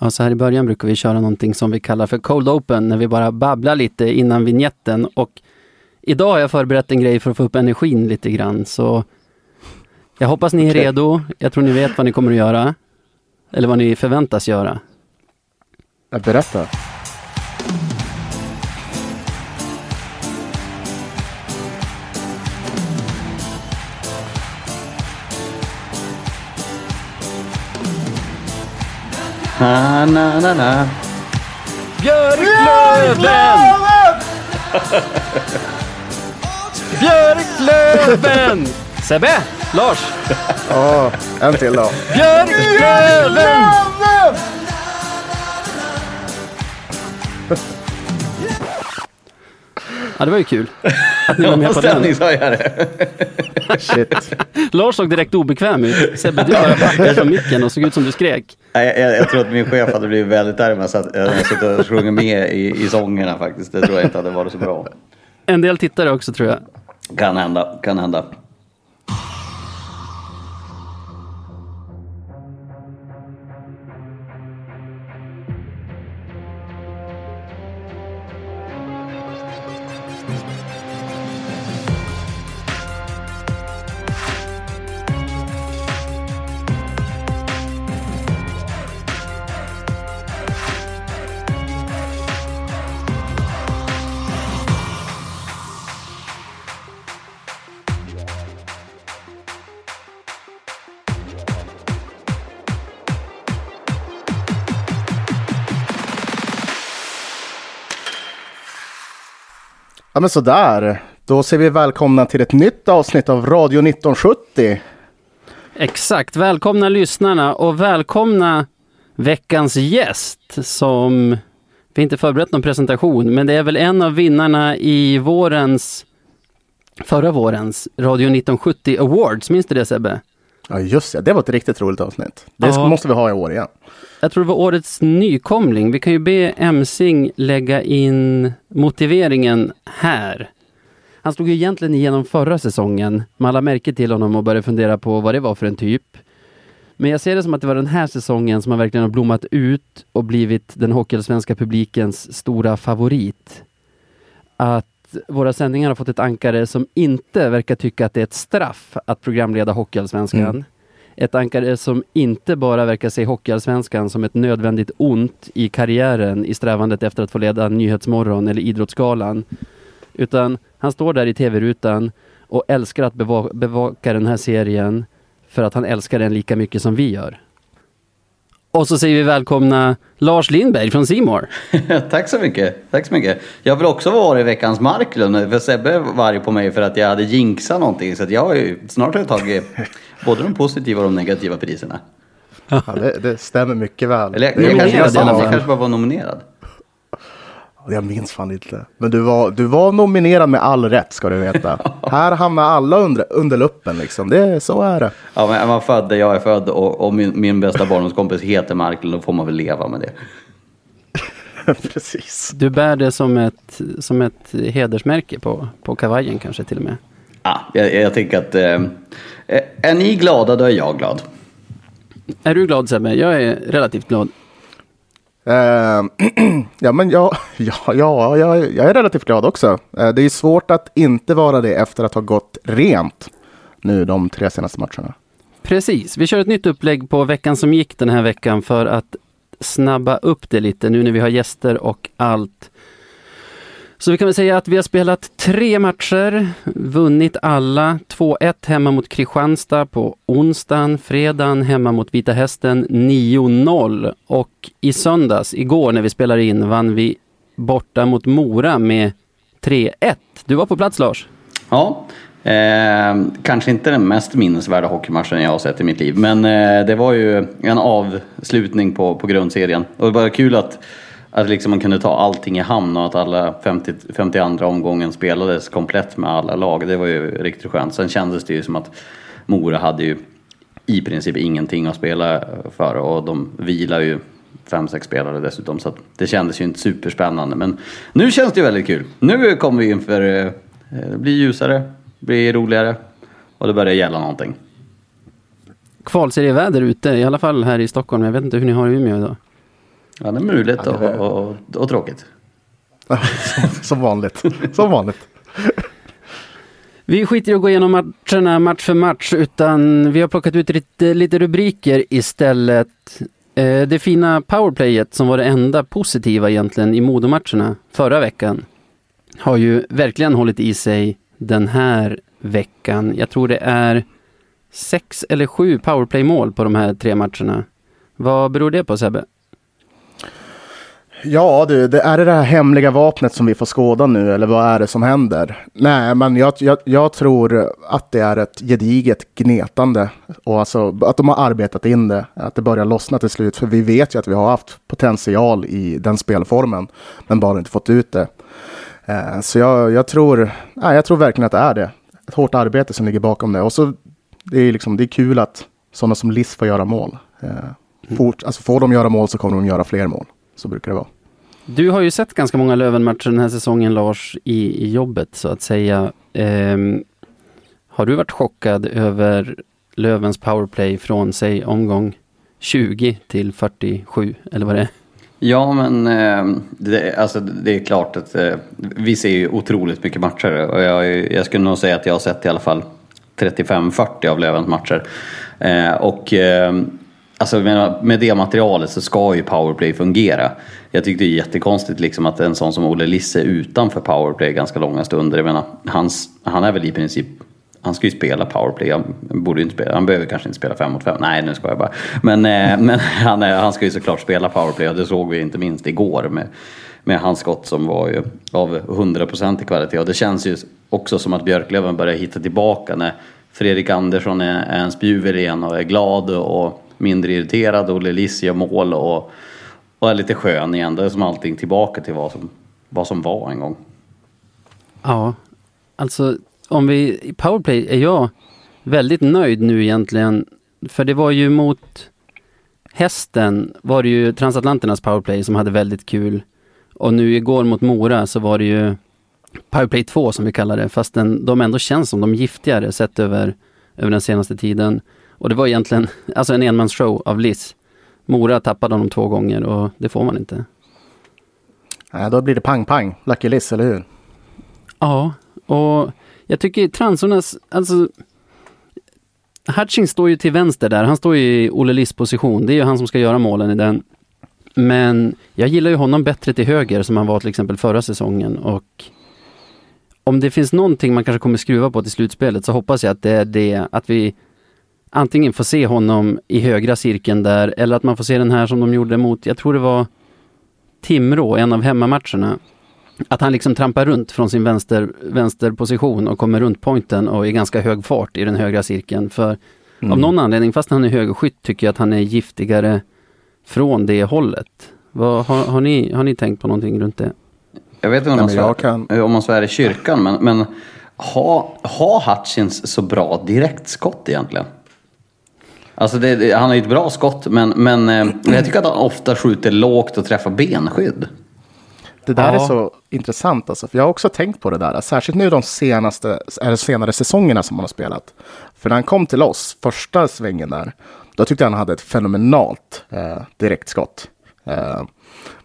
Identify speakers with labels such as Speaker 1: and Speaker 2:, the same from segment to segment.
Speaker 1: Ja, så här i början brukar vi köra någonting som vi kallar för Cold Open, när vi bara babblar lite innan vignetten. Och idag har jag förberett en grej för att få upp energin lite grann, så jag hoppas ni är
Speaker 2: Okej.
Speaker 1: redo. Jag tror ni vet vad ni kommer att göra. Eller vad ni förväntas göra.
Speaker 2: Berätta.
Speaker 3: Na, na, na, na.
Speaker 1: Björklöven! Björklöven! Sebbe! Lars!
Speaker 2: Ja, en till då.
Speaker 1: Björklöven! Ja, det var ju kul. Att ni var med på den.
Speaker 2: Shit.
Speaker 1: Lars såg direkt obekväm ut. Sebbe, du bara backade från micken och såg ut som du skrek.
Speaker 3: Nej, jag, jag tror att min chef hade blivit väldigt arg om jag jag suttit och sjungit med i, i sångerna faktiskt. Det tror jag inte hade varit så bra.
Speaker 1: En del tittare också tror jag.
Speaker 3: Kan hända, kan hända.
Speaker 2: Ja men sådär. Då säger vi välkomna till ett nytt avsnitt av Radio 1970.
Speaker 1: Exakt. Välkomna lyssnarna och välkomna veckans gäst som vi inte förberett någon presentation, men det är väl en av vinnarna i vårens, förra vårens Radio 1970 Awards. Minns du det Sebbe?
Speaker 2: Ja just det, det var ett riktigt roligt avsnitt. Det
Speaker 1: Ja.
Speaker 2: måste vi ha i år igen.
Speaker 1: Jag tror det var årets nykomling. Vi kan ju be Emsing lägga in motiveringen här. Han slog ju egentligen igenom förra säsongen. Man lade märke till honom och började fundera på vad det var för en typ. Men jag ser det som att det var den här säsongen som har verkligen har blommat ut och blivit den hockeyallsvenska publikens stora favorit. Att våra sändningar har fått ett ankare som inte verkar tycka att det är ett straff att programleda Hockeyallsvenskan.
Speaker 2: Mm.
Speaker 1: Ett ankare som inte bara verkar se Hockeyallsvenskan som ett nödvändigt ont i karriären i strävandet efter att få leda Nyhetsmorgon eller Idrottsgalan. Utan han står där i tv-rutan och älskar att beva- bevaka den här serien för att han älskar den lika mycket som vi gör. Och så säger vi välkomna Lars Lindberg från Simor.
Speaker 3: Tack så mycket. Tack så mycket. Jag vill också vara i veckans Marklund. För Sebbe var arg på mig för att jag hade jinxat någonting. Så att jag har ju snart har jag tagit både de positiva och de negativa priserna.
Speaker 2: Ja, det, det stämmer mycket väl.
Speaker 3: Eller jag,
Speaker 2: är
Speaker 3: jag, kanske, jag, jag, kanske bara var nominerad.
Speaker 2: Jag minns fan inte. Men du var, du var nominerad med all rätt ska du veta. Här hamnar alla under, under luppen liksom. Det, så är det.
Speaker 3: Ja, men är man född där jag är född och, och min, min bästa barndomskompis heter Marklund, då får man väl leva med det.
Speaker 2: Precis.
Speaker 1: Du bär det som ett, som ett hedersmärke på, på kavajen kanske till och med.
Speaker 3: Ja, jag, jag tänker att eh, är ni glada, då är jag glad.
Speaker 1: Är du glad Sebbe? Jag är relativt glad.
Speaker 2: Ehm, ja, men jag, ja, ja, jag, jag är relativt glad också. Eh, det är svårt att inte vara det efter att ha gått rent nu de tre senaste matcherna.
Speaker 1: Precis, vi kör ett nytt upplägg på veckan som gick den här veckan för att snabba upp det lite nu när vi har gäster och allt. Så vi kan väl säga att vi har spelat tre matcher, vunnit alla. 2-1 hemma mot Kristianstad på onsdagen, fredagen hemma mot Vita Hästen 9-0 och i söndags, igår när vi spelade in, vann vi borta mot Mora med 3-1. Du var på plats Lars?
Speaker 3: Ja, eh, kanske inte den mest minnesvärda hockeymatchen jag har sett i mitt liv. Men eh, det var ju en avslutning på, på grundserien. Och det var kul att, att liksom man kunde ta allting i hamn och att alla 50, 52 omgången spelades komplett med alla lag. Det var ju riktigt skönt. Sen kändes det ju som att Mora hade ju i princip ingenting att spela för och de vilar ju fem, sex spelare dessutom. Så att det kändes ju inte superspännande. Men nu känns det ju väldigt kul. Nu kommer vi inför, eh, det blir ljusare, det blir roligare och det börjar gälla någonting.
Speaker 1: Kvalserieväder ute, i alla fall här i Stockholm. Jag vet inte hur ni har i Umeå idag.
Speaker 3: Ja, det är muligt
Speaker 2: Ja, det är-
Speaker 3: och, och, och tråkigt.
Speaker 2: Som vanligt. Som vanligt.
Speaker 1: Vi skiter i att gå igenom matcherna match för match utan vi har plockat ut lite, lite rubriker istället. Eh, det fina powerplayet som var det enda positiva egentligen i Modomatcherna förra veckan har ju verkligen hållit i sig den här veckan. Jag tror det är sex eller sju powerplay-mål på de här tre matcherna. Vad beror det på Sebbe?
Speaker 2: Ja du, det är det det här hemliga vapnet som vi får skåda nu eller vad är det som händer? Nej, men jag, jag, jag tror att det är ett gediget gnetande och alltså att de har arbetat in det, att det börjar lossna till slut. För vi vet ju att vi har haft potential i den spelformen, men bara inte fått ut det. Eh, Så jag, jag, tror, nej, jag tror verkligen att det är det. Ett hårt arbete som ligger bakom det. Och så det är, liksom, det är kul att sådana som Liss får göra mål. Eh, Fort, alltså får de göra mål så kommer de göra fler mål. Så brukar det vara.
Speaker 1: Du har ju sett ganska många Löven-matcher den här säsongen Lars i, i jobbet så att säga. Ehm, har du varit chockad över Lövens powerplay från säg omgång 20 till 47 eller vad det är?
Speaker 3: Ja, men eh, det, alltså, det är klart att eh, vi ser ju otroligt mycket matcher och jag, jag skulle nog säga att jag har sett i alla fall 35-40 av Lövens matcher. Eh, och eh, alltså, med det materialet så ska ju powerplay fungera. Jag tyckte det är jättekonstigt liksom att en sån som Olle Lisse är utanför powerplay ganska långa stunder. Jag menar, hans, han är väl i princip han ska ju spela powerplay, han borde ju inte spela, han behöver kanske inte spela fem mot fem. Nej nu ska jag bara. Men, eh, men han, är, han ska ju såklart spela powerplay och det såg vi inte minst igår med, med hans skott som var ju av 100% i kvalitet. Och det känns ju också som att Björklöven börjar hitta tillbaka när Fredrik Andersson är, är en spjuver igen och är glad och mindre irriterad. och Lelis gör mål och, och är lite skön igen. Det är som allting tillbaka till vad som, vad som var en gång.
Speaker 1: Ja, alltså om vi, i powerplay är jag väldigt nöjd nu egentligen. För det var ju mot hästen var det ju transatlanternas powerplay som hade väldigt kul. Och nu igår mot Mora så var det ju powerplay 2 som vi kallar det, fast den, de ändå känns som de giftigare sett över, över den senaste tiden. Och det var egentligen alltså en enmansshow av Liss. Mora tappade honom två gånger och det får man inte.
Speaker 2: Nej, då blir det pang-pang. Lucky Liss, eller hur?
Speaker 1: Ja, och jag tycker transornas, alltså Hutchings står ju till vänster där, han står ju i Olle Liss position. Det är ju han som ska göra målen i den. Men jag gillar ju honom bättre till höger som han var till exempel förra säsongen och om det finns någonting man kanske kommer skruva på till slutspelet så hoppas jag att det är det att vi antingen får se honom i högra cirkeln där eller att man får se den här som de gjorde mot, jag tror det var Timrå, en av hemmamatcherna. Att han liksom trampar runt från sin vänster, vänsterposition och kommer runt pointen och i ganska hög fart i den högra cirkeln. För av någon anledning, fast han är högerskytt, tycker jag att han är giftigare från det hållet. Vad, har, har, ni, har ni tänkt på någonting runt det?
Speaker 3: Jag vet inte om,
Speaker 2: Nej,
Speaker 3: man, svär,
Speaker 2: kan-
Speaker 3: om man svär i kyrkan, men, men har ha Hutchins så bra direktskott egentligen? Alltså det, det, han har ju ett bra skott, men, men eh, jag tycker att han ofta skjuter lågt och träffar benskydd.
Speaker 2: Det där
Speaker 1: Ja.
Speaker 2: är så intressant alltså, för jag har också tänkt på det där. Särskilt nu de senaste, eller senare säsongerna som han har spelat. För när han kom till oss, första svängen där, då tyckte jag han hade ett fenomenalt eh, direktskott. Eh,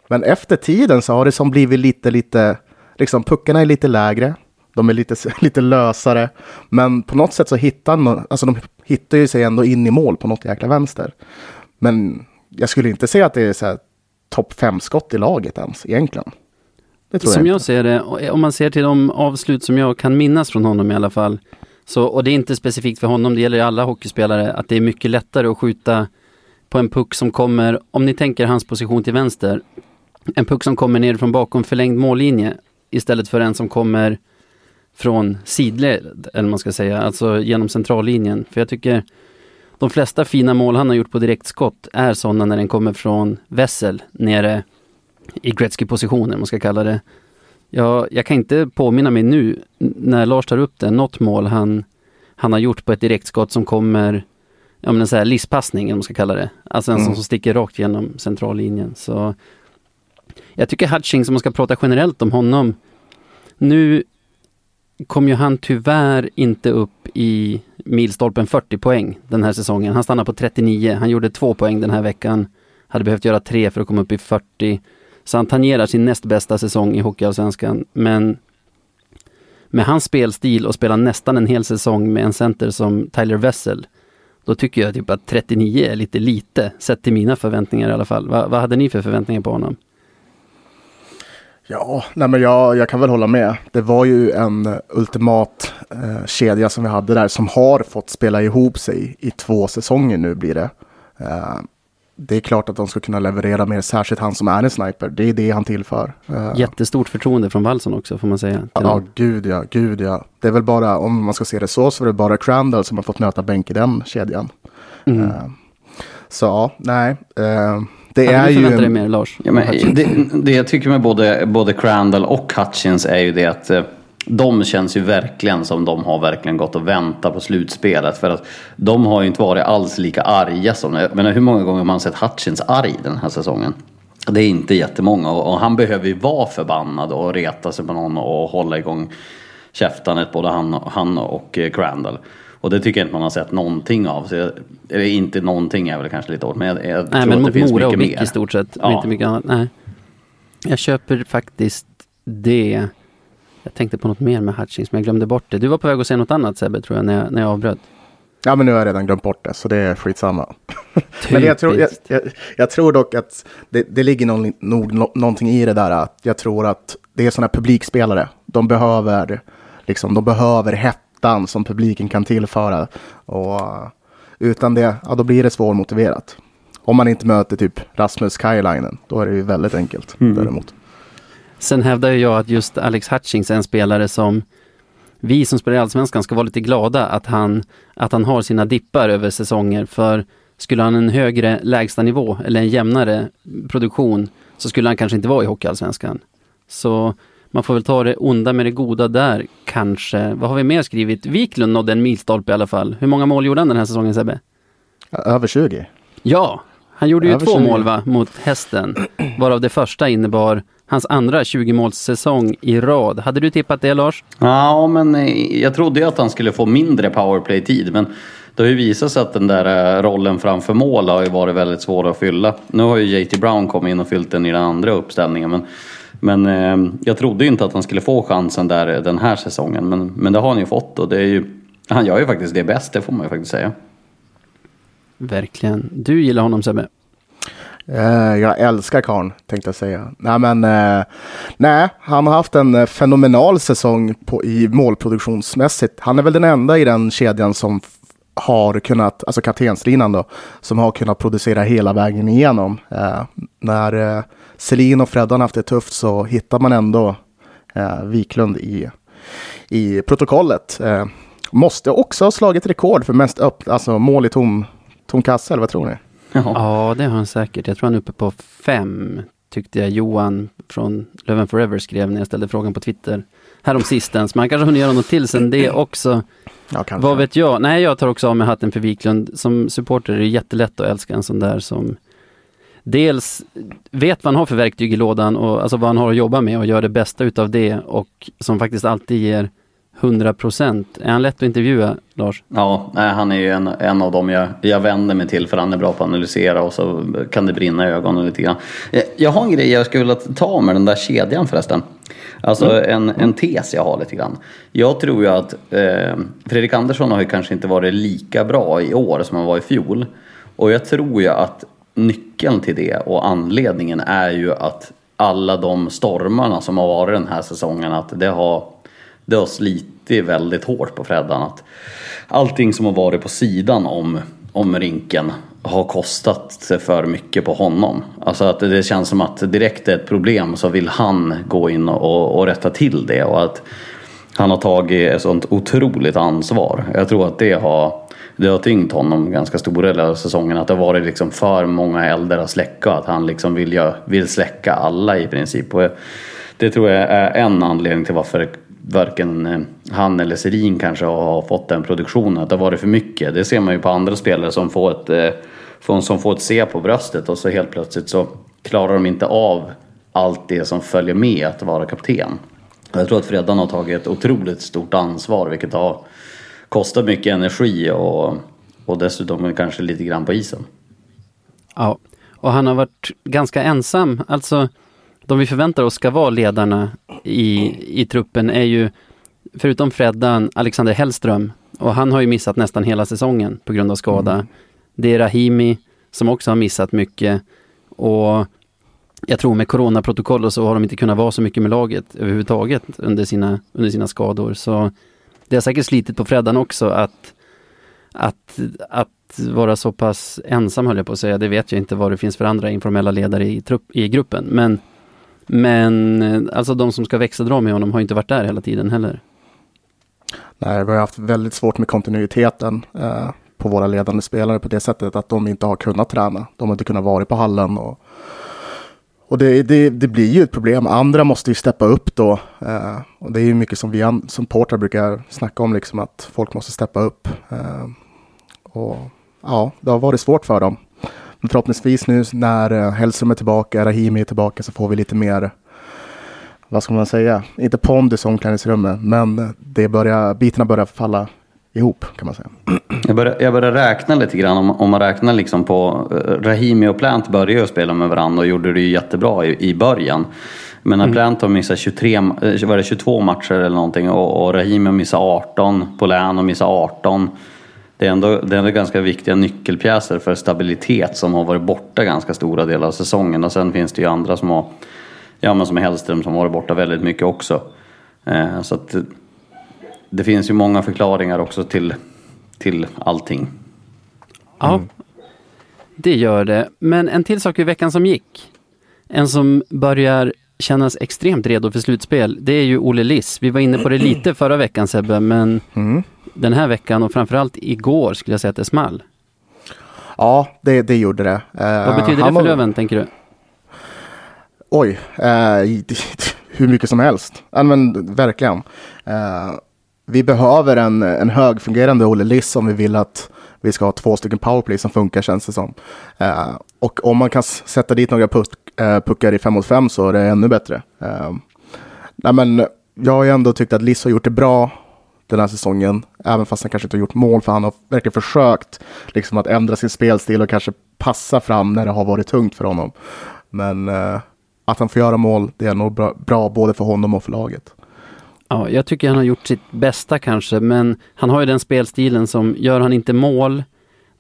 Speaker 2: men efter tiden så har det som blivit lite, lite, liksom puckarna är lite lägre. De är lite, lite lösare. Men på något sätt så hittar han, alltså de hittar ju sig ändå in i mål på något jäkla vänster. Men jag skulle inte säga att det är så här topp fem skott i laget ens egentligen. Det tror
Speaker 1: Som
Speaker 2: jag,
Speaker 1: jag ser det, och om man ser till de avslut som jag kan minnas från honom i alla fall. Så, och det är inte specifikt för honom, det gäller alla hockeyspelare, att det är mycket lättare att skjuta på en puck som kommer, om ni tänker hans position till vänster, en puck som kommer ner från bakom förlängd mållinje istället för en som kommer från sidled, eller man ska säga, alltså genom centrallinjen. För jag tycker de flesta fina mål han har gjort på direktskott är sådana när den kommer från vässel nere i Gretzky-positionen, man ska kalla det. Jag, jag kan inte påminna mig nu, när Lars tar upp det, något mål han, han har gjort på ett direktskott som kommer, ja men en sån här listpassning, eller man ska kalla det. Alltså en sån
Speaker 2: Mm.
Speaker 1: som sticker rakt genom centrallinjen. Så jag tycker Hutchings, om man ska prata generellt om honom, nu kom ju han tyvärr inte upp i milstolpen 40 poäng den här säsongen. Han stannade på 39, han gjorde två poäng den här veckan hade behövt göra tre för att komma upp i 40. Så han tangerar sin näst bästa säsong i Hockeyallsvenskan. Men med hans spelstil och spela nästan en hel säsong med en center som Tyler Wessel, då tycker jag typ att 39 är lite lite, sett till mina förväntningar i alla fall. Va, vad hade ni för förväntningar på honom?
Speaker 2: Ja, nej men jag, jag kan väl hålla med. Det var ju en ultimat eh, kedja som vi hade där som har fått spela ihop sig i två säsonger nu blir det. Eh, det är klart att de ska kunna leverera mer, särskilt han som är en sniper. Det är det han tillför. Eh,
Speaker 1: Jättestort förtroende från Wallson också får man säga.
Speaker 2: Ja, ja, gud ja, gud ja. Det är väl bara, om man ska se det så, så är det bara Crandall som har fått möta bänk i den kedjan.
Speaker 1: Mm.
Speaker 2: Eh, så ja, nej. Det
Speaker 1: Hade
Speaker 2: är
Speaker 1: du
Speaker 2: ju...
Speaker 1: förväntat dig mer Lars?
Speaker 3: Ja, men det, det jag tycker med både, både Crandall och Hutchins är ju det att eh, de känns ju verkligen som de har verkligen gått och väntat på slutspelet. För att de har ju inte varit alls lika arga som... Jag menar, hur många gånger har man sett Hutchins arg den här säsongen? Det är inte jättemånga och, och han behöver ju vara förbannad och reta sig på någon och hålla igång käftanet både han, han och eh, Crandall. Och det tycker jag inte man har sett någonting av. Så jag, eller inte någonting är väl kanske lite hårt, men jag, jag
Speaker 1: Nej,
Speaker 3: tror
Speaker 1: men
Speaker 3: att det finns
Speaker 1: Mora och
Speaker 3: mycket mer.
Speaker 1: i stort sett.
Speaker 3: Ja.
Speaker 1: Och inte mycket annat. Nej. Jag köper faktiskt det. Jag tänkte på något mer med Hutchings, men jag glömde bort det. Du var på väg att säga något annat Sebbe, tror jag, när jag, när jag avbröt.
Speaker 2: Ja, men nu har jag redan glömt bort det, så det är skitsamma. men jag tror, jag, jag, jag tror dock att det, det ligger någon, nog nå- någonting i det där. Att jag tror att det är sådana publikspelare. De behöver, liksom, de behöver hettan som publiken kan tillföra. Och uh, utan det, ja, då blir det svårmotiverat. Om man inte möter typ Rasmus Kajlainen, då är det ju väldigt enkelt däremot.
Speaker 1: Sen hävdar jag att just Alex Hutchings är en spelare som vi som spelar i Allsvenskan ska vara lite glada att han, att han har sina dippar över säsonger. För skulle han en högre lägstanivå eller en jämnare produktion så skulle han kanske inte vara i Hockeyallsvenskan. Så man får väl ta det onda med det goda där kanske. Vad har vi mer skrivit? Wiklund nådde en milstolpe i alla fall. Hur många mål gjorde han den här säsongen Sebbe?
Speaker 2: Över 20.
Speaker 1: Ja, han gjorde ju
Speaker 2: Över
Speaker 1: två
Speaker 2: 20.
Speaker 1: mål va, mot hästen. Varav det första innebar hans andra 20-målssäsong i rad. Hade du tippat det Lars?
Speaker 3: Ja, men eh, jag trodde ju att han skulle få mindre powerplay-tid. Men det har ju visat sig att den där eh, rollen framför mål har ju varit väldigt svår att fylla. Nu har ju JT Brown kommit in och fyllt den i den andra uppställningen. Men, men eh, jag trodde ju inte att han skulle få chansen där eh, den här säsongen. Men, men det har han ju fått och det är ju, han gör ju faktiskt det bäst, det får man ju faktiskt säga.
Speaker 1: Verkligen. Du gillar honom Sebbe?
Speaker 2: Eh, jag älskar karln, tänkte jag säga. Nej, men eh, nej, han har haft en fenomenal säsong på, i målproduktionsmässigt. Han är väl den enda i den kedjan som har kunnat, alltså kaptenslinan då, som har kunnat producera hela vägen igenom. Eh, när eh, Selin och Freddan haft det tufft så hittar man ändå eh, Wiklund i, i protokollet. Eh, måste också ha slagit rekord för mest upp, alltså mål i tom, tom kasse, eller vad tror ni?
Speaker 1: Ja, det har han säkert. Jag tror han är uppe på fem, tyckte jag Johan från Löven Forever skrev när jag ställde frågan på Twitter härom sistens. Man kanske hunnit göra något till sen det också.
Speaker 2: Ja, kanske.
Speaker 1: Vad vet jag? Nej, jag tar också av mig hatten för Wiklund. Som supporter är det jättelätt att älska en sån där som dels vet vad han har för verktyg i lådan och alltså vad han har att jobba med och gör det bästa utav det och som faktiskt alltid ger 100 procent. Är han lätt att intervjua, Lars?
Speaker 3: Ja, nej, han är ju en, en av dem jag, jag vänder mig till för han är bra på att analysera och så kan det brinna i ögonen lite grann. Eh, Jag har en grej jag skulle vilja ta med den där kedjan förresten. Alltså en, en tes jag har lite grann. Jag tror ju att eh, Fredrik Andersson har ju kanske inte varit lika bra i år som han var i fjol. Och jag tror ju att nyckeln till det och anledningen är ju att alla de stormarna som har varit den här säsongen, att det har det har slitit väldigt hårt på Freddan. Att allting som har varit på sidan om, om rinken har kostat för mycket på honom. Alltså att det känns som att direkt är ett problem så vill han gå in och, och rätta till det. Och att han har tagit ett sånt otroligt ansvar. Jag tror att det har, det har tyngt honom ganska stora delar av säsongen. Att det har varit liksom för många eldar att släcka. Att han liksom vill, vill släcka alla i princip. Och det tror jag är en anledning till varför varken eh, han eller Serin kanske har fått den produktionen. Att det har varit för mycket. Det ser man ju på andra spelare som får ett, eh, som får ett C på bröstet och så helt plötsligt så klarar de inte av allt det som följer med att vara kapten. Jag tror att Freddan har tagit ett otroligt stort ansvar vilket har kostat mycket energi och, och dessutom kanske lite grann på isen.
Speaker 1: Ja, Och han har varit ganska ensam. Alltså, de vi förväntar oss ska vara ledarna i, i truppen är ju, förutom Freddan, Alexander Hellström. Och han har ju missat nästan hela säsongen på grund av skada. Mm. Det är Rahimi som också har missat mycket. Och jag tror med coronaprotokoll och så har de inte kunnat vara så mycket med laget överhuvudtaget under sina, under sina skador. Så det har säkert slitit på Freddan också att, att, att vara så pass ensam höll jag på att säga. Det vet jag inte vad det finns för andra informella ledare i, trupp, i gruppen. Men, men eh, alltså de som ska växeldra med honom har inte varit där hela tiden heller.
Speaker 2: Nej, vi har haft väldigt svårt med kontinuiteten eh, på våra ledande spelare på det sättet att de inte har kunnat träna. De har inte kunnat vara på hallen och och det, det, det, blir ju ett problem. Andra måste ju steppa upp då. Eh, och det är ju mycket som vi som portar brukar snacka om, liksom att folk måste steppa upp. Eh, och ja, det har varit svårt för dem. Men förhoppningsvis nu när eh, Hellström är tillbaka, Rahimi är tillbaka så får vi lite mer, vad ska man säga, inte pondus i omklädningsrummet, men det börjar, bitarna börjar falla ihop kan man säga.
Speaker 3: Jag började, jag började räkna lite grann, om, om man räknar liksom på uh, Rahimi och Plant började ju spela med varandra och gjorde det ju jättebra i, i början. Men när mm. Plant har missat 23, eh, var det 22 matcher eller någonting och, och Rahimi har missat 18, Polän har missat 18. Det är, ändå, det är ändå ganska viktiga nyckelpjäser för stabilitet som har varit borta ganska stora delar av säsongen. Och sen finns det ju andra som har, ja men som Hellström som har varit borta väldigt mycket också. Eh, så att det finns ju många förklaringar också till, till allting.
Speaker 1: Ja, mm. det gör det. Men en till sak i veckan som gick. En som börjar kännas extremt redo för slutspel, det är ju Olle Liss. Vi var inne på det lite förra veckan Sebbe, men mm. Den här veckan och framförallt igår skulle jag säga att det small.
Speaker 2: Ja, det, det gjorde det.
Speaker 1: Uh, Vad betyder det för Löven, tänker du?
Speaker 2: Oj, uh, hur mycket som helst. Ja, men verkligen. Uh, vi behöver en, en högfungerande Olle Liss om vi vill att vi ska ha två stycken powerplay som funkar känns det som. Uh, och om man kan sätta dit några puck, uh, puckar i 5 mot 5 så är det ännu bättre. Uh, nej, men jag har ju ändå tyckt att Liss har gjort det bra den här säsongen, även fast han kanske inte har gjort mål, för han har verkligen försökt liksom, att ändra sin spelstil och kanske passa fram när det har varit tungt för honom. Men eh, att han får göra mål, det är nog bra, bra både för honom och för laget.
Speaker 1: Ja, jag tycker han har gjort sitt bästa kanske, men han har ju den spelstilen som gör han inte mål,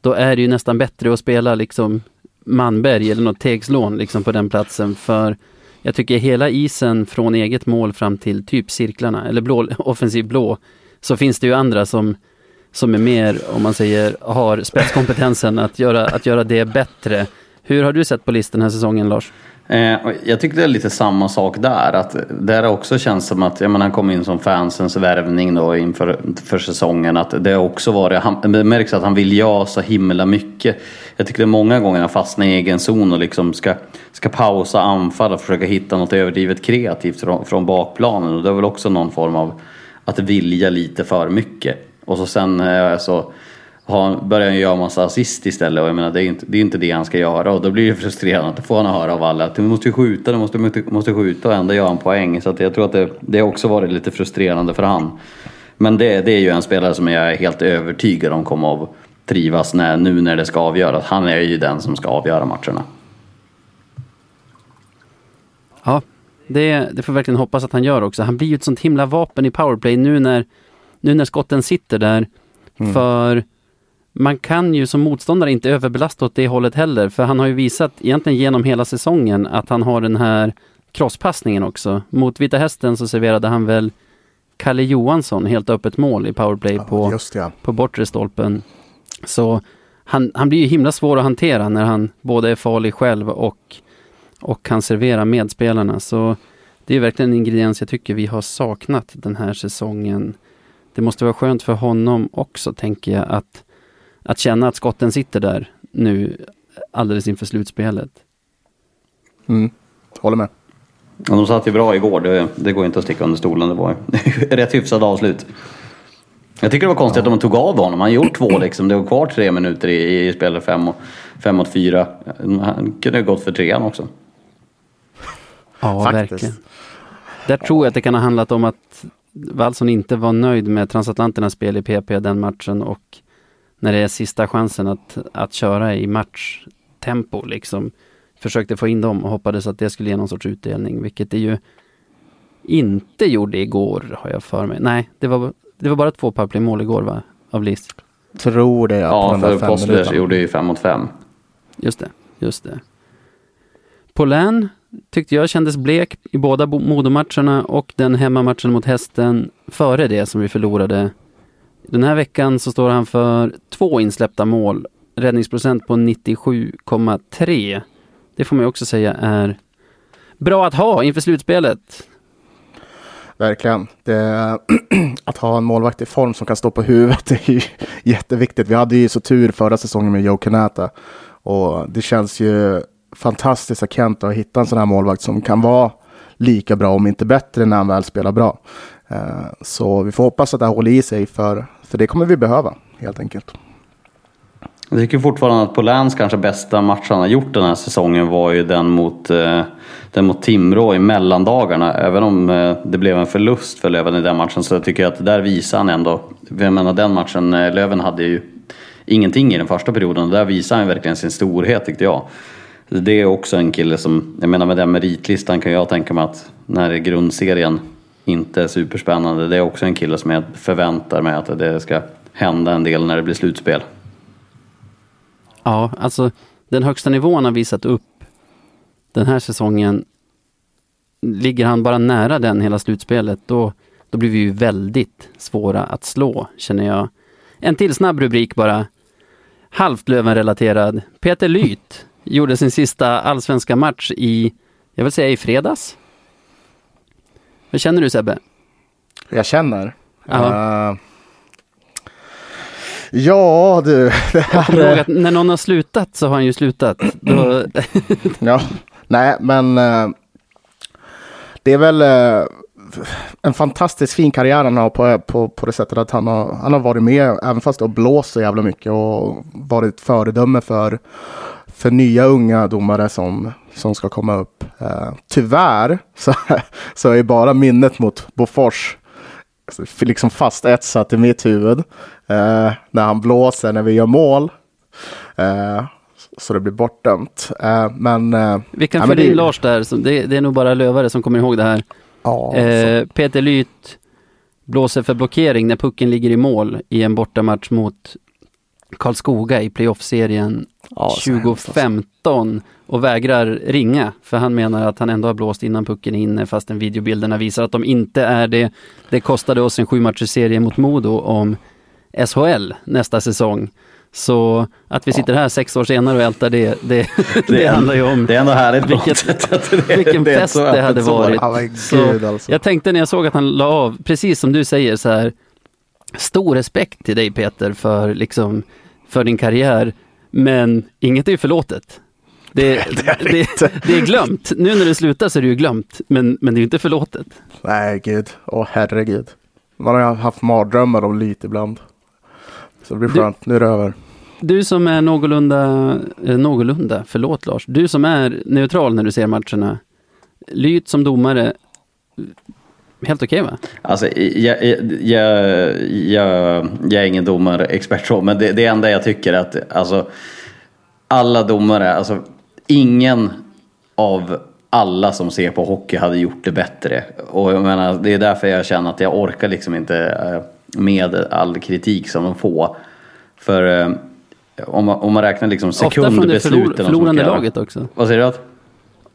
Speaker 1: då är det ju nästan bättre att spela liksom Manberg eller något Tegslån liksom på den platsen. För jag tycker hela isen från eget mål fram till typ cirklarna, eller blå, offensiv blå, så finns det ju andra som, som är mer, om man säger, har spetskompetensen att göra, att göra det bättre. Hur har du sett på listan den här säsongen Lars?
Speaker 3: Eh, jag tycker det är lite samma sak där. Att där också känns som att, jag menar, han kom in som fansens värvning då inför för säsongen. Att det också varit, han, det märks att han vill göra så himla mycket. Jag tycker det är många gånger han fastnar i egen zon och liksom ska, ska pausa anfall och försöka hitta något överdrivet kreativt från, från bakplanen. Och det är väl också någon form av att vilja lite för mycket. Och så sen eh, så han börjar göra massa assist istället och jag menar det är inte det, är inte det han ska göra och då blir det frustrerande. Då får han höra av alla att du måste skjuta, du måste, måste skjuta och ändå gör han poäng. Så att jag tror att det, det också varit lite frustrerande för han. Men det, det är ju en spelare som jag är helt övertygad om kommer att trivas när, nu när det ska avgöras. Han är ju den som ska avgöra matcherna.
Speaker 1: Ja, det, det får verkligen hoppas att han gör också. Han blir ju ett sånt himla vapen i powerplay nu när, nu när skotten sitter där. Mm. För man kan ju som motståndare inte överbelasta åt det hållet heller, för han har ju visat egentligen genom hela säsongen att han har den här crosspassningen också. Mot Vita Hästen så serverade han väl Kalle Johansson helt öppet mål i powerplay ja, på, ja. på bortre stolpen. Så han, han blir ju himla svår att hantera när han både är farlig själv och, och kan servera medspelarna. Så det är verkligen en ingrediens jag tycker vi har saknat den här säsongen. Det måste vara skönt för honom också, tänker jag, att att känna att skotten sitter där nu alldeles inför slutspelet.
Speaker 2: Mm. Håller med.
Speaker 3: Ja, de satt ju bra igår, det, det går inte att sticka under stolen. Det var rätt hyfsad avslut. Jag tycker det var konstigt ja. att de tog av honom. Han gjort två liksom. Det var kvar tre minuter i, i spelet fem, och, fem mot fyra. Han kunde ha gått för trean också.
Speaker 1: Ja, Faktiskt. verkligen. Där tror jag att det kan ha handlat om att Wallson inte var nöjd med transatlanternas spel i PP den matchen och när det är sista chansen att, att köra i matchtempo liksom. försökte få in dem och hoppades att det skulle ge någon sorts utdelning, vilket det ju inte gjorde igår har jag för mig. Nej, det var, det var bara två powerplay-mål igår va? Av Lis.
Speaker 2: Tror det.
Speaker 3: Ja,
Speaker 2: där
Speaker 3: för
Speaker 2: minuterna.
Speaker 3: gjorde ju fem mot fem.
Speaker 1: Just det, just det. Polän tyckte jag kändes blek i båda bo- Modomatcherna och den hemmamatchen mot hästen före det som vi förlorade. Den här veckan så står han för två insläppta mål, räddningsprocent på 97,3. Det får man ju också säga är bra att ha inför slutspelet.
Speaker 2: Verkligen. Det, att ha en målvakt i form som kan stå på huvudet är ju jätteviktigt. Vi hade ju så tur förra säsongen med Joe Kanata Och det känns ju fantastiskt att Kent har hittat en sån här målvakt som kan vara lika bra, om inte bättre, när han väl spelar bra. Eh, så vi får hoppas att det här håller i sig, för, för det kommer vi behöva, helt enkelt.
Speaker 3: Jag tycker fortfarande att Poläns kanske bästa match han har gjort den här säsongen var ju den mot, eh, den mot Timrå i mellandagarna. Även om eh, det blev en förlust för Löven i den matchen så tycker jag att där visar han ändå. Jag menar den matchen, Löven hade ju ingenting i den första perioden och där visar han verkligen sin storhet tyckte jag. Det är också en kille som, jag menar med den meritlistan kan jag tänka mig att när grundserien inte är superspännande, det är också en kille som jag förväntar mig att det ska hända en del när det blir slutspel.
Speaker 1: Ja, alltså den högsta nivån har visat upp den här säsongen. Ligger han bara nära den hela slutspelet, då, då blir vi ju väldigt svåra att slå, känner jag. En till snabb rubrik bara. Halvt Löven-relaterad. Peter Lyth gjorde sin sista allsvenska match i, jag vill säga i fredags. Vad känner du Sebbe?
Speaker 2: Jag känner.
Speaker 1: Ja.
Speaker 2: Eh, ja, du. Det här,
Speaker 1: när någon har slutat så har han ju slutat. Då,
Speaker 2: Ja, nej, men eh, det är väl eh, en fantastiskt fin karriär han har på, på, på det sättet att han har, han har varit med, även fast det har blåst så jävla mycket och varit föredöme för, för nya unga domare som, som ska komma upp. Eh, tyvärr så, så är bara minnet mot Bofors liksom fastetsat i mitt huvud. Eh, när han blåser när vi gör mål. Eh, så det blir bortdömt. Eh, men... Eh,
Speaker 1: vi kan
Speaker 2: ja,
Speaker 1: fylla in
Speaker 2: det-
Speaker 1: Lars där, så det, det är nog bara lövare som kommer ihåg det här.
Speaker 2: Ja,
Speaker 1: Eh, Peter Lyth blåser för blockering när pucken ligger i mål i en bortamatch mot Karlskoga i playoff-serien
Speaker 2: Ja, så hemskt alltså.
Speaker 1: 2015 och vägrar ringa för han menar att han ändå har blåst innan pucken är inne fastän videobilderna visar att de inte är det. Det kostade oss en sju mot Modo om SHL nästa säsong. Så att vi sitter här sex år senare och ältar det, det, det, handlar ju om
Speaker 3: Det är ändå härligt
Speaker 1: Vilket-
Speaker 3: det,
Speaker 1: vilken
Speaker 3: det är
Speaker 1: fest det hade varit.
Speaker 2: Gud alltså.
Speaker 1: Jag tänkte när jag såg att han la av, precis som du säger så här, stor respekt till dig Peter för, liksom, för din karriär, men inget är ju förlåtet. Det, det, det, är glömt. Nu när det slutar så är det ju glömt, men, men det är ju inte förlåtet.
Speaker 2: Nej, gud. Åh, herregud. Man har haft mardrömmar om lite ibland. Så det blir
Speaker 1: Du-
Speaker 2: skönt. Nu är det över.
Speaker 1: Du som är någorlunda, eh, någorlunda, förlåt Lars, du som är neutral när du ser matcherna, Lyt som domare, helt okej va?
Speaker 3: Alltså, jag, jag, jag, jag, är ingen domarexpert så, men det, det enda jag tycker är att alltså, alla domare, alltså ingen av alla som ser på hockey hade gjort det bättre. Och jag menar, det är därför jag känner att jag orkar liksom inte eh, med all kritik som de får. För eh, om man, om man räknar liksom
Speaker 1: Ofta från det
Speaker 3: sekundbesluten.
Speaker 1: förlor, förlorande laget också.
Speaker 3: Vad säger du? Att?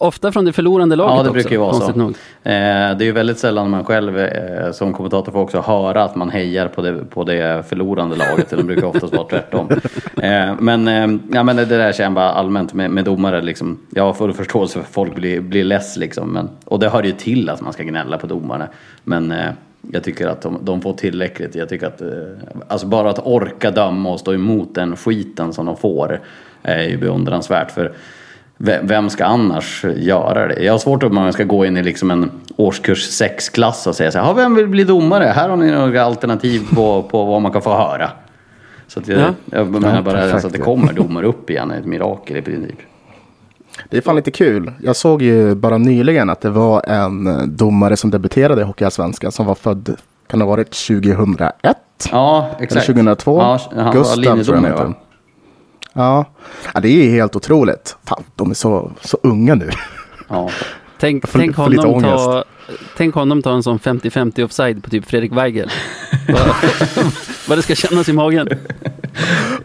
Speaker 1: Ofta från det förlorande laget
Speaker 3: Ja, det
Speaker 1: också,
Speaker 3: brukar ju vara så.
Speaker 1: nog.
Speaker 3: Eh, det är ju väldigt sällan man själv eh, som kommentator får också höra att man hejar på det, på det förlorande laget. Det brukar oftast vara tvärtom. Eh, men, ja, men det där känner jag bara allmänt med, med domare. Liksom, jag har full förståelse för att folk blir, blir less. Liksom, men, och det hör ju till att man ska gnälla på domarna. Men jag tycker att de, de får tillräckligt. Jag tycker att, alltså bara att orka döma och stå emot den skiten som de får är ju beundransvärt. För Vem ska annars göra det? Jag har svårt att man ska gå in i liksom en årskurs 6-klass och säga så här, "Ja, vem vill bli domare? Här har ni några alternativ på, på vad man kan få höra. Så att jag,
Speaker 1: Ja.
Speaker 3: jag menar
Speaker 2: Ja,
Speaker 3: bara
Speaker 2: perfekt,
Speaker 3: att det kommer domare upp igen ett mirakel i princip.
Speaker 2: Det är fan lite kul. Jag såg ju bara nyligen att det var en domare som debuterade i Hockeyallsvenskan som var född, kan det ha varit 2001?
Speaker 3: Ja,
Speaker 2: Eller
Speaker 3: exakt.
Speaker 2: 2002?
Speaker 3: Ja, han var
Speaker 2: jag han
Speaker 3: linjedomare va?
Speaker 2: Ja. ja, det är helt otroligt. Fan, de är så, så unga nu.
Speaker 3: Ja.
Speaker 1: Tänk,
Speaker 2: får-
Speaker 1: tänk, honom ta, tänk honom ta en sån 50-50 offside på typ Fredrik Weigel. Vad- det ska kännas i magen.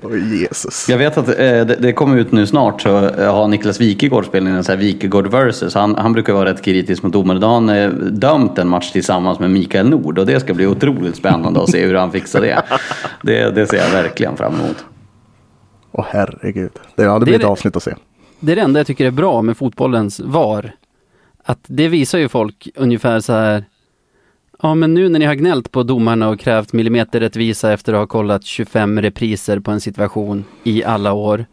Speaker 2: Oj, Jesus.
Speaker 3: Jag vet att eh, det, det kommer ut nu snart så eh, har Niklas Wikegård spelat en sån här Wikegård versus. Han, han brukar vara rätt kritisk mot domare. Då har han eh, dömt en match tillsammans med Mikael Nord och det ska bli otroligt spännande att se hur han fixar det. Det, det ser jag verkligen fram emot.
Speaker 2: Åh herregud. Det, blir
Speaker 1: är
Speaker 2: ett avsnitt att se.
Speaker 1: Det är det enda jag tycker är bra med fotbollens VAR. Att det visar ju folk ungefär så här. Ja men nu när ni har gnällt på domarna och krävt millimeterrättvisa efter att ha kollat 25 repriser på en situation i alla år.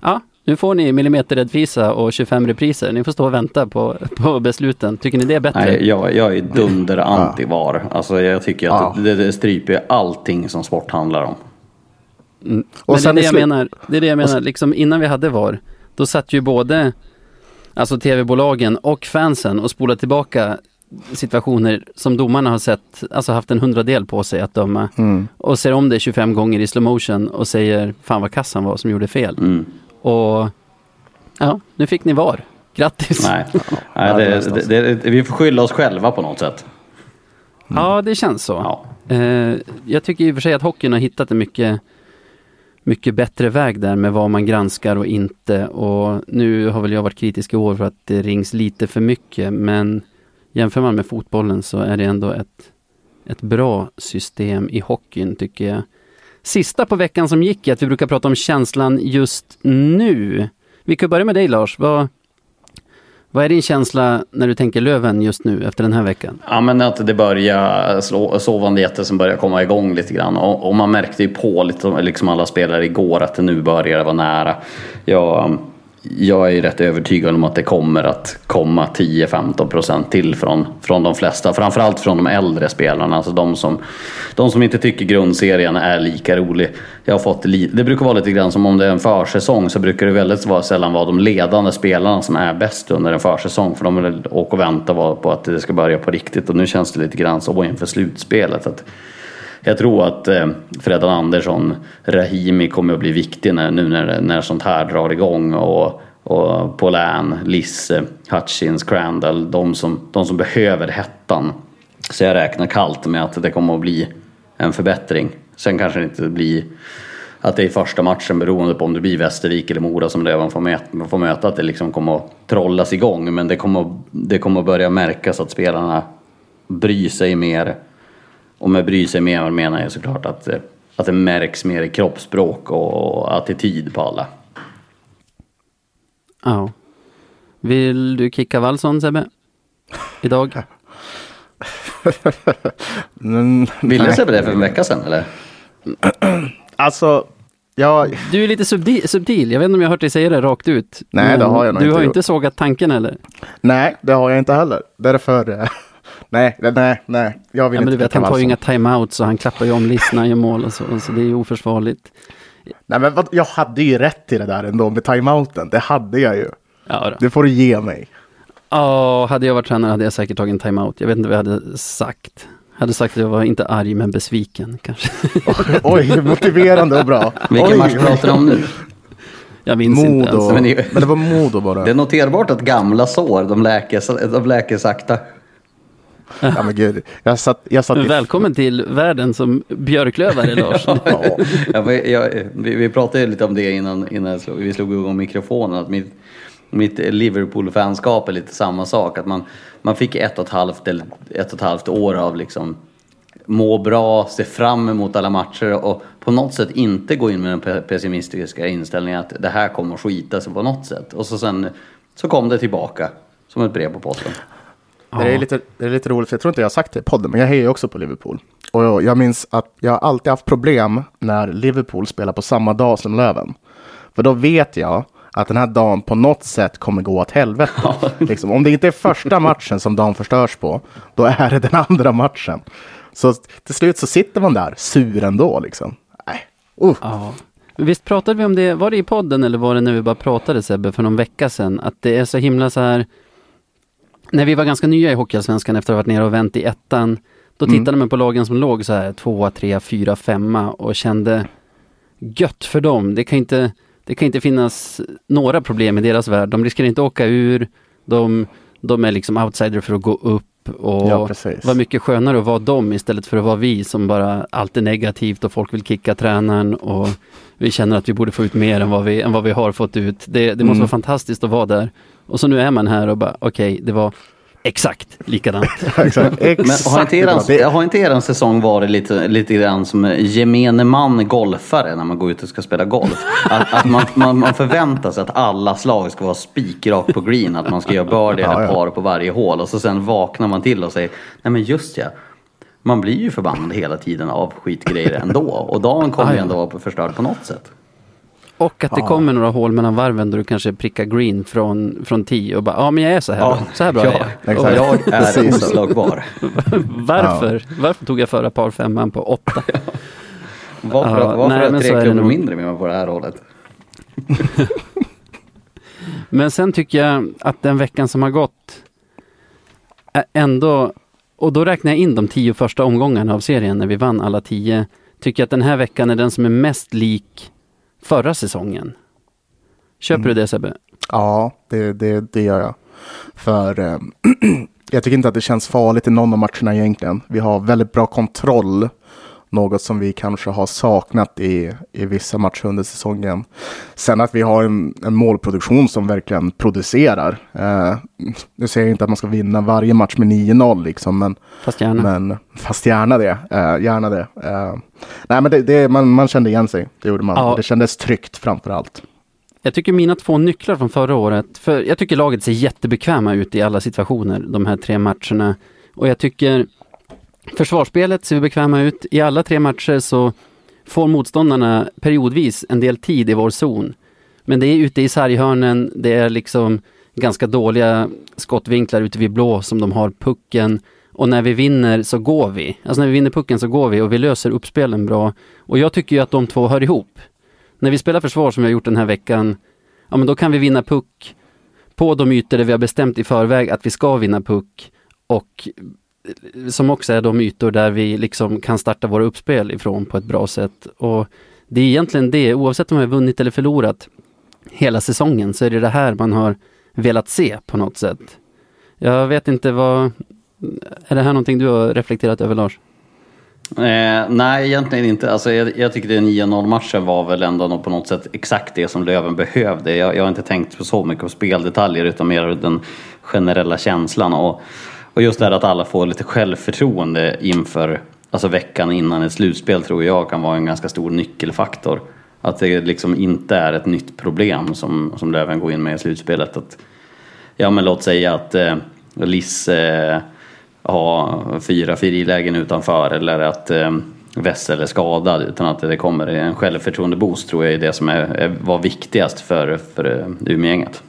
Speaker 1: Ja, nu får ni millimeterrättvisa och 25 repriser. Ni får stå och vänta på, på besluten. Tycker ni det är bättre?
Speaker 3: Nej, jag, jag är dunder anti-VAR. Alltså jag tycker att
Speaker 2: Ja.
Speaker 3: det, det stryper allting som sport handlar om.
Speaker 1: Men
Speaker 2: Och
Speaker 1: det är det jag menar. Det är det jag menar. Liksom innan vi hade VAR, då satt ju både alltså tv-bolagen och fansen och spolade tillbaka situationer som domarna har sett, alltså haft en hundradel på sig att döma.
Speaker 2: Mm.
Speaker 1: Och ser om det 25 gånger i slow motion och säger fan vad kassan var som gjorde fel.
Speaker 3: Mm.
Speaker 1: Och ja, nu fick ni VAR. Grattis!
Speaker 3: Nej, Nej
Speaker 2: det
Speaker 3: det, det, det, vi får skylla oss själva på något sätt.
Speaker 1: Ja, det känns så.
Speaker 3: Ja.
Speaker 1: Eh, jag tycker i och för sig att hockeyn har hittat en mycket, mycket bättre väg där med vad man granskar och inte. Och nu har väl jag varit kritisk i år för att det rings lite för mycket. Men jämför man med fotbollen så är det ändå ett, ett bra system i hockeyn tycker jag. Sista på veckan som gick är att vi brukar prata om känslan just nu. Vi kan börja med dig Lars. Vad, vad är din känsla när du tänker Löven just nu efter den här veckan?
Speaker 3: Ja men att det börjar slå, sovande jätte som börjar komma igång lite grann. Och, och man märkte ju på lite, liksom alla spelare igår att det nu börjar vara nära. Jag, jag är rätt övertygad om att det kommer att komma 10-15% till från, från de flesta. Framförallt från de äldre spelarna. Alltså de som, de som inte tycker grundserien är lika rolig. Jag har fått li, det brukar vara lite grann som om det är en försäsong så brukar det väldigt sällan vara de ledande spelarna som är bäst under en försäsong. För de vill åka och vänta på på att det ska börja på riktigt. Och nu känns det lite grann så inför slutspelet. Att jag tror att eh, Fredan Andersson, Rahimi kommer att bli viktig när, nu när, när sånt här drar igång. Och, och Paulin, Lisse, Hutchins, Crandall, de som, de som behöver hettan. Så jag räknar kallt med att det kommer att bli en förbättring. Sen kanske det inte blir att det är i första matchen beroende på om det blir Västervik eller Mora som Löven får möta, får möta att det liksom kommer att trollas igång. Men det kommer, det kommer att börja märkas att spelarna bryr sig mer. Och med bry sig mer menar jag såklart att, eh, att det märks mer i kroppsspråk och attityd på alla.
Speaker 1: Ja. Vill du kicka Wallson Sebbe? Idag?
Speaker 2: Mm,
Speaker 3: Ville. Sebbe det för en vecka sedan eller?
Speaker 2: Alltså, jag,
Speaker 1: Du är lite subtil. Jag vet inte om jag har hört dig säga det rakt ut.
Speaker 2: Nej,
Speaker 1: Men
Speaker 2: det har jag nog
Speaker 1: Du
Speaker 2: inte
Speaker 1: har
Speaker 2: gjort.
Speaker 1: inte sågat tanken eller?
Speaker 2: nej, det har jag inte heller. Därför, nej, det- nej, nej. Jag vill
Speaker 1: Ja, men du
Speaker 2: inte
Speaker 1: vet, han tar ju inga timeouts och han klappar ju om listorna och gör mål och så, så det är ju oförsvarligt.
Speaker 2: Nej, men vad, jag hade ju rätt till det där ändå med timeouten. Det hade jag ju.
Speaker 1: Ja, då.
Speaker 2: Det får du ge mig.
Speaker 1: Ja, hade jag varit tränare hade jag säkert tagit en timeout. Jag vet inte vad jag hade sagt. Jag hade sagt att jag var inte arg men besviken kanske.
Speaker 2: Oj, motiverande och bra.
Speaker 3: Vilken
Speaker 2: Oj,
Speaker 3: match pratar du om nu?
Speaker 1: Jag minns inte ens.
Speaker 2: Modo.
Speaker 3: Men ni-
Speaker 2: Men det var Modo bara.
Speaker 3: Det är noterbart att gamla sår, de läker, de läker sakta.
Speaker 2: Ja, men gud. Jag satt, jag satt
Speaker 1: Men
Speaker 2: i...
Speaker 1: välkommen till världen som björklövare Lars.
Speaker 2: Ja.
Speaker 3: Jag, vi, vi pratade ju lite om det innan, innan jag slog, vi slog igång mikrofonen. Att mitt, mitt Liverpool-fanskap är lite samma sak. Att man, man fick ett och, ett halvt, eller ett och ett halvt år av liksom må bra, se fram emot alla matcher och på något sätt inte gå in med den pe- pessimistiska inställningen att det här kommer att skita sig på något sätt. Och så sen så kom det tillbaka som ett brev på posten.
Speaker 2: Det, är lite, det är lite roligt, för jag tror inte jag har sagt det i podden, men jag hejar ju också på Liverpool. Och jag, minns att jag har alltid haft problem när Liverpool spelar på samma dag som Löven. För då vet jag att den här dagen på något sätt kommer gå åt helvete. liksom, om det inte är första matchen som dagen förstörs på, då är det den andra matchen. Så till slut så sitter man där sur ändå liksom. Nej. Uh.
Speaker 1: Ja. Visst pratade vi om det, var det i podden eller var det när vi bara pratade Sebbe för någon vecka sedan? Att det är så himla så här, när vi var ganska nya i Hockeyallsvenskan efter att ha varit nere och vänt i ettan, då tittade man på lagen som låg så här tvåa, trea, fyra, femma och kände gött för dem. Det kan inte, det kan inte finnas några problem i deras värld. De riskerar inte åka ur, de, de är liksom outsider för att gå upp och
Speaker 2: Ja, precis.
Speaker 1: vad mycket skönare att vara dem istället för att vara vi som bara allt är negativt och folk vill kicka tränaren och vi känner att vi borde få ut mer än vad vi, än vad vi har fått ut. Det, det måste
Speaker 2: Mm.
Speaker 1: vara fantastiskt att vara där. Och så nu är man här och bara okej, det var exakt likadant.
Speaker 2: Exakt.
Speaker 3: Men
Speaker 2: Exakt
Speaker 3: har inte, eran, har inte eran säsong varit lite, lite grann som gemene man golfare när man går ut och ska spela golf? Att, att man, man, man förväntar sig att alla slag ska vara spikrakt på green, att man ska göra birdie eller par på varje hål och så sen vaknar man till och säger nej men just ja, man blir ju förbannad hela tiden av skitgrejer ändå och dagen kommer ju ändå vara förstörd på något sätt.
Speaker 1: Och att det
Speaker 2: Ja.
Speaker 1: kommer några hål mellan varven där du kanske prickar green från, från 10 och bara, ja men jag är så här bra, så här bra
Speaker 3: ja,
Speaker 1: är jag. Och
Speaker 3: Jag är oslagbar.
Speaker 1: varför? Varför tog jag förra par femman på 8?
Speaker 3: Varför,
Speaker 1: Ja,
Speaker 3: varför
Speaker 1: nej,
Speaker 3: tre
Speaker 1: är
Speaker 3: klubbor
Speaker 1: nog.
Speaker 3: mindre med mig på det här hållet?
Speaker 1: Men sen tycker jag att den veckan som har gått ändå, och då räknar jag in de tio första omgångarna av serien när vi vann alla tio, tycker jag att den här veckan är den som är mest lik förra säsongen. Köper
Speaker 2: Mm.
Speaker 1: du det Sebbe?
Speaker 2: Ja, det, det, det gör jag. För eh, jag tycker inte att det känns farligt i någon av matcherna egentligen. Vi har väldigt bra kontroll. Något som vi kanske har saknat i, i vissa matcher under säsongen. Sen att vi har en, en målproduktion som verkligen producerar. Eh, nu säger jag inte att man ska vinna varje match med 9-0 liksom, men,
Speaker 1: Fast gärna.
Speaker 2: men fast gärna det. Eh, gärna det. Eh, nej, men det, det, man, man kände igen sig. Det gjorde man.
Speaker 1: Ja.
Speaker 2: Det kändes tryggt framför allt.
Speaker 1: Jag tycker mina två nycklar från förra året, för jag tycker laget ser jättebekväma ut i alla situationer, de här tre matcherna. Och jag tycker försvarsspelet ser bekväma ut. I alla tre matcher så får motståndarna periodvis en del tid i vår zon. Men det är ute i sarghörnen, det är liksom ganska dåliga skottvinklar ute vid blå som de har pucken. Och när vi vinner så går vi. Alltså när vi vinner pucken så går vi och vi löser uppspelen bra. Och jag tycker ju att de två hör ihop. När vi spelar försvar som vi har gjort den här veckan, ja men då kan vi vinna puck på de ytor där vi har bestämt i förväg att vi ska vinna puck och som också är de ytor där vi liksom kan starta våra uppspel ifrån på ett bra sätt. Och det är egentligen det, oavsett om vi har vunnit eller förlorat hela säsongen så är det det här man har velat se på något sätt. Jag vet inte vad, är det här någonting du har reflekterat över Lars?
Speaker 3: Eh, nej, egentligen inte. Alltså, jag, jag tycker den 9-0 matchen var väl ändå på något sätt exakt det som Löven behövde. Jag, jag har inte tänkt på så mycket på speldetaljer utan mer den generella känslan. Och, och just det här att alla får lite självförtroende inför alltså veckan innan ett slutspel tror jag kan vara en ganska stor nyckelfaktor. Att det liksom inte är ett nytt problem som, som Löven går in med i slutspelet. Att, ja men låt säga att eh, Liss eh, har fyra frilägen utanför eller att eh, Wessel är skadad utan att det kommer en självförtroende-boost tror jag är det som är, är, var viktigast för, för eh, Umeå-gänget.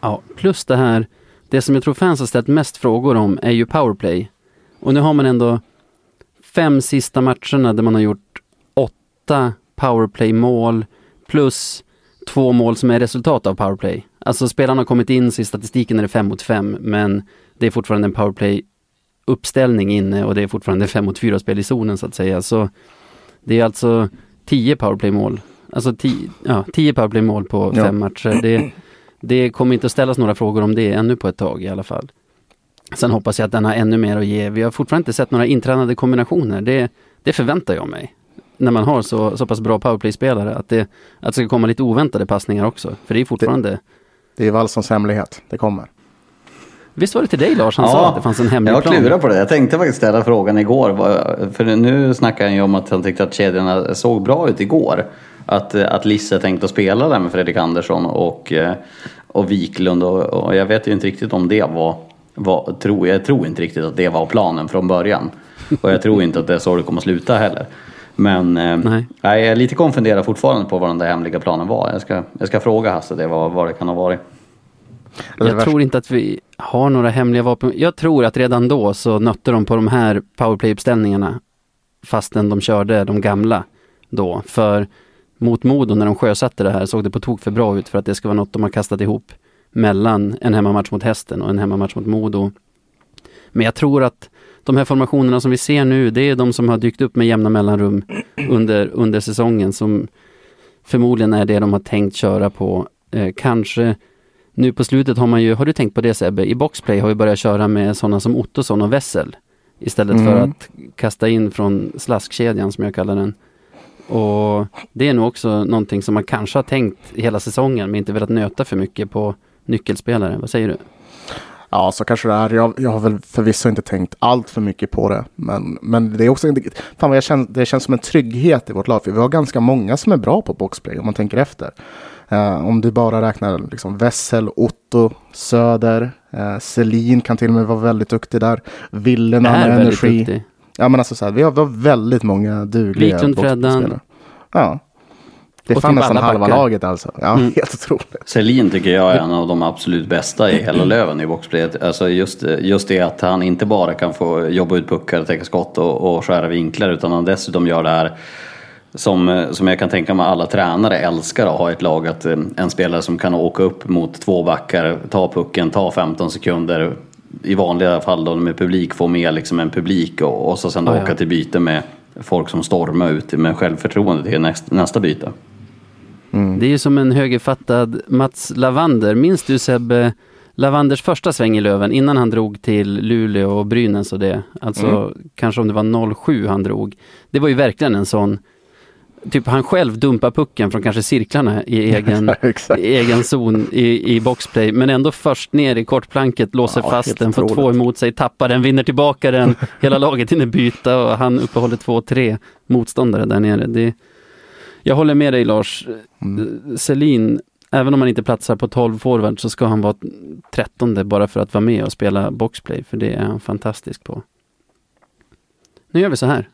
Speaker 1: Ja, plus det här, det som jag tror fans har ställt mest frågor om är ju powerplay. Och nu har man ändå fem sista matcherna där man har gjort åtta powerplay-mål plus två mål som är resultat av powerplay. Alltså spelarna har kommit in, så i statistiken är det fem mot fem, men det är fortfarande en powerplay-uppställning inne och det är fortfarande fem mot fyra spel i zonen så att säga. Så det är alltså tio powerplay-mål. Alltså tio, ja, tio powerplay-mål på
Speaker 2: Ja.
Speaker 1: fem matcher. Det, det kommer inte att ställas några frågor om det ännu på ett tag i alla fall. Sen hoppas jag att den har ännu mer att ge. Vi har fortfarande inte sett några intränade kombinationer. Det, det förväntar jag mig. När man har så, så pass bra powerplay-spelare. Att det, att det ska komma lite oväntade passningar också. För det är fortfarande...
Speaker 2: Det är Wallsons hemlighet. Det kommer.
Speaker 1: Visst var det till dig Lars han sa att det fanns en hemlig
Speaker 3: jag
Speaker 1: plan?
Speaker 3: klurar på det. Jag tänkte faktiskt ställa frågan igår. För nu snackar han ju om att han tyckte att kedjorna såg bra ut igår. Att, att Lisse tänkte att spela där med Fredrik Andersson och, eh, och Wiklund. Och, och jag vet ju inte riktigt om det var, var tror, jag tror inte riktigt att det var planen från början. Och jag tror inte att det är så det kommer att sluta heller. Men eh,
Speaker 1: Nej.
Speaker 3: jag är lite konfunderad fortfarande på vad den där hemliga planen var. Jag ska, jag ska fråga Hasse det, vad, vad det kan ha varit.
Speaker 1: Jag tror inte att vi har några hemliga vapen. Jag tror att redan då så nötte de på de här powerplay-uppställningarna fastän de körde de gamla då. För mot Modo när de sjösatte det här såg det på tok för bra ut för att det ska vara något de har kastat ihop mellan en hemmamatch mot Hästen och en hemmamatch mot Modo. Men jag tror att de här formationerna som vi ser nu, det är de som har dykt upp med jämna mellanrum under, under säsongen som förmodligen är det de har tänkt köra på. Eh, kanske nu på slutet har man ju, har du tänkt på det Sebbe? I boxplay har vi börjat köra med sådana som Ottosson och Wessel. Istället för
Speaker 2: Mm.
Speaker 1: att kasta in från slaskkedjan som jag kallar den. Och det är nog också någonting som man kanske har tänkt hela säsongen men inte velat nöta för mycket på nyckelspelare. Vad säger du?
Speaker 2: Ja, så kanske det är. Jag, jag har väl förvisso inte tänkt allt för mycket på det. Men, men det är också inte, fan vad jag känner, det känns som en trygghet i vårt lag. För vi har ganska många som är bra på boxplay om man tänker efter. Eh, om du bara räknar liksom Wessel, Otto, Söder, uh, Selin kan till och med vara väldigt duktig där. Ville när han
Speaker 1: är
Speaker 2: har
Speaker 1: väldigt
Speaker 2: energi.
Speaker 1: duktig.
Speaker 2: Ja, men alltså så här, vi, har, vi har väldigt många dugliga
Speaker 1: Wiklund, Freddan.
Speaker 2: Ja. Det är
Speaker 1: Och
Speaker 2: fan
Speaker 1: typ
Speaker 2: nästan halva
Speaker 1: backar.
Speaker 2: laget alltså. Ja,
Speaker 1: Mm.
Speaker 2: helt otroligt.
Speaker 3: Selin tycker jag är en av de absolut bästa i hela Löven i boxplayet. Alltså just, just det att han inte bara kan få jobba ut puckar, täcka skott och, och skära vinklar utan han dessutom gör det här som, som jag kan tänka mig alla tränare älskar att ha ett lag. Att eh, en spelare som kan åka upp mot två backar, ta pucken, ta 15 sekunder. I vanliga fall då med publik få med liksom en publik och, och så sen då
Speaker 1: Ja, ja.
Speaker 3: åka till byte med folk som stormar ut med självförtroende till nästa, nästa byte.
Speaker 1: Det är ju som en högerfattad Mats Lavander. Minns du Sebbe Lavanders första sväng i Löven innan han drog till Luleå och Brynäs och det? Alltså kanske om det var 07 han drog. Det var ju verkligen en sån Typ han själv dumpar pucken från kanske cirklarna i egen, i egen zon i, i boxplay. Men ändå först ner i kortplanket, låser
Speaker 2: Ja,
Speaker 1: fast den, får två emot sig, tappar den, vinner tillbaka den. Hela laget hinner byta och han uppehåller två, tre motståndare där nere. Det, jag håller med dig Lars.
Speaker 2: Mm.
Speaker 1: Selin, även om han inte platsar på 12 forward så ska han vara 13 bara för att vara med och spela boxplay. För det är han fantastisk på. Nu gör vi så här.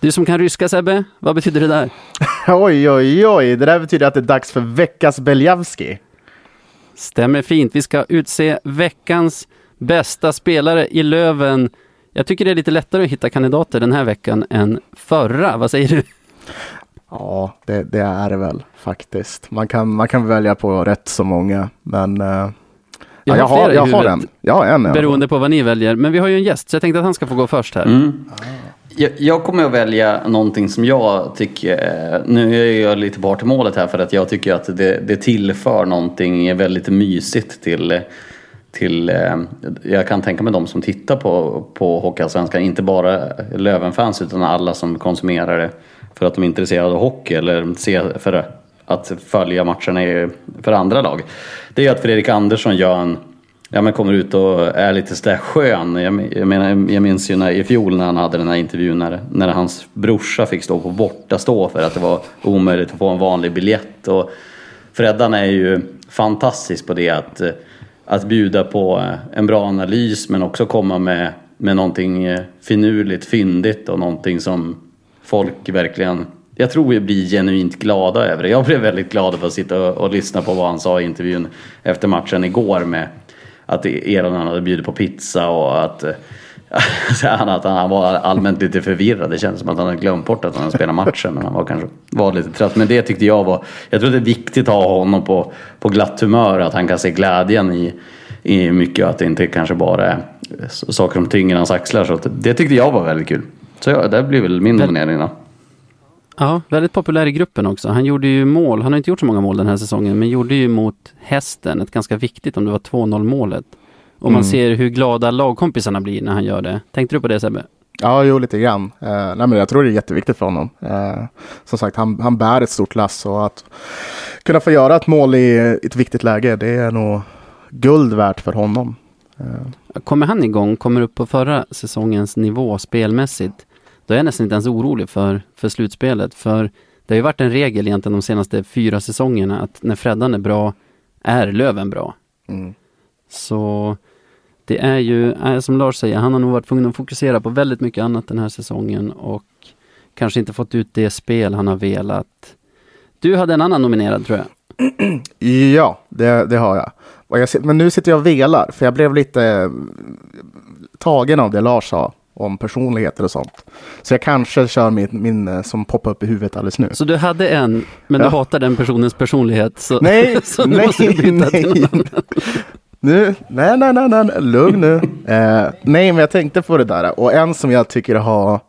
Speaker 1: Du som kan ryska Sebbe, vad betyder det där?
Speaker 2: Oj, oj, oj. Det där betyder att det är dags för veckans Beljavski.
Speaker 1: Stämmer fint. Vi ska utse veckans bästa spelare i Löven. Jag tycker det är lite lättare att hitta kandidater den här veckan än förra. Vad säger du?
Speaker 2: Ja, det, det är det väl faktiskt. Man kan, man kan välja på rätt så många, men... eh, ja, jag
Speaker 1: har
Speaker 2: har,
Speaker 1: flera i
Speaker 2: jag har
Speaker 1: huvudet.
Speaker 2: en. Jag har en.
Speaker 1: Beroende på vad ni väljer. Men vi har ju en gäst, så jag tänkte att han ska få gå först här.
Speaker 3: Mm. Jag, jag kommer att välja någonting som jag tycker, eh, nu är jag lite bort i målet här för att jag tycker att det, det tillför någonting väldigt mysigt till, till eh, jag kan tänka mig de som tittar på, på Hockeyallsvenskan, inte bara Lövenfans utan alla som konsumerar det för att de är intresserade av hockey eller ser för att följa matcherna för andra lag. Det är att Fredrik Andersson gör en Ja men kommer ut och är lite sådär skön. Jag, jag, menar, jag minns ju när, i fjol när han hade den här intervjun när, när hans brorsa fick stå på bortastå för att det var omöjligt att få en vanlig biljett. Och Freddan är ju fantastisk på det att, att bjuda på en bra analys men också komma med, med någonting eh, finurligt, fyndigt och någonting som folk verkligen jag tror vi blir genuint glada över det. Jag blev väldigt glad över att sitta och, och lyssna på vad han sa i intervjun efter matchen igår med att Eron hade bjudit på pizza och att, han, att han var allmänt lite förvirrad. Det kändes som att han hade glömt bort att han hade spelat matchen men han var kanske var lite trött. Men det tyckte jag var, jag tror det är viktigt att ha honom på, på glatt humör, att han kan se glädjen i, i mycket och att det inte kanske bara är saker som tynger hans axlar. Så det tyckte jag var väldigt kul. Så ja, det blir väl min nominering då.
Speaker 1: Ja, väldigt populär i gruppen också. Han gjorde ju mål, han har inte gjort så många mål den här säsongen, men gjorde ju mot hästen ett ganska viktigt, om det var 2-0 målet. Och man
Speaker 2: Mm.
Speaker 1: ser hur glada lagkompisarna blir när han gör det. Tänkte du på det Sebbe?
Speaker 2: Ja, jo, lite grann. Uh, nej, men jag tror det är jätteviktigt för honom. Eh, som sagt, han, han bär ett stort lass och att kunna få göra ett mål i ett viktigt läge, det är nog guld värt för honom. Eh,
Speaker 1: Kommer han igång, kommer upp på förra säsongens nivå spelmässigt, då är jag nästan inte ens orolig för, för slutspelet. För det har ju varit en regel egentligen de senaste fyra säsongerna att när Freddan är bra, är Löven bra.
Speaker 2: mm.
Speaker 1: Så det är ju, eh, som Lars säger, han har nog varit tvungen att fokusera på väldigt mycket annat den här säsongen och kanske inte fått ut det spel han har velat. Du hade en annan nominerad tror jag.
Speaker 2: Ja, det, det har jag. Jag. Men nu sitter jag och velar, för jag blev lite eh, tagen av det Lars sa om personligheter och sånt. Så jag kanske kör min, min eh, som poppar upp i huvudet alldeles nu.
Speaker 1: Så du hade en, men
Speaker 2: Ja.
Speaker 1: du hatar den personens personlighet. Så,
Speaker 2: Nej,
Speaker 1: så nu
Speaker 2: nej,
Speaker 1: måste du byta till någon
Speaker 2: nej.
Speaker 1: annan.
Speaker 2: Nu, nej, nej, nej, nej, lugn nu. Eh, nej, men jag tänkte på det där. Och en som jag tycker har,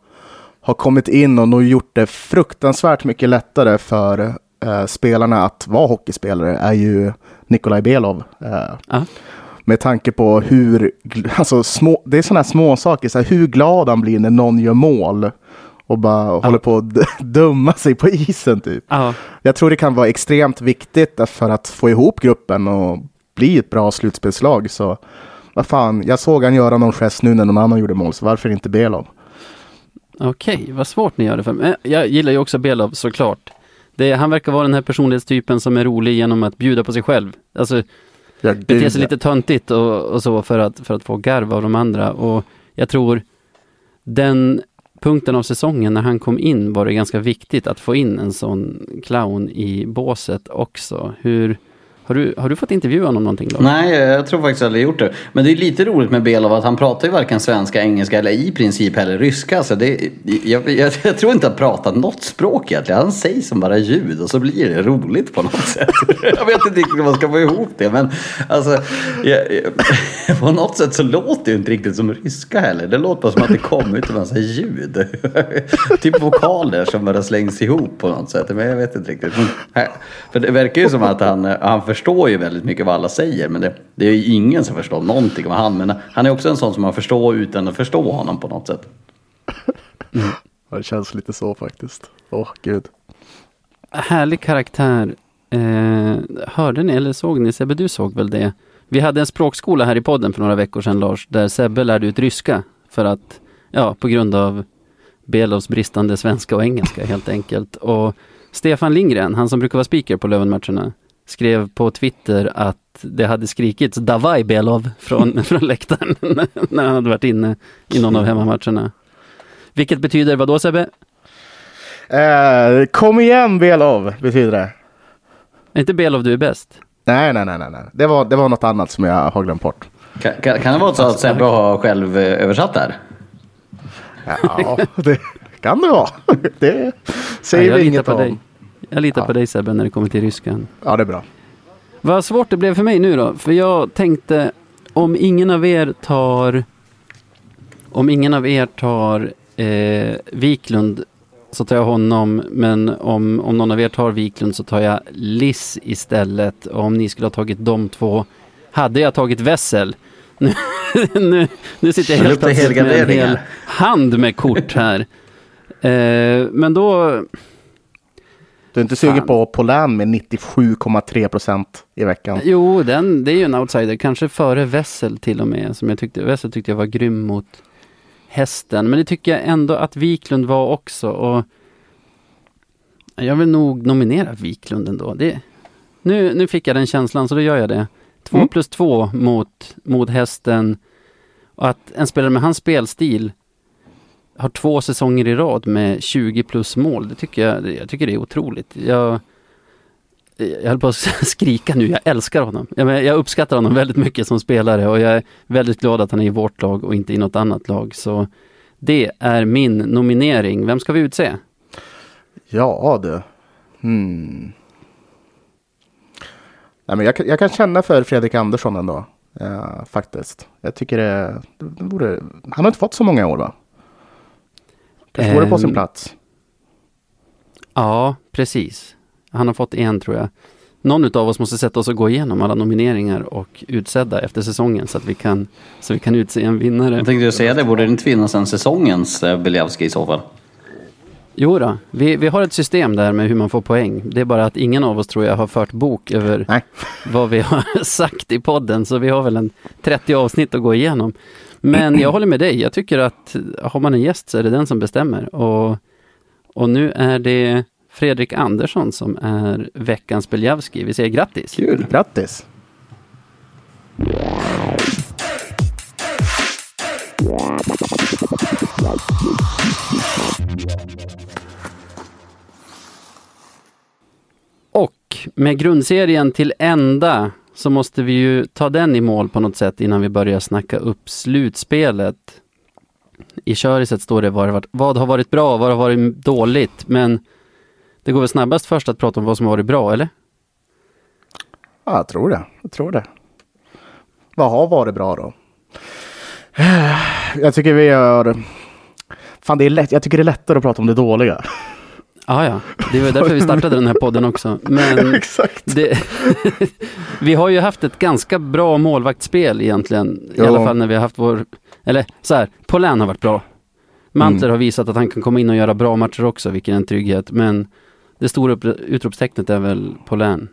Speaker 2: har kommit in och nog gjort det fruktansvärt mycket lättare för eh, spelarna att vara hockeyspelare är ju Nikolaj Belov. Eh. Med tanke på hur, alltså små, det är sådana små saker, så här, hur glad han blir när någon gör mål och bara håller på att d- dumma sig på isen typ.
Speaker 1: Ja.
Speaker 2: Jag tror det kan vara extremt viktigt för att få ihop gruppen och bli ett bra slutspelslag. Så vad fan, jag såg han göra någon gest nu när någon annan gjorde mål, så varför inte Belov?
Speaker 1: Okej, vad svårt ni gör det för mig. Jag gillar ju också Belov såklart. Det, han verkar vara den här personlighetstypen som är rolig genom att bjuda på sig själv. Alltså
Speaker 2: Ja,
Speaker 1: bete sig lite töntigt och, och så för att, för att få garv av de andra. Och jag tror den punkten av säsongen när han kom in var det ganska viktigt att få in en sån clown i båset också. Hur, har, du, har du fått intervjua honom någonting då?
Speaker 3: Nej, jag tror faktiskt aldrig gjort det. Men det är lite roligt med Belov att han pratar ju varken svenska, engelska eller i princip heller ryska. Så det, jag, jag, jag tror inte han pratar något språk egentligen. Han säger som bara ljud och så blir det roligt på något sätt. Jag vet inte riktigt hur man ska få ihop det. Men alltså, jag, jag, på något sätt så låter det ju inte riktigt som ryska heller. Det låter bara som att det kommer ut en massa ljud. typ vokaler som bara slängs ihop på något sätt. Men jag vet inte riktigt. För det verkar ju som att han, han förstår ju väldigt mycket vad alla säger. Men det, det är ju ingen som förstår någonting om han. Men han är också en sån som man förstår utan att förstå honom på något sätt.
Speaker 2: Ja, Det känns lite så faktiskt. Åh, gud.
Speaker 1: Härlig karaktär. Eh, hörde ni eller såg ni? Sebbe, du såg väl det? Vi hade en språkskola här i podden för några veckor sedan Lars, där Sebbe lärde ut ryska för att, ja, på grund av Belovs bristande svenska och engelska helt enkelt. Och Stefan Lindgren, han som brukar vara speaker på Lövenmatcherna, skrev på Twitter att det hade skrikits Davaj Belov från, från läktaren när han hade varit inne i någon av hemmamatcherna. Vilket betyder vad då Sebbe?
Speaker 2: Eh, kom igen Belov, betyder det.
Speaker 1: Är inte Belov du är bäst?
Speaker 2: Nej, nej, nej, nej. nej. Det, var, det var något annat som jag har glömt bort.
Speaker 3: Kan, kan, kan det vara så att Sebbe har själv eh, översatt det här?
Speaker 2: Ja, det kan det vara. Det
Speaker 1: Ja,
Speaker 2: säger
Speaker 1: jag
Speaker 2: vi inget
Speaker 1: på
Speaker 2: om.
Speaker 1: dig. Jag litar
Speaker 2: Ja.
Speaker 1: på dig Sebbe när det kommer till ryskan.
Speaker 2: Ja, det är bra.
Speaker 1: Vad svårt det blev för mig nu då. För jag tänkte om ingen av er tar om ingen av er tar eh, Wiklund så tar jag honom. Men om, om någon av er tar Wiklund så tar jag Liss istället. Och om ni skulle ha tagit de två hade jag tagit Wessel. Nu, nu, nu sitter jag helt plötsligt med en hel hand med kort här. Eh, men då,
Speaker 2: Du är inte sugen på Polan med 97,3 procent i veckan?
Speaker 1: Jo, den, det är ju en outsider. Kanske före Wessel till och med. Som jag tyckte, Wessel tyckte jag var grym mot hästen. Men det tycker jag ändå att Wiklund var också. Och jag vill nog nominera Wiklund ändå. Det, nu, nu fick jag den känslan så då gör jag det. Två
Speaker 2: Mm.
Speaker 1: plus två mot, mot hästen. Och att en spelare med hans spelstil har två säsonger i rad med 20 plus mål. Det tycker jag, jag tycker det är otroligt. Jag, jag höll på att skrika nu, jag älskar honom. Jag, jag uppskattar honom väldigt mycket som spelare och jag är väldigt glad att han är i vårt lag och inte i något annat lag. Så det är min nominering. Vem ska vi utse?
Speaker 2: Ja du. Hmm. Nej, men jag, kan- jag kan känna för Fredrik Andersson ändå. Ja, faktiskt. Jag tycker det, det vore... Han har inte fått så många år va? Kanske vore på sin
Speaker 1: Ehm,
Speaker 2: plats.
Speaker 1: Ja, precis. Han har fått en tror jag. Någon av oss måste sätta oss och gå igenom alla nomineringar och utsedda efter säsongen så att vi kan, så vi kan utse en vinnare.
Speaker 3: Jag tänkte säga det, borde det inte finnas en säsongens eh, Beliavski i så fall?
Speaker 1: Jo då, vi, vi har ett system där med hur man får poäng. Det är bara att ingen av oss tror jag har fört bok över
Speaker 2: Nej.
Speaker 1: vad vi har sagt i podden. Så vi har väl en 30 avsnitt att gå igenom. Men jag håller med dig. Jag tycker att har man en gäst så är det den som bestämmer. Och, och nu är det Fredrik Andersson som är veckans Beljavski. Vi säger grattis!
Speaker 3: Kul!
Speaker 2: Grattis!
Speaker 1: Och med grundserien till ända så måste vi ju ta den i mål på något sätt innan vi börjar snacka upp slutspelet. I köriset står det vad, har varit- vad har varit bra, vad har varit dåligt, men det går väl snabbast först att prata om vad som har varit bra, eller?
Speaker 2: Ja, jag tror det. Jag tror det. vad har varit bra då? Jag tycker vi gör... Fan, det är lätt. Jag tycker det är lättare att prata om det dåliga.
Speaker 1: Ja, ja. Det var därför vi startade den här podden också. Men
Speaker 2: Exakt.
Speaker 1: det, vi har ju haft ett ganska bra målvaktsspel egentligen. I
Speaker 2: Jo.
Speaker 1: alla fall när vi har haft vår... Eller så här, Paulin har varit bra. Mantler
Speaker 2: Mm.
Speaker 1: har visat att han kan komma in och göra bra matcher också, vilken är en trygghet. Men det stora upp, utropstecknet är väl Paulin.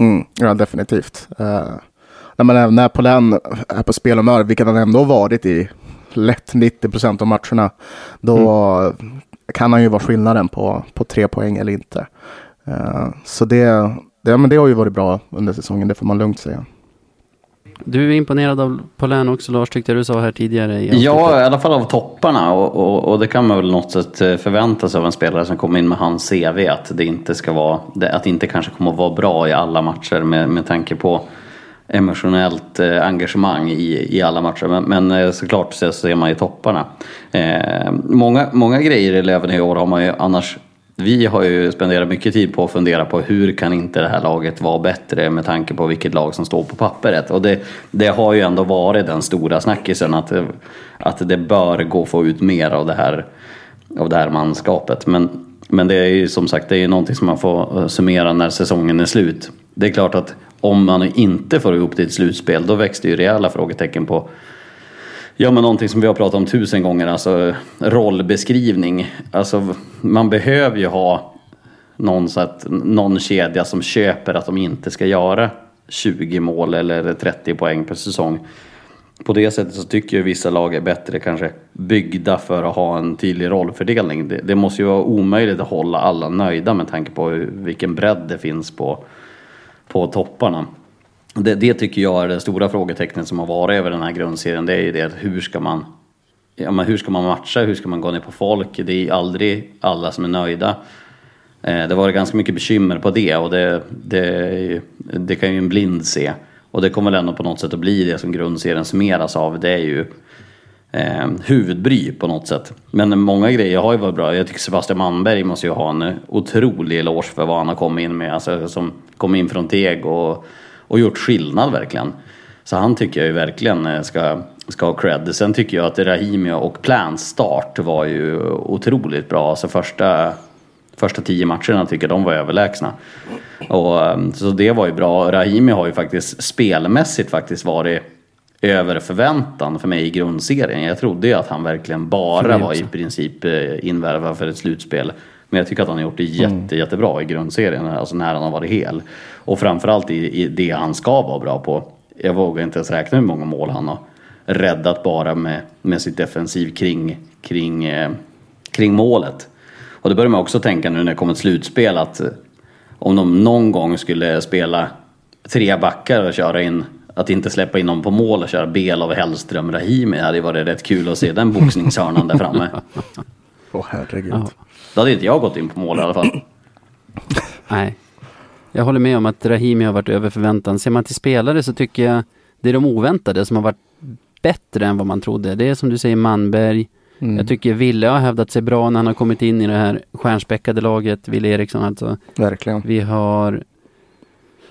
Speaker 2: Mm, ja, definitivt. Uh, även när Polen är på spelhumör, vilket han ändå varit i lätt 90 procent av matcherna, då kan han ju vara skillnaden på, på tre poäng eller inte. Eh, så det, det, men det har ju varit bra under säsongen, det får man lugnt säga.
Speaker 1: Du är imponerad av Paulin också Lars, tyckte jag du sa här tidigare. i
Speaker 3: Ja, i alla fall av topparna. Och, och, och det kan man väl något sätt eh, förvänta sig av en spelare som kommer in med hans CV. Att det inte ska vara, att det inte kanske kommer att vara bra i alla matcher med, med tanke på emotionellt eh, engagemang i, i alla matcher. Men, men eh, såklart så ser man ju topparna. Eh, många, många grejer i Löven i år har man ju annars vi har ju spenderat mycket tid på att fundera på hur kan inte det här laget vara bättre med tanke på vilket lag som står på pappret. Och det, det har ju ändå varit den stora snackisen att, att det bör gå att få ut mer av det här, av det här manskapet. Men, men det är ju som sagt det är ju någonting som man får eh, summera när säsongen är slut. Det är klart att om man inte får ihop det i ett slutspel då väcks det ju rejäla frågetecken på Ja men någonting som vi har pratat om tusen gånger, alltså eh, rollbeskrivning. Alltså man behöver ju ha någon, så att, någon kedja som köper att de inte ska göra 20 mål eller 30 poäng per säsong. På det sättet så tycker jag vissa lag är bättre kanske byggda för att ha en tydlig rollfördelning. Det, det måste ju vara omöjligt att hålla alla nöjda med tanke på hur- vilken bredd det finns på, på topparna. Det, det tycker jag är det stora frågetecknet som har varit över den här grundserien. Det är ju det att hur ska man, ja, men hur ska man matcha, hur ska man gå ner på folk? Det är aldrig alla som är nöjda. Eh, Det var ganska mycket bekymmer på det och det, det, det kan ju en blind se. Och det kommer väl ändå på något sätt att bli det som grundserien summeras av. Det är ju eh, huvudbry på något sätt. Men många grejer har ju varit bra. Jag tycker Sebastian Manberg måste ju ha en otrolig eloge för vad han har kommit in med. Alltså som kom in från Teg och, och gjort skillnad verkligen. Så han tycker jag ju verkligen eh, ska, ska ha cred. Sen tycker jag att Rahimi och Plans start var ju otroligt bra. Alltså första, första tio matcherna tycker jag de var överlägsna. Och, eh, så det var ju bra. Rahimi har ju faktiskt spelmässigt faktiskt varit över förväntan för mig i grundserien. Jag trodde ju att han verkligen bara var i princip eh, invärvad för ett slutspel. Men jag tycker att han har gjort det jätte, jättebra i grundserien, alltså när han har varit hel. Och framförallt i, i det han ska vara bra på. Jag vågar inte ens räkna hur många mål han har räddat bara med, med sitt defensiv kring, kring, eh, kring målet. Och det börjar man också tänka nu när det kommer ett slutspel att eh, om de någon gång skulle spela tre backar och köra in, att inte släppa in dem på mål och köra Belov, Hellström, Rahimi hade ju varit rätt kul att se den boxningshörnan där framme.
Speaker 2: Åh herregud.
Speaker 1: Ja.
Speaker 3: Då hade inte jag gått in på mål i alla fall.
Speaker 1: Nej. Jag håller med om att Rahimi har varit över förväntan. Ser man till spelare så tycker jag det är de oväntade som har varit bättre än vad man trodde. Det är som du säger Manberg.
Speaker 2: Mm.
Speaker 1: Jag tycker Ville har hävdat sig bra när han har kommit in i det här stjärnspäckade laget. Ville Eriksson alltså.
Speaker 2: Verkligen.
Speaker 1: Vi har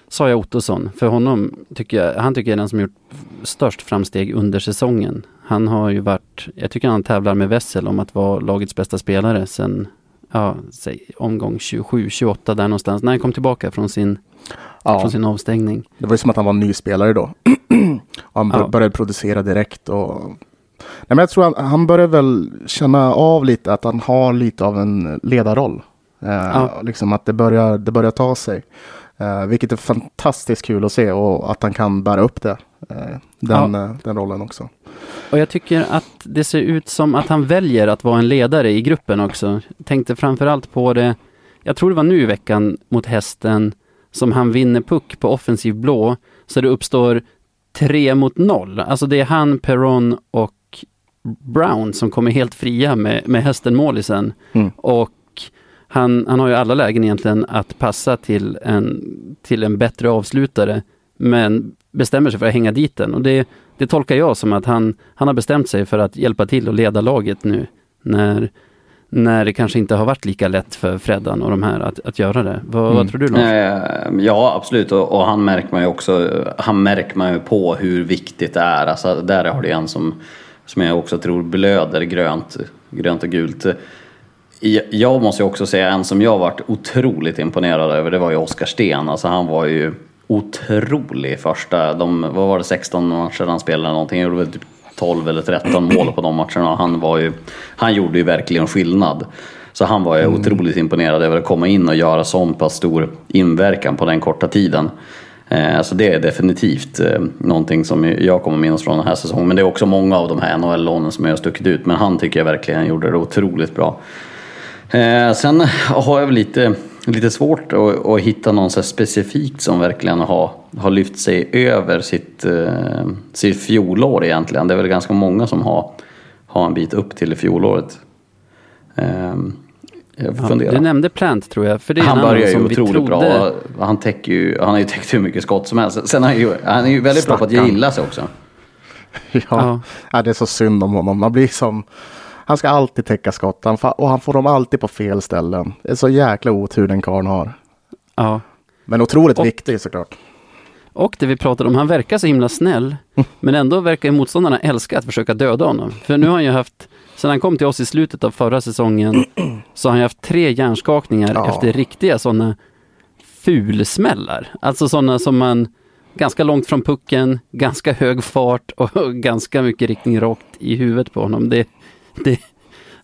Speaker 1: Saja Ottosson. För honom tycker jag, han tycker jag är den som gjort störst framsteg under säsongen. Han har ju varit, jag tycker han tävlar med Wessel om att vara lagets bästa spelare sen, ja, säg omgång 27, 28 där någonstans. När han kom tillbaka från sin,
Speaker 2: Ja,
Speaker 1: från sin avstängning.
Speaker 2: det var ju som att han var en ny spelare då. Han bör-
Speaker 1: Ja.
Speaker 2: började producera direkt och Nej, men jag tror han, han börjar väl känna av lite att han har lite av en ledarroll. Eh,
Speaker 1: Ja.
Speaker 2: Liksom att det börjar, det börjar ta sig. Eh, vilket är fantastiskt kul att se och att han kan bära upp det. Eh, den, eh, den rollen också.
Speaker 1: Och jag tycker att det ser ut som att han väljer att vara en ledare i gruppen också. Tänkte framförallt på det, jag tror det var nu i veckan mot hästen, som han vinner puck på offensiv blå, så det uppstår tre mot noll. Alltså det är han, Perron och Brown som kommer helt fria med, med hästen målisen.
Speaker 2: Mm.
Speaker 1: Och han, han har ju alla lägen egentligen att passa till en, till en bättre avslutare, men bestämmer sig för att hänga dit den. Och det, det tolkar jag som att han, han har bestämt sig för att hjälpa till och leda laget nu när, när det kanske inte har varit lika lätt för Freddan och de här att, att göra det. Vad,
Speaker 2: Mm.
Speaker 1: vad tror du Lars?
Speaker 3: Eh, Ja, absolut. Och, och han märker man ju också, han märker man ju på hur viktigt det är. Alltså, där har du en som, som jag också tror blöder grönt, grönt och gult. Jag- måste ju också säga en som jag varit otroligt imponerad över, det var ju Oskar Sten. Alltså han var ju otrolig första, de, vad var det, 16 matcher han spelade eller någonting. Han gjorde väl typ 12 eller 13 mål på de matcherna. Han, var ju, han gjorde ju verkligen skillnad. Så han var ju otroligt imponerad över att komma in och göra sån pass stor inverkan på den korta tiden. Så det är definitivt eh, någonting som jag kommer minnas från den här säsongen. Men det är också många av de här NHL-lånen som jag har stuckit ut. Men han tycker jag verkligen gjorde det otroligt bra. Eh, sen har jag väl lite, lite svårt att, att hitta någon så här specifikt som verkligen har, har lyft sig över sitt, sitt fjolår egentligen. Det är väl ganska många som har, har en bit upp till fjolåret fundera.
Speaker 1: du nämnde Plant tror jag. För det är
Speaker 3: Han börjar ju otroligt
Speaker 1: trodde...
Speaker 3: bra. Han, täcker ju, han har ju täckt hur mycket skott som helst. Sen är han ju, han är ju väldigt bra på att
Speaker 2: Stackarn.
Speaker 3: gilla sig också.
Speaker 2: Ja.
Speaker 1: Ja.
Speaker 2: Ja, det är så synd om honom. Man blir som... Han ska alltid täcka skott han fa- och han får dem alltid på fel ställen. Det är så jäkla otur den karln har.
Speaker 1: Ja.
Speaker 2: Men otroligt
Speaker 1: Och-
Speaker 2: viktig såklart.
Speaker 1: Och det vi pratade om, han verkar så himla snäll. Men ändå verkar ju motståndarna älska att försöka döda honom. För nu har han ju haft, sen han kom till oss i slutet av förra säsongen, så har han haft tre hjärnskakningar
Speaker 2: Ja.
Speaker 1: efter riktiga sådana fulsmällar. Alltså sådana som man, ganska långt från pucken, ganska hög fart och ganska mycket riktning rakt i huvudet på honom. Det, det,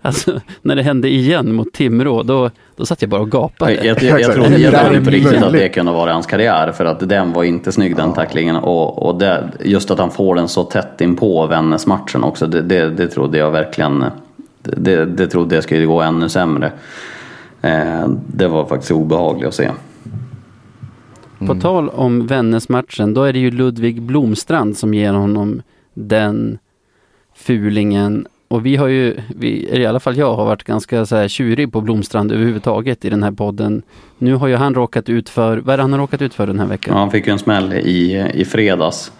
Speaker 1: alltså, när det hände igen mot Timrå, då, då satt jag bara och gapade.
Speaker 3: Jag, jag, jag, jag
Speaker 2: Exakt.
Speaker 3: jag på riktigt att det kunde vara hans karriär för att den var inte snygg den tacklingen och, och det, just att han får den så tätt in på Vännäs-matchen också det, det, det trodde jag verkligen det, det trodde jag skulle gå ännu sämre. Eh, det var faktiskt obehagligt att se.
Speaker 1: På tal om Vännäs-matchen, då är det ju Ludvig Blomstrand som ger honom den fulingen. Och vi har ju, vi, i alla fall jag har varit ganska så här tjurig på Blomstrand överhuvudtaget i den här podden. Nu har ju han råkat ut för, vad är det han har råkat ut för den här veckan?
Speaker 3: Ja, han fick ju en smäll i, i fredags.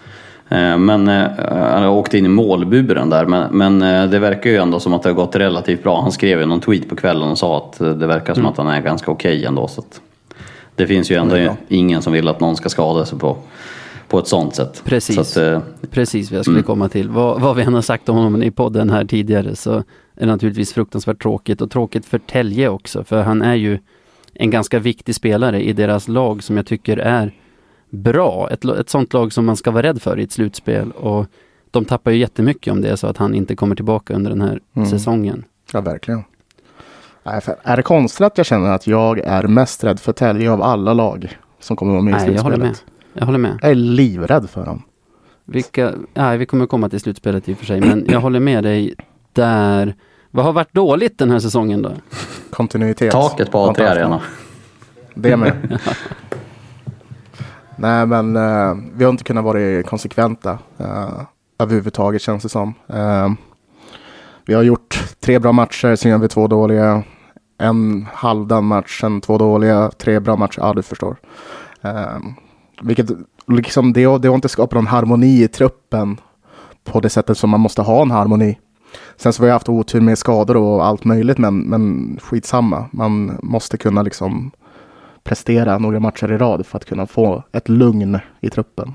Speaker 3: Eh, Men eh, han åkte in i målburen där. Men, men eh, det verkar ju ändå som att det har gått relativt bra. Han skrev ju någon tweet på kvällen och sa att det verkar som att han är ganska okej ändå. Så att det finns ju ändå ingen som vill att någon ska skada sig på, på ett sånt sätt.
Speaker 1: Precis.
Speaker 3: Så att, eh,
Speaker 1: Precis vad jag skulle
Speaker 3: Mm.
Speaker 1: komma till. Vad, vad vi än har sagt om honom i podden här tidigare så är det naturligtvis fruktansvärt tråkigt och tråkigt för Telge också för han är ju en ganska viktig spelare i deras lag som jag tycker är bra. Ett, ett sånt lag som man ska vara rädd för i ett slutspel och de tappar ju jättemycket om det är så att han inte kommer tillbaka under den här
Speaker 2: Mm.
Speaker 1: säsongen.
Speaker 2: Ja, verkligen. Är det konstigt att jag känner att jag är mest rädd för Tälje av alla lag som kommer vara med i
Speaker 1: Nej, jag håller med. Jag håller med.
Speaker 2: Jag är livrädd för dem.
Speaker 1: Vilka, nej, vi kommer komma till slutspelet i och för sig, men jag håller med dig där. Vad har varit dåligt den här säsongen då?
Speaker 2: Kontinuitet.
Speaker 3: taket på A3 Arena.
Speaker 2: Det med. Nej, men eh, vi har inte kunnat vara konsekventa uh, överhuvudtaget känns det som. Eh, vi har gjort tre bra matcher, sen gör vi två dåliga. En halvdan match, sen två dåliga, tre bra matcher. Ja, du förstår. Eh, vilket liksom det, har- det har inte skapat någon harmoni i truppen på det sättet som man måste ha en harmoni. Sen så har vi haft otur med skador och allt möjligt, men, men skitsamma. Man måste kunna liksom prestera några matcher i rad för att kunna få ett lugn i truppen.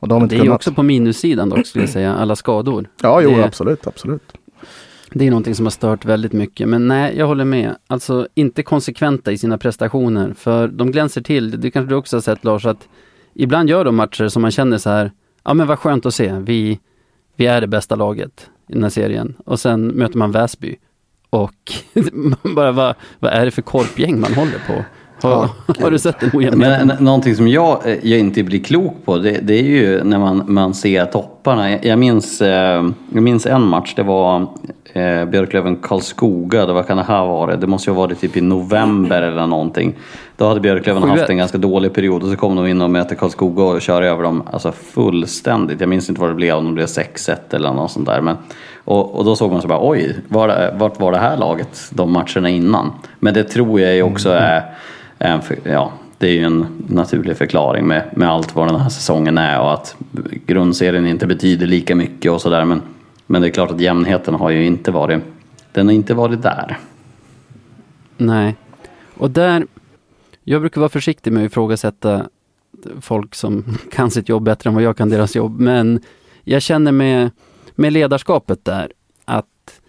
Speaker 2: Och de inte
Speaker 1: Det är ju också på minussidan dock skulle jag säga, alla skador.
Speaker 2: Ja, jo,
Speaker 1: det-
Speaker 2: absolut, absolut.
Speaker 1: Det är någonting som har stört väldigt mycket. Men nej, jag håller med. Alltså inte konsekventa i sina prestationer. För de glänser till. Det kanske du också har sett Lars, att ibland gör de matcher som man känner så här, ja men vad skönt att se. Vi, vi är det bästa laget i den här serien. Och sen möter man Väsby. Och man bara, vad, vad är det för korpgäng man håller på? Har, har du sett den ojämnheten?
Speaker 3: Men någonting som jag, eh, jag inte blir klok på det, det är ju när man, man ser topparna. Jag, jag, minns, eh, jag minns en match, det var eh, Björklöven-Karlskoga, det var kan det här vara? Det måste ju ha varit typ i november eller någonting. Då hade Björklöven
Speaker 1: 7-1.
Speaker 3: haft en ganska dålig period och så kom de in och mötte Karlskoga och kör över dem alltså fullständigt. Jag minns inte vad det blev, om det blev 6-1 eller något sånt där. Men, och, och då såg man så bara oj, var vart var det här laget de matcherna innan? Men det tror jag ju också är en, för- ja, det är ju en naturlig förklaring med, med allt vad den här säsongen är och att grundserien inte betyder lika mycket och sådär. Men, men det är klart att jämnheten har ju inte varit, den har inte varit där.
Speaker 1: Nej. Och där, jag brukar vara försiktig med att ifrågasätta folk som kan sitt jobb bättre än vad jag kan deras jobb. Men jag känner med, med ledarskapet där att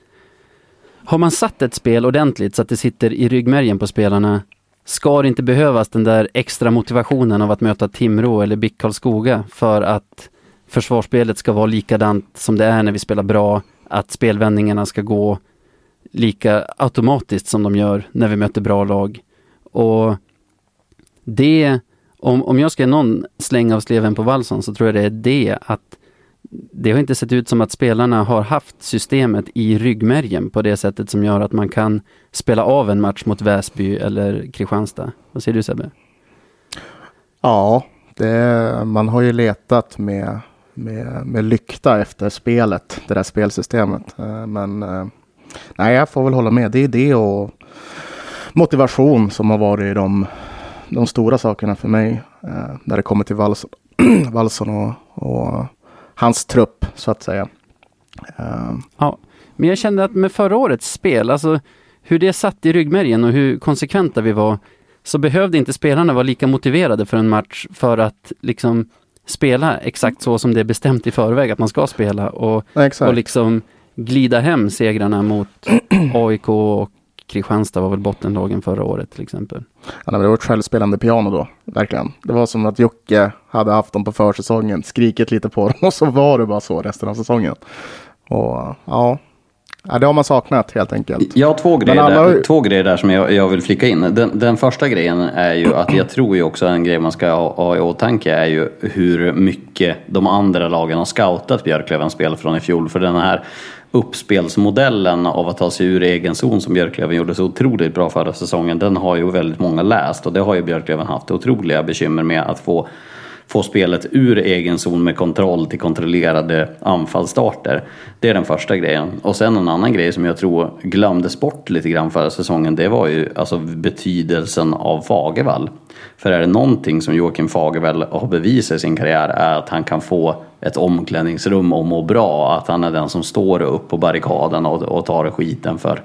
Speaker 1: har man satt ett spel ordentligt så att det sitter i ryggmärgen på spelarna ska det inte behövas den där extra motivationen av att möta Timrå eller BIK Karlskoga för att försvarsspelet ska vara likadant som det är när vi spelar bra, att spelvändningarna ska gå lika automatiskt som de gör när vi möter bra lag. Och det, om, om jag ska ge någon släng av sleven på Wallson så tror jag det är det att det har inte sett ut som att spelarna har haft systemet i ryggmärgen på det sättet som gör att man kan spela av en match mot Väsby eller Kristianstad. Vad säger du Sebbe?
Speaker 2: Ja, det, man har ju letat med, med, med lykta efter spelet, det där spelsystemet. Eh, men eh, nej, jag får väl hålla med. Det är det och motivation som har varit de, de stora sakerna för mig eh, när det kommer till Wallson, Wallson och, och hans trupp så att säga.
Speaker 1: Ja, men jag kände att med förra årets spel, alltså hur det satt i ryggmärgen och hur konsekventa vi var, så behövde inte spelarna vara lika motiverade för en match för att liksom spela exakt så som det är bestämt i förväg att man ska spela och, och liksom glida hem segrarna mot AIK och Kristianstad var väl bottenlagen förra året till exempel.
Speaker 2: Ja, det var ett självspelande piano då, verkligen. Det var som att Jocke hade haft dem på försäsongen, skrikit lite på dem och så var det bara så resten av säsongen. Och ja, Ja, det har man saknat helt enkelt.
Speaker 3: Jag har två grejer, alla... där, två grejer där som jag, jag vill flika in. Den, den, första grejen är ju att jag tror ju också en grej man ska ha, ha i åtanke är ju hur mycket de andra lagen har scoutat Björklövens spel från i fjol. För den här uppspelsmodellen av att ta sig ur egen zon som Björklöven gjorde så otroligt bra förra säsongen, den har ju väldigt många läst och det har ju Björklöven haft otroliga bekymmer med att få få spelet ur egen zon med kontroll till kontrollerade anfallsstarter. Det är den första grejen. Och sen en annan grej som jag tror glömdes bort lite grann förra säsongen, det var ju alltså betydelsen av Fagervall. För är det någonting som Joakim Fagervall har bevisat i sin karriär är att han kan få ett omklädningsrum och må bra. Att han är den som står upp på barrikaden och, och tar skiten för,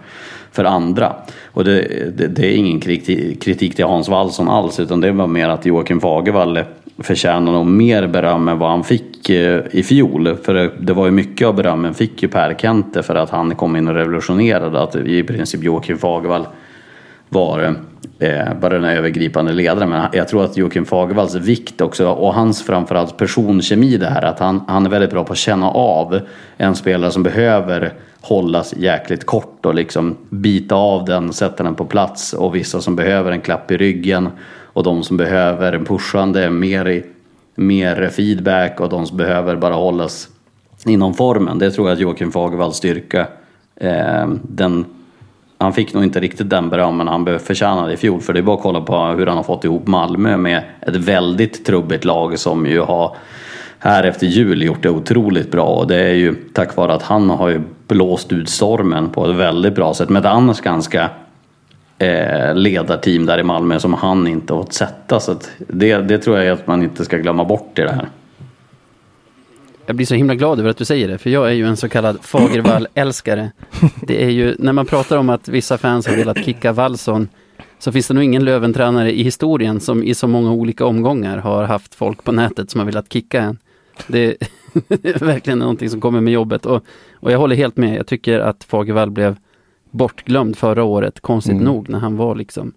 Speaker 3: för andra. Och det, det, det är ingen kritik, kritik till Hans Wallson alls utan det var mer att Joakim Fagervall förtjänar nog mer beröm än vad han fick eh, i fjol. För det var ju mycket av berömmen fick ju Per Kente för att han kom in och revolutionerade. Att i princip Joakim Fagervall var eh, bara den övergripande ledaren. Men jag tror att Joakim Fagervalls vikt också och hans framförallt personkemi det här. Att han, han är väldigt bra på att känna av en spelare som behöver hållas jäkligt kort och liksom bita av den, sätta den på plats och vissa som behöver en klapp i ryggen och de som behöver en pushande, mer, mer feedback och de som behöver bara hållas inom formen. Det tror jag att Joakim Fagervalls styrka. Eh, den, han fick nog inte riktigt den berömmen han förtjänade i fjol för det är bara att kolla på hur han har fått ihop Malmö med ett väldigt trubbigt lag som ju har här efter jul gjort det otroligt bra och det är ju tack vare att han har ju blåst ut stormen på ett väldigt bra sätt med ett annars ganska eh, ledarteam där i Malmö som han inte fått sätta. Så det, det tror jag att man inte ska glömma bort i det här.
Speaker 1: Jag blir så himla glad över att du säger det, för jag är ju en så kallad Fagervall-älskare. Det är ju, när man pratar om att vissa fans har velat kicka Wallson, så finns det nog ingen Löventränare i historien som i så många olika omgångar har haft folk på nätet som har velat kicka en. Det är verkligen någonting som kommer med jobbet och, och jag håller helt med. Jag tycker att Fagervall blev bortglömd förra året, konstigt mm. nog, när han var liksom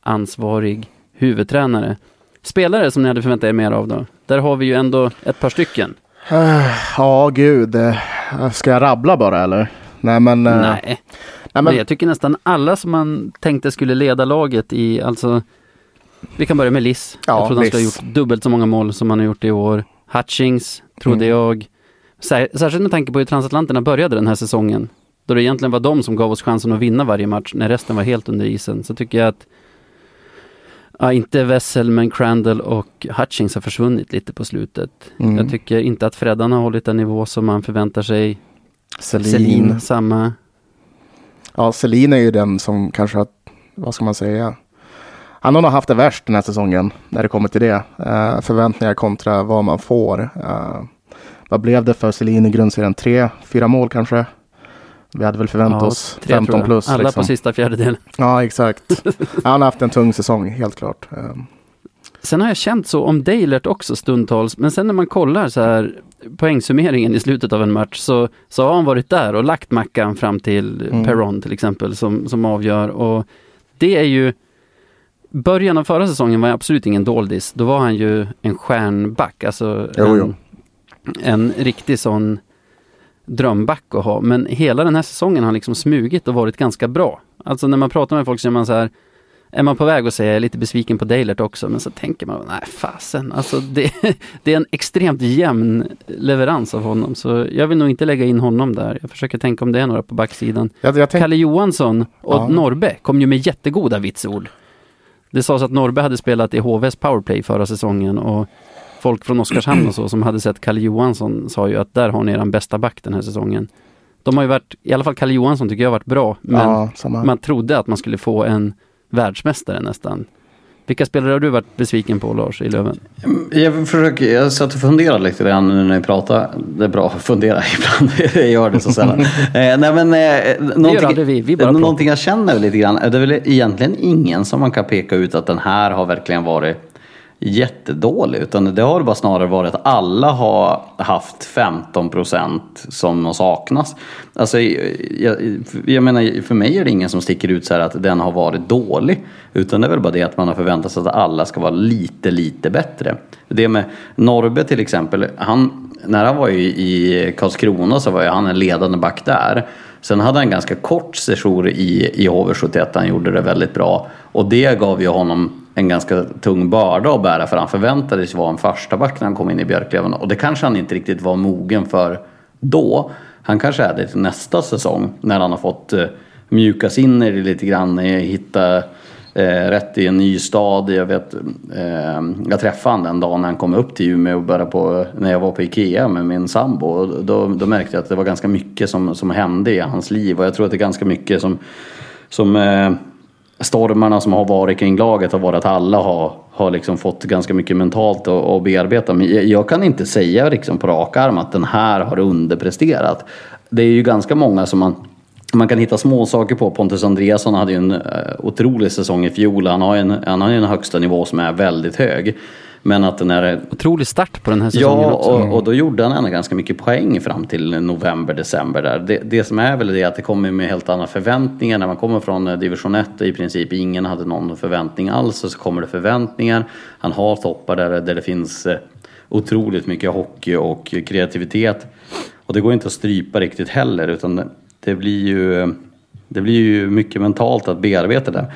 Speaker 1: ansvarig huvudtränare. Spelare som ni hade förväntat er mer av då? Där har vi ju ändå ett par stycken.
Speaker 2: Ja, gud. Eh, ska jag rabbla bara eller?
Speaker 1: Nej, men... Eh, nej. Nej men... Jag tycker nästan alla som man tänkte skulle leda laget i, alltså... Vi kan börja med Liss. Ja, jag trodde han skulle ha gjort dubbelt så många mål som han har gjort i år. Hutchings, trodde mm. jag. Särskilt med tanke på hur transatlanterna började den här säsongen då det egentligen var de som gav oss chansen att vinna varje match när resten var helt under isen, så tycker jag att Ja, inte Wessel men Crandall och Hutchings har försvunnit lite på slutet. Mm. Jag tycker inte att Freddan har hållit den nivå som man förväntar sig.
Speaker 2: Selin.
Speaker 1: Samma.
Speaker 2: Ja, Selin är ju den som kanske har, vad ska man säga, han har nog haft det värst den här säsongen när det kommer till det. Uh, förväntningar kontra vad man får. Uh, vad blev det för Selin i grundserien? Tre, fyra mål kanske? Vi hade väl förväntat oss
Speaker 1: tre, tror
Speaker 2: 15
Speaker 1: jag.
Speaker 2: plus.
Speaker 1: Alla
Speaker 2: liksom.
Speaker 1: på sista fjärdedel.
Speaker 2: Ja, exakt. Han har haft en tung säsong, helt klart. Ehm,
Speaker 1: Sen har jag känt så om Dalert också stundtals, men sen när man kollar så här poängsummeringen i slutet av en match så, så har han varit där och lagt mackan fram till
Speaker 2: Mm.
Speaker 1: Perron till exempel som, som avgör och det är ju Början av förra säsongen var absolut ingen doldis. Då var han ju en stjärnback, alltså
Speaker 2: Jo,
Speaker 1: en,
Speaker 2: jo.
Speaker 1: en riktig sån drömback att ha. Men hela den här säsongen har liksom smugit och varit ganska bra. Alltså när man pratar med folk så är man så här är man på väg att säga jag är lite besviken på Dalert också, men så tänker man, nej fasen, alltså det, det är en extremt jämn leverans av honom, så jag vill nog inte lägga in honom där. Jag försöker tänka om det är några på backsidan.
Speaker 2: Jag, jag
Speaker 1: Kalle Johansson och
Speaker 2: Ja.
Speaker 1: Norbe kom ju med jättegoda vitsord. Det sades att Norbe hade spelat i HVs powerplay förra säsongen och folk från Oskarshamn och så som hade sett Kalle Johansson sa ju att där har ni er bästa back den här säsongen. De har ju varit, i alla fall Kalle Johansson tycker jag har varit bra, men
Speaker 2: ja,
Speaker 1: man trodde att man skulle få en världsmästare nästan. Vilka spelare har du varit besviken på Lars i Löven?
Speaker 3: Jag, försöker, jag satt och funderade lite grann nu när ni pratar. Det är bra att fundera ibland. jag gör det så sällan. eh, nej, men, eh, någonting,
Speaker 1: vi, vi
Speaker 3: någonting jag känner lite grann. Det är väl egentligen ingen som man kan peka ut att den här har verkligen varit jättedålig. Utan det har bara snarare varit att alla har haft 15 procent som saknas. Alltså, jag, jag menar, för mig är det ingen som sticker ut så här att den har varit dålig. Utan det är väl bara det att man har förväntat sig att alla ska vara lite, lite bättre. Det med Norbe till exempel, han, när han var i, i Karlskrona så var ju han en ledande back där. Sen hade han ganska kort sejour i, i HV71, han gjorde det väldigt bra. Och det gav ju honom en ganska tung börda att bära för han förväntades vara en första back när han kom in i Björklöven. Och det kanske han inte riktigt var mogen för då. Han kanske är det till nästa säsong när han har fått eh, mjukas in i det lite grann, eh, hitta eh, rätt i en ny stad. Jag vet, eh, jag träffade honom den dagen när han kom upp till Umeå och började på, eh, när jag var på Ikea med min sambo. Och då, då märkte jag att det var ganska mycket som, som hände i hans liv och jag tror att det är ganska mycket som, som eh, stormarna som har varit kring laget har varit att alla har, har liksom fått ganska mycket mentalt att, att bearbeta. Men jag, jag kan inte säga liksom på rak arm att den här har underpresterat. Det är ju ganska många som man man kan hitta små saker på. Pontus Andreasson hade ju en eh, otrolig säsong i fjol. Han har ju en, han har en högsta nivå som är väldigt hög. Men att den är...
Speaker 1: Otrolig start på den här säsongen
Speaker 3: Ja,
Speaker 1: också.
Speaker 3: och, och då gjorde han ändå ganska mycket poäng fram till november, december där. Det, det som är väl det att det kommer med helt andra förväntningar. När man kommer från eh, division 1 och i princip ingen hade någon förväntning alls. Och så kommer det förväntningar. Han har toppar där, där det finns eh, otroligt mycket hockey och kreativitet. Och det går inte att strypa riktigt heller utan det, det blir ju det blir ju mycket mentalt att bearbeta det.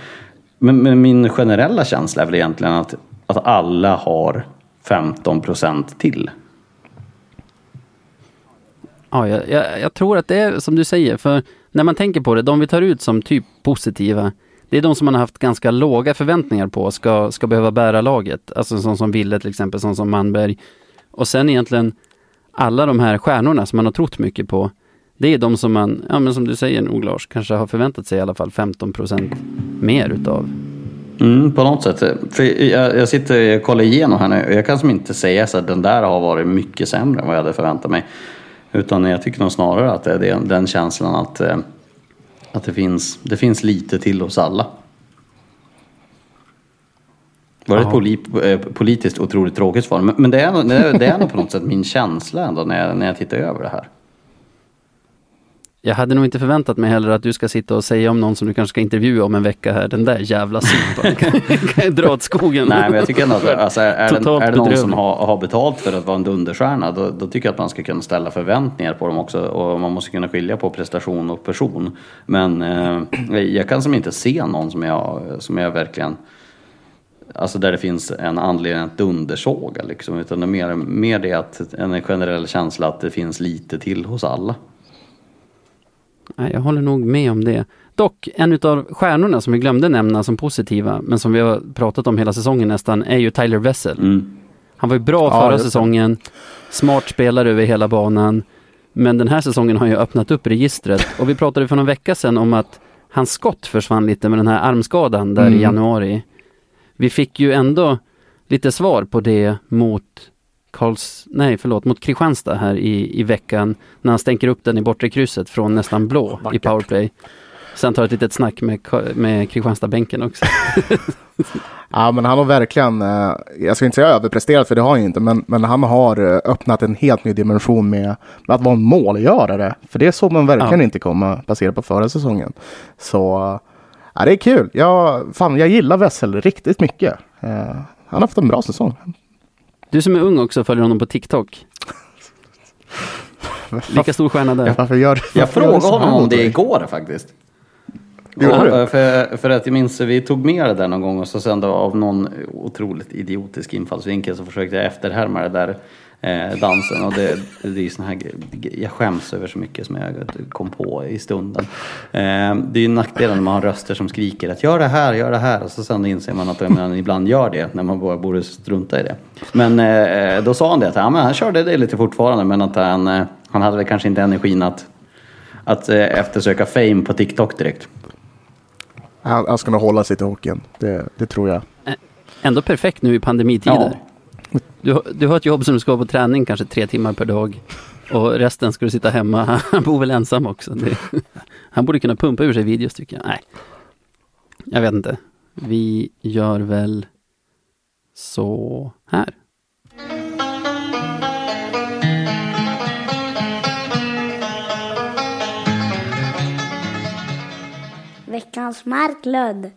Speaker 3: Men, men min generella känsla är väl egentligen att, att alla har 15 procent till.
Speaker 1: Ja, jag, jag, jag tror att det är som du säger, för när man tänker på det, de vi tar ut som typ positiva, det är de som man har haft ganska låga förväntningar på ska, ska behöva bära laget. Alltså sån som Ville till exempel, sån som Manberg. Och sen egentligen alla de här stjärnorna som man har trott mycket på, det är de som man, ja men som du säger nog Lars, kanske har förväntat sig i alla fall 15 procent mer utav.
Speaker 3: Mm, på något sätt. För jag, jag sitter och kollar igenom här nu och jag kan som inte säga så att den där har varit mycket sämre än vad jag hade förväntat mig. Utan jag tycker nog snarare att det är den- känslan att, eh, att det, finns, det finns lite till hos alla. Var det ett eh, politiskt otroligt tråkigt svar? Men, det, är, det är nog på något sätt min känsla ändå när jag, när jag tittar över det här.
Speaker 1: Jag hade nog inte förväntat mig heller att du ska sitta och säga om någon som du kanske ska intervjua om en vecka här, den där jävla sopan kan, kan dra åt skogen.
Speaker 3: Nej, men jag tycker ändå att alltså, är, är, det, är det någon som har, har betalt för att vara en dunderstjärna då, då tycker jag att man ska kunna ställa förväntningar på dem också och man måste kunna skilja på prestation och person. Men eh, jag kan som inte se någon som jag, som jag verkligen Alltså där det finns en anledning att dundersåga liksom. Utan det är mer, mer det att en generell känsla att det finns lite till hos alla.
Speaker 1: Jag håller nog med om det. Dock, en utav stjärnorna som vi glömde nämna som positiva, men som vi har pratat om hela säsongen nästan, är ju Tyler Wessel.
Speaker 3: Mm.
Speaker 1: Han var ju bra
Speaker 2: Ja,
Speaker 1: förra säsongen, smart spelare över hela banan, men den här säsongen har ju öppnat upp registret och vi pratade för någon vecka sedan om att hans skott försvann lite med den här armskadan där
Speaker 2: Mm.
Speaker 1: i januari. Vi fick ju ändå lite svar på det mot Karls, nej förlåt, mot Kristianstad här i, i veckan när han stänker upp den i bortre krysset från nästan blå i
Speaker 2: Vackert.
Speaker 1: powerplay. Sen tar ett litet snack med, med Kristianstad-bänken också.
Speaker 2: Ja, men han har verkligen, eh, jag ska inte säga överpresterat för det har han ju inte, men, men han har eh, öppnat en helt ny dimension med, med att vara en målgörare. För det såg man verkligen
Speaker 1: Ja.
Speaker 2: inte komma baserat på förra säsongen. Så ja, det är kul. Jag, fan, jag gillar Wessel riktigt mycket. Eh, han har haft en bra säsong.
Speaker 1: Du som är ung också följer honom på TikTok. Lika stor stjärna där.
Speaker 2: Varför gör
Speaker 3: Jag
Speaker 2: varför gör du
Speaker 3: frågade
Speaker 2: så här
Speaker 3: honom om det igår faktiskt.
Speaker 2: Gjorde du?
Speaker 3: Ja, för, för att jag minns, vi tog med det där någon gång och så sen då av någon otroligt idiotisk infallsvinkel så försökte jag efterhärma det där eh, dansen och det, det är ju sån här jag skäms över så mycket som jag kom på i stunden. Eh, det är ju nackdelen när man har röster som skriker att gör det här, gör det här och så sen inser man att man ibland gör det när man bara borde strunta i det. Men eh, då sa han det att ja, men han körde det lite fortfarande men att han, eh, han hade väl kanske inte energin att, att eh, eftersöka fame på TikTok direkt.
Speaker 2: Han, han ska nog hålla sig till hockeyn. Det, det tror jag.
Speaker 1: Ändå perfekt nu i pandemitider. Du, har- du har ett jobb som du ska vara på träning kanske tre timmar per dag. Och resten ska du sitta hemma. Han bor väl ensam också. Det, han borde kunna pumpa ur sig videos tycker jag. Nej. Jag vet inte. Vi gör väl så här.
Speaker 4: Veckans Marklund.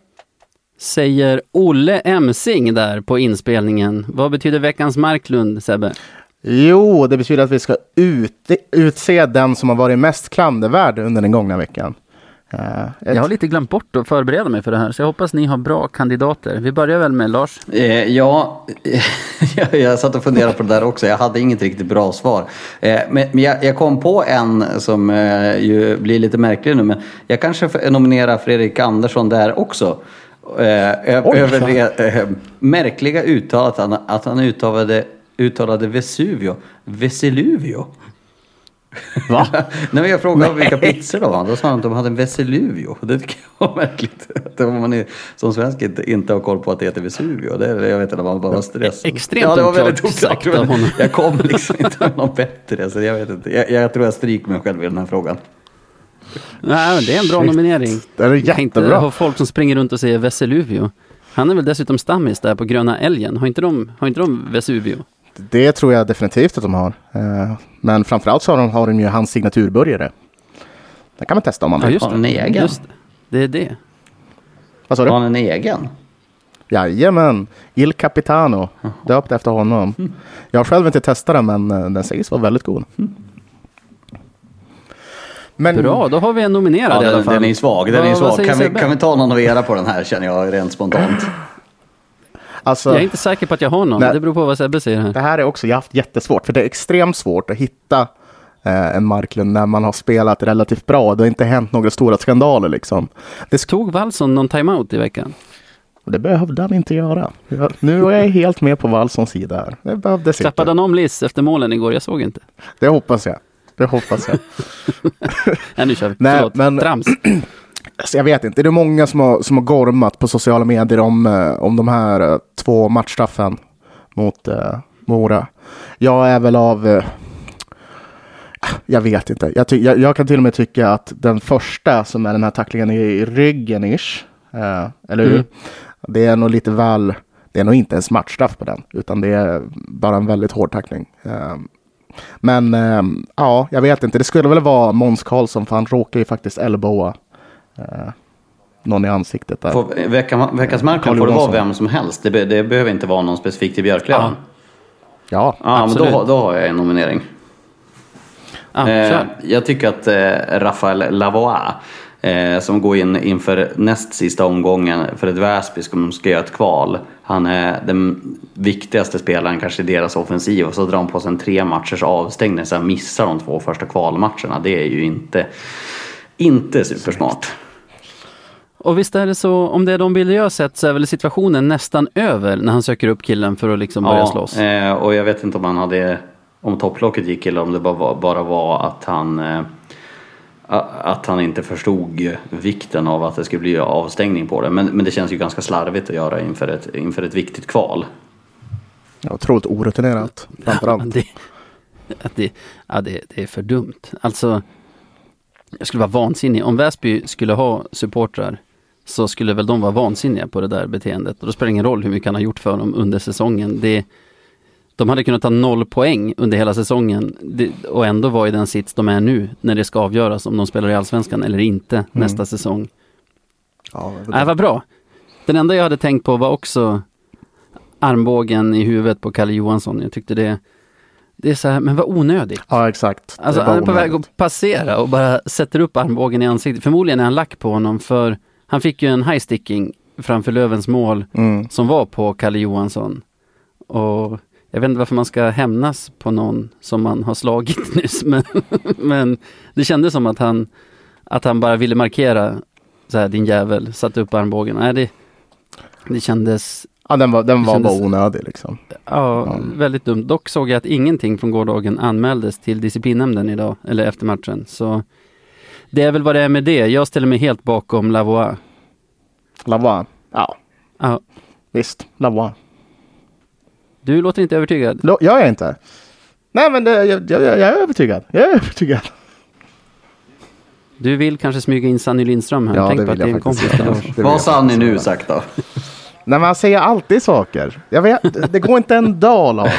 Speaker 1: Säger Olle Emsing där på inspelningen. Vad betyder veckans Marklund, Sebbe?
Speaker 2: Jo, det betyder att vi ska ut, utse den som har varit mest klandervärd under den gångna veckan. Eh, ett-
Speaker 1: Jag har lite glömt bort att förbereda mig för det här, så jag hoppas ni har bra kandidater. Vi börjar väl med Lars.
Speaker 3: Eh, ja, jag, satt och funderade på det där också. Jag hade inget riktigt bra svar. Eh, men men jag, jag kom på en som eh, ju blir lite märklig nu. Men jag kanske får nominera Fredrik Andersson där också. Eh,
Speaker 2: Oj,
Speaker 3: över det eh, märkliga uttalet att han, att han uttalade, uttalade Vesuvio. Vesiluvio.
Speaker 2: Va?
Speaker 3: Nej, men jag frågade vilka pizzor de var. Då sa han att de hade en Vesiluvio. Det tycker jag var märkligt. Att man är, som svensk inte, inte har koll på att det heter Vesuvio. Det, är- jag vet inte, man bara stressad.
Speaker 1: Extremt
Speaker 3: ja, det var väldigt oklart. Jag kom liksom inte med något bättre. Så jag vet inte. Jag, jag tror jag stryker mig själv i den här frågan.
Speaker 1: Nej, men det är en bra nominering.
Speaker 2: Det är
Speaker 1: Jag kan inte
Speaker 2: jättebra.
Speaker 1: ha folk som springer runt och säger Veseluvio. Han är väl dessutom stammis där på Gröna Älgen. Har inte de, har inte de Vesuvio?
Speaker 2: Det tror jag definitivt att de har. Eh, Men framförallt så har de, har de ju hans signaturburgare. Det kan man testa om man
Speaker 1: Ja,
Speaker 2: vill.
Speaker 1: just
Speaker 3: Har en
Speaker 1: det.
Speaker 3: egen?
Speaker 1: Just det. det är det.
Speaker 2: Vad sa
Speaker 3: Har
Speaker 2: du?
Speaker 3: han en egen?
Speaker 2: Jajamän, Il Capitano. Döpt efter honom. Jag har själv inte testat den men eh, den sägs vara väldigt god. Men
Speaker 1: Bra, då har vi en nominerad
Speaker 3: Ja,
Speaker 1: i alla
Speaker 3: den,
Speaker 1: fall.
Speaker 3: den är svag. Den
Speaker 1: Vad-
Speaker 3: är svag. Kan vi, kan vi ta någon av era på den här känner jag rent spontant.
Speaker 2: alltså,
Speaker 1: Jag är inte säker på att jag har någon.
Speaker 2: Nej.
Speaker 1: Det beror på vad Sebbe säger här.
Speaker 2: det här är också, jag har haft jättesvårt. För det är extremt svårt att hitta eh, en Marklund när man har spelat relativt bra. Det har inte hänt några stora skandaler liksom. Det, sk-
Speaker 1: Tog Wallson någon timeout i veckan?
Speaker 2: det behövde han inte göra. Jag, nu är jag helt med på Wallsons sida här. Det behövdes
Speaker 1: Klappade
Speaker 2: inte.
Speaker 1: han om Liss efter målen igår? Jag såg inte.
Speaker 2: Det hoppas jag. Det hoppas jag.
Speaker 1: Nej, nu kör vi.
Speaker 2: Nej,
Speaker 1: Förlåt.
Speaker 2: men-
Speaker 1: Trams.
Speaker 2: Alltså, jag vet inte, det är många som har, som har gormat på sociala medier om, eh, om de här eh, två matchstraffen mot eh, Mora. Jag är väl av... Eh, jag vet inte. Jag, jag, jag kan till och med tycka att den första som är den här tacklingen i, i ryggen ish, eh, eller hur?
Speaker 1: Mm.
Speaker 2: Det är nog lite väl... Det är nog inte ens matchstraff på den, utan det är bara en väldigt hård tackling. Men eh, ja, jag vet inte. Det skulle väl vara Måns Karlsson, för han råkar ju faktiskt elbowa eh, någon i ansiktet där.
Speaker 3: På veckans Marklund
Speaker 2: Carl
Speaker 3: får det vara vem som helst. Det, be, det behöver inte vara någon specifik till Björklöven.
Speaker 2: Ja,
Speaker 3: Ja, men
Speaker 1: absolut.
Speaker 3: då, då har jag en nominering.
Speaker 1: Ja,
Speaker 3: Eh, jag tycker att eh, Rafael Lavois, som går in inför näst sista omgången för ett Väsby som ska göra ett kval. Han är den viktigaste spelaren kanske i deras offensiv och så drar han på sig en tre matchers avstängning så han missar de två första kvalmatcherna. Det är ju inte, inte supersmart.
Speaker 1: Och visst är det så, om det är de bilder jag har sett så är väl situationen nästan över när han söker upp killen för att liksom börja slåss.
Speaker 3: eh, och jag vet inte om han hade, om topplocket gick eller om det bara var, bara var att han eh, att han inte förstod vikten av att det skulle bli avstängning på det. Men, men det känns ju ganska slarvigt att göra inför ett, inför ett viktigt kval.
Speaker 2: Ja, otroligt orutinerat. Framförallt.
Speaker 1: Det, att det, ja, det, det är för dumt. Alltså, jag skulle vara vansinnig. Om Väsby skulle ha supportrar så skulle väl de vara vansinniga på det där beteendet. Och då spelar det ingen roll hur mycket han har gjort för dem under säsongen. Det, de hade kunnat ta noll poäng under hela säsongen det, och ändå vara i den sits de är nu när det ska avgöras om de spelar i Allsvenskan eller inte nästa säsong.
Speaker 2: Ja,
Speaker 1: Nej, vad bra. Den enda jag hade tänkt på var också armbågen i huvudet på Kalle Johansson. Jag tyckte det, det är så här, men vad onödigt.
Speaker 2: ja exakt. Det
Speaker 1: Alltså
Speaker 2: var
Speaker 1: han är på väg att passera och bara sätter upp armbågen i ansiktet. Förmodligen är han lack på honom för han fick ju en high sticking framför Lövens mål
Speaker 2: Mm.
Speaker 1: som var på Kalle Johansson. Och jag vet inte varför man ska hämnas på någon som man har slagit nyss. Men, men det kändes som att han, att han bara ville markera så här, din jävel, satte upp armbågen. Nej, det, det kändes
Speaker 2: Ja, den var, den var
Speaker 1: kändes-
Speaker 2: bara onödig liksom.
Speaker 1: ja,
Speaker 2: Ja.
Speaker 1: väldigt dumt. Dock såg jag att ingenting från gårdagen anmäldes till disciplinnämnden idag, eller efter matchen. Så det är väl vad det är med det. Jag ställer mig helt bakom Lavois.
Speaker 2: Lavois. Ja,
Speaker 1: Ja,
Speaker 2: visst. Lavois.
Speaker 1: Du låter inte övertygad.
Speaker 2: Lo- Jag är inte. Nej, men det, jag, jag, jag är övertygad. Jag är övertygad.
Speaker 1: Du vill kanske smyga in Sanny Lindström här.
Speaker 2: Ja,
Speaker 1: Tänk
Speaker 2: det
Speaker 1: på att
Speaker 2: vill
Speaker 1: det är en kompis
Speaker 3: Vad
Speaker 2: jag
Speaker 3: sa ni
Speaker 2: faktiskt
Speaker 3: nu sagt då?
Speaker 2: Nej, men han säger alltid saker. Jag vet, det går inte en dag Lars,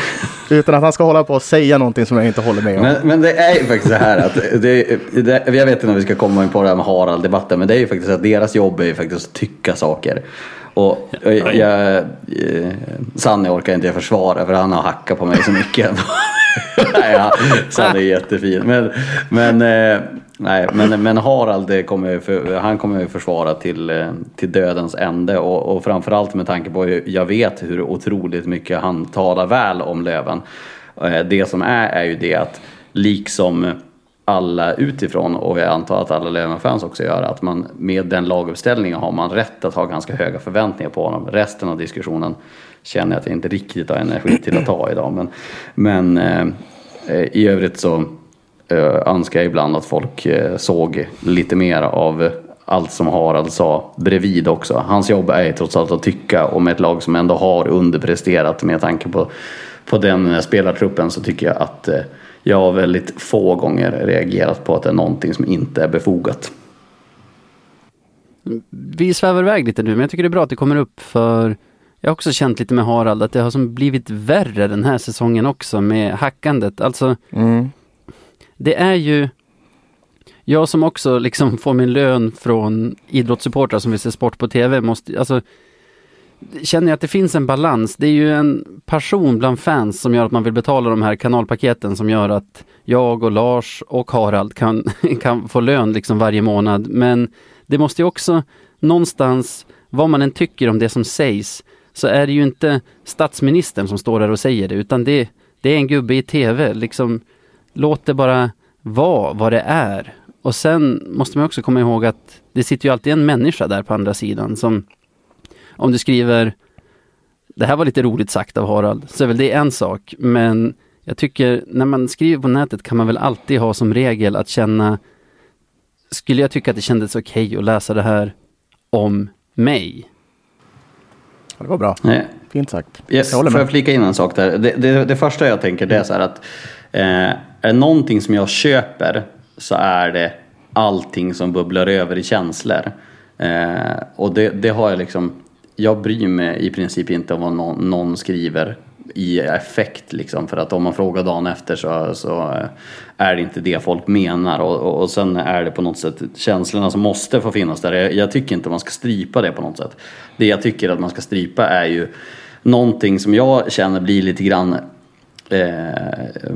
Speaker 2: utan att han ska hålla på och säga någonting som jag inte håller med om.
Speaker 3: Men, men det är ju faktiskt så här att, det, det, jag vet inte om vi ska komma in på det här med Harald-debatten, men det är ju faktiskt att deras jobb är ju faktiskt att tycka saker. Och och jag, eh, orkar inte jag försvara för han har hackat på mig så mycket. nej, ja, Sanne är jättefin. Men, men, eh, nej, men, men Harald kommer, för, han kommer ju försvara till, eh, till dödens ände och, och framförallt med tanke på hur jag vet hur otroligt mycket han talar väl om Löven. Det som är är ju det att liksom alla utifrån och jag antar att alla Löwenfans också gör att man med den laguppställningen har man rätt att ha ganska höga förväntningar på honom. Resten av diskussionen känner jag att jag inte riktigt har energi till att ta idag men, men eh, i övrigt så eh, önskar jag ibland att folk eh, såg lite mer av allt som Harald sa bredvid också. Hans jobb är ju trots allt att tycka om ett lag som ändå har underpresterat med tanke på, på den spelartruppen så tycker jag att eh, jag har väldigt få gånger reagerat på att det är någonting som inte är befogat.
Speaker 1: Vi svävar iväg lite nu, men jag tycker det är bra att det kommer upp för jag har också känt lite med Harald att det har som blivit värre den här säsongen också med hackandet. Alltså,
Speaker 2: Mm.
Speaker 1: det är ju jag som också liksom får min lön från idrottssupportrar som vill se sport på tv måste, alltså känner jag att det finns en balans. Det är ju en passion bland fans som gör att man vill betala de här kanalpaketen som gör att jag och Lars och Harald kan, kan få lön liksom varje månad. Men det måste ju också någonstans, vad man än tycker om det som sägs, så är det ju inte statsministern som står där och säger det, utan det, det är en gubbe i tv. Liksom, låt det bara vara vad det är. Och sen måste man också komma ihåg att det sitter ju alltid en människa där på andra sidan som om du skriver det här var lite roligt sagt av Harald, så är väl det en sak. Men jag tycker när man skriver på nätet kan man väl alltid ha som regel att känna Skulle jag tycka att det kändes okej att läsa det här om mig?
Speaker 2: Ja, Det var bra.
Speaker 3: Nej,
Speaker 2: Fint sagt.
Speaker 3: Yes,
Speaker 2: Jag håller
Speaker 3: får
Speaker 2: med.
Speaker 3: jag flika in en sak där? Det, det, det första jag tänker det är så här att eh, är det någonting som jag köper så är det allting som bubblar över i känslor. Eh, och det, det har jag liksom, jag bryr mig i princip inte om vad någon, någon skriver i effekt liksom för att om man frågar dagen efter så, så är det inte det folk menar och, och, och sen är det på något sätt känslorna som måste få finnas där. Jag, jag tycker inte man ska strypa det på något sätt. Det jag tycker att man ska strypa är ju någonting som jag känner blir lite grann eh,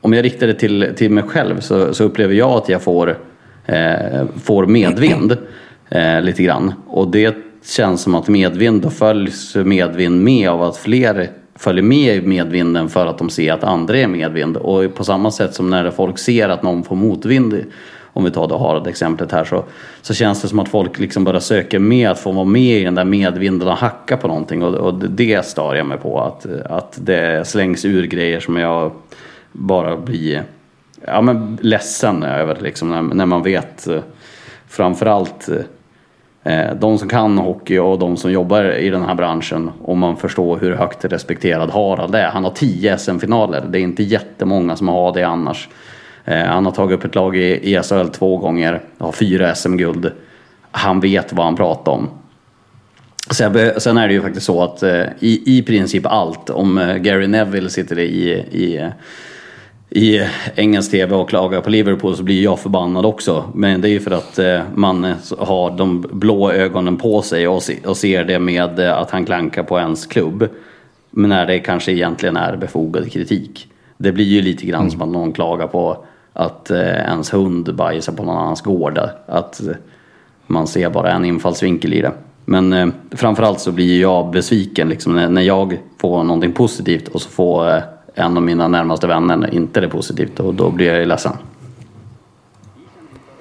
Speaker 3: om jag riktar det till, till mig själv så, så upplever jag att jag får, eh, får medvind eh, lite grann. Och det känns som att medvind, då följs medvind med av att fler följer med i medvinden för att de ser att andra är medvind. Och på samma sätt som när folk ser att någon får motvind, om vi tar det Harald-exemplet här, så, så känns det som att folk liksom bara söker med att få vara med i den där medvinden och hacka på någonting. Och, och det stör jag mig på, att, att det slängs ur grejer som jag bara blir ja, men ledsen över liksom, när, när man vet eh, framförallt eh, Eh, de som kan hockey och de som jobbar i den här branschen, om man förstår hur högt respekterad Harald är. Han har 10 SM-finaler, det är inte jättemånga som har det annars. Eh, han har tagit upp ett lag i SHL två gånger, har fyra SM-guld. Han vet vad han pratar om. Sen är det ju faktiskt så att eh, i, i princip allt, om Gary Neville sitter i, i i engelsk TV och klagar på Liverpool så blir jag förbannad också. Men det är ju för att eh, man har de blå ögonen på sig och, ser det med eh, att han klankar på ens klubb. Men när det kanske egentligen är befogad kritik. Det blir ju lite grann mm. som att någon klagar på att eh, ens hund bajsar på någon annans gård. Att man ser bara en infallsvinkel i det. Men framförallt så blir jag besviken liksom, när jag får någonting positivt och så får en av mina närmaste vänner inte det positivt och då blir jag ju ledsen.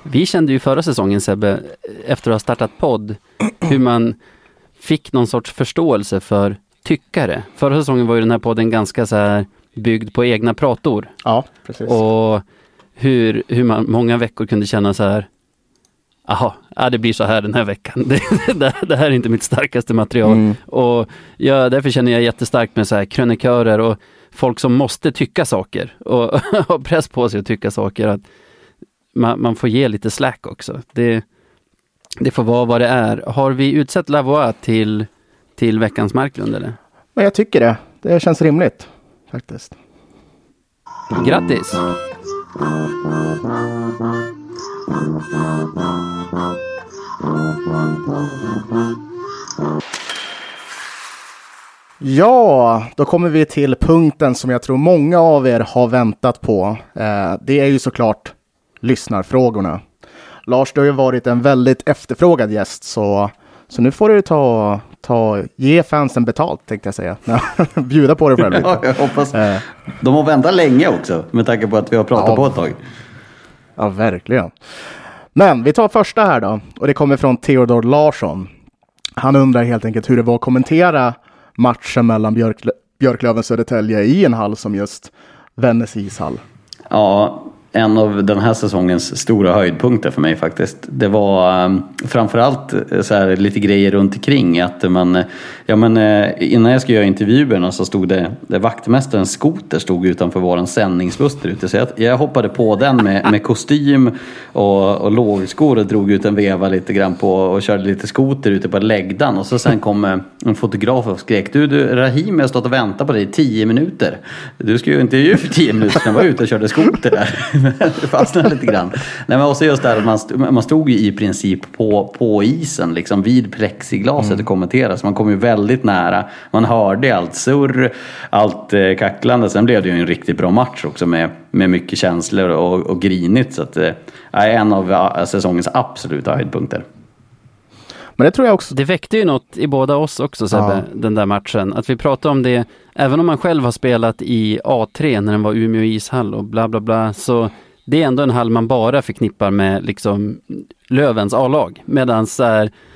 Speaker 1: Vi kände ju förra säsongen Sebbe, efter att ha startat podd, hur man fick någon sorts förståelse för tyckare. Förra säsongen var ju den här podden ganska så här byggd på egna prator.
Speaker 2: Ja, precis.
Speaker 1: Och hur, hur man många veckor kunde känna så här, Jaha, ja, det blir så här den här veckan. Det, det, det här är inte mitt starkaste material. Mm. Och ja, därför känner jag jättestarkt med så här krönikörer och folk som måste tycka saker och ha press på sig att tycka saker. Att man, man, får ge lite slack också. Det, det får vara vad det är. Har vi utsett Lavois till, till veckans Marklund eller?
Speaker 2: Men jag tycker det. Det känns rimligt faktiskt.
Speaker 1: Grattis!
Speaker 2: Ja, då kommer vi till punkten som jag tror många av er har väntat på. Eh, det är ju såklart lyssnarfrågorna. Lars, du har ju varit en väldigt efterfrågad gäst, så, så nu får du ta, ta, ge fansen betalt, tänkte jag säga. Bjuda på dig själv lite.
Speaker 3: Ja, jag hoppas. Eh. De har väntat länge också, med tanke på att vi har pratat ja. på ett tag.
Speaker 2: Ja, verkligen. Men vi tar första här då, och det kommer från Theodor Larsson. Han undrar helt enkelt hur det var att kommentera matchen mellan Björklö Björklöven och Södertälje i en hall som just Vännäs ishall.
Speaker 3: Ja, en av den här säsongens stora höjdpunkter för mig faktiskt. Det var um, framförallt eh, så här, lite grejer runt omkring. Att man, eh, ja, men, eh, innan jag skulle göra intervjuerna så stod det, det vaktmästarens skoter stod utanför vår sändningsbuss där ute. Så jag, jag, hoppade på den med, med kostym och, och lågskor och drog ut en veva lite grann på och körde lite skoter ute på läggdan. Och så sen kom en fotograf och skrek du, du Rahim, jag har stått och väntat på dig i tio minuter. Du ska ju intervju för tio minuter sedan, var ute och körde skoter där det fastnade lite grann. Nej, men också just där att man, man stod ju i princip på, på isen, liksom vid plexiglaset mm. och kommenterade. Så man kom ju väldigt nära. Man hörde allt surr, allt eh, kacklande. Sen blev det ju en riktigt bra match också med, med mycket känslor och, och grinigt. Så att, eh, en av eh, säsongens absoluta höjdpunkter.
Speaker 2: Men det tror jag också.
Speaker 1: Det väckte ju något i båda oss också Sebbe, ja. den där matchen. Att vi pratade om det, även om man själv har spelat i A3 när den var Umeå ishall och bla bla bla, så det är ändå en hall man bara förknippar med liksom Lövens A-lag. Medan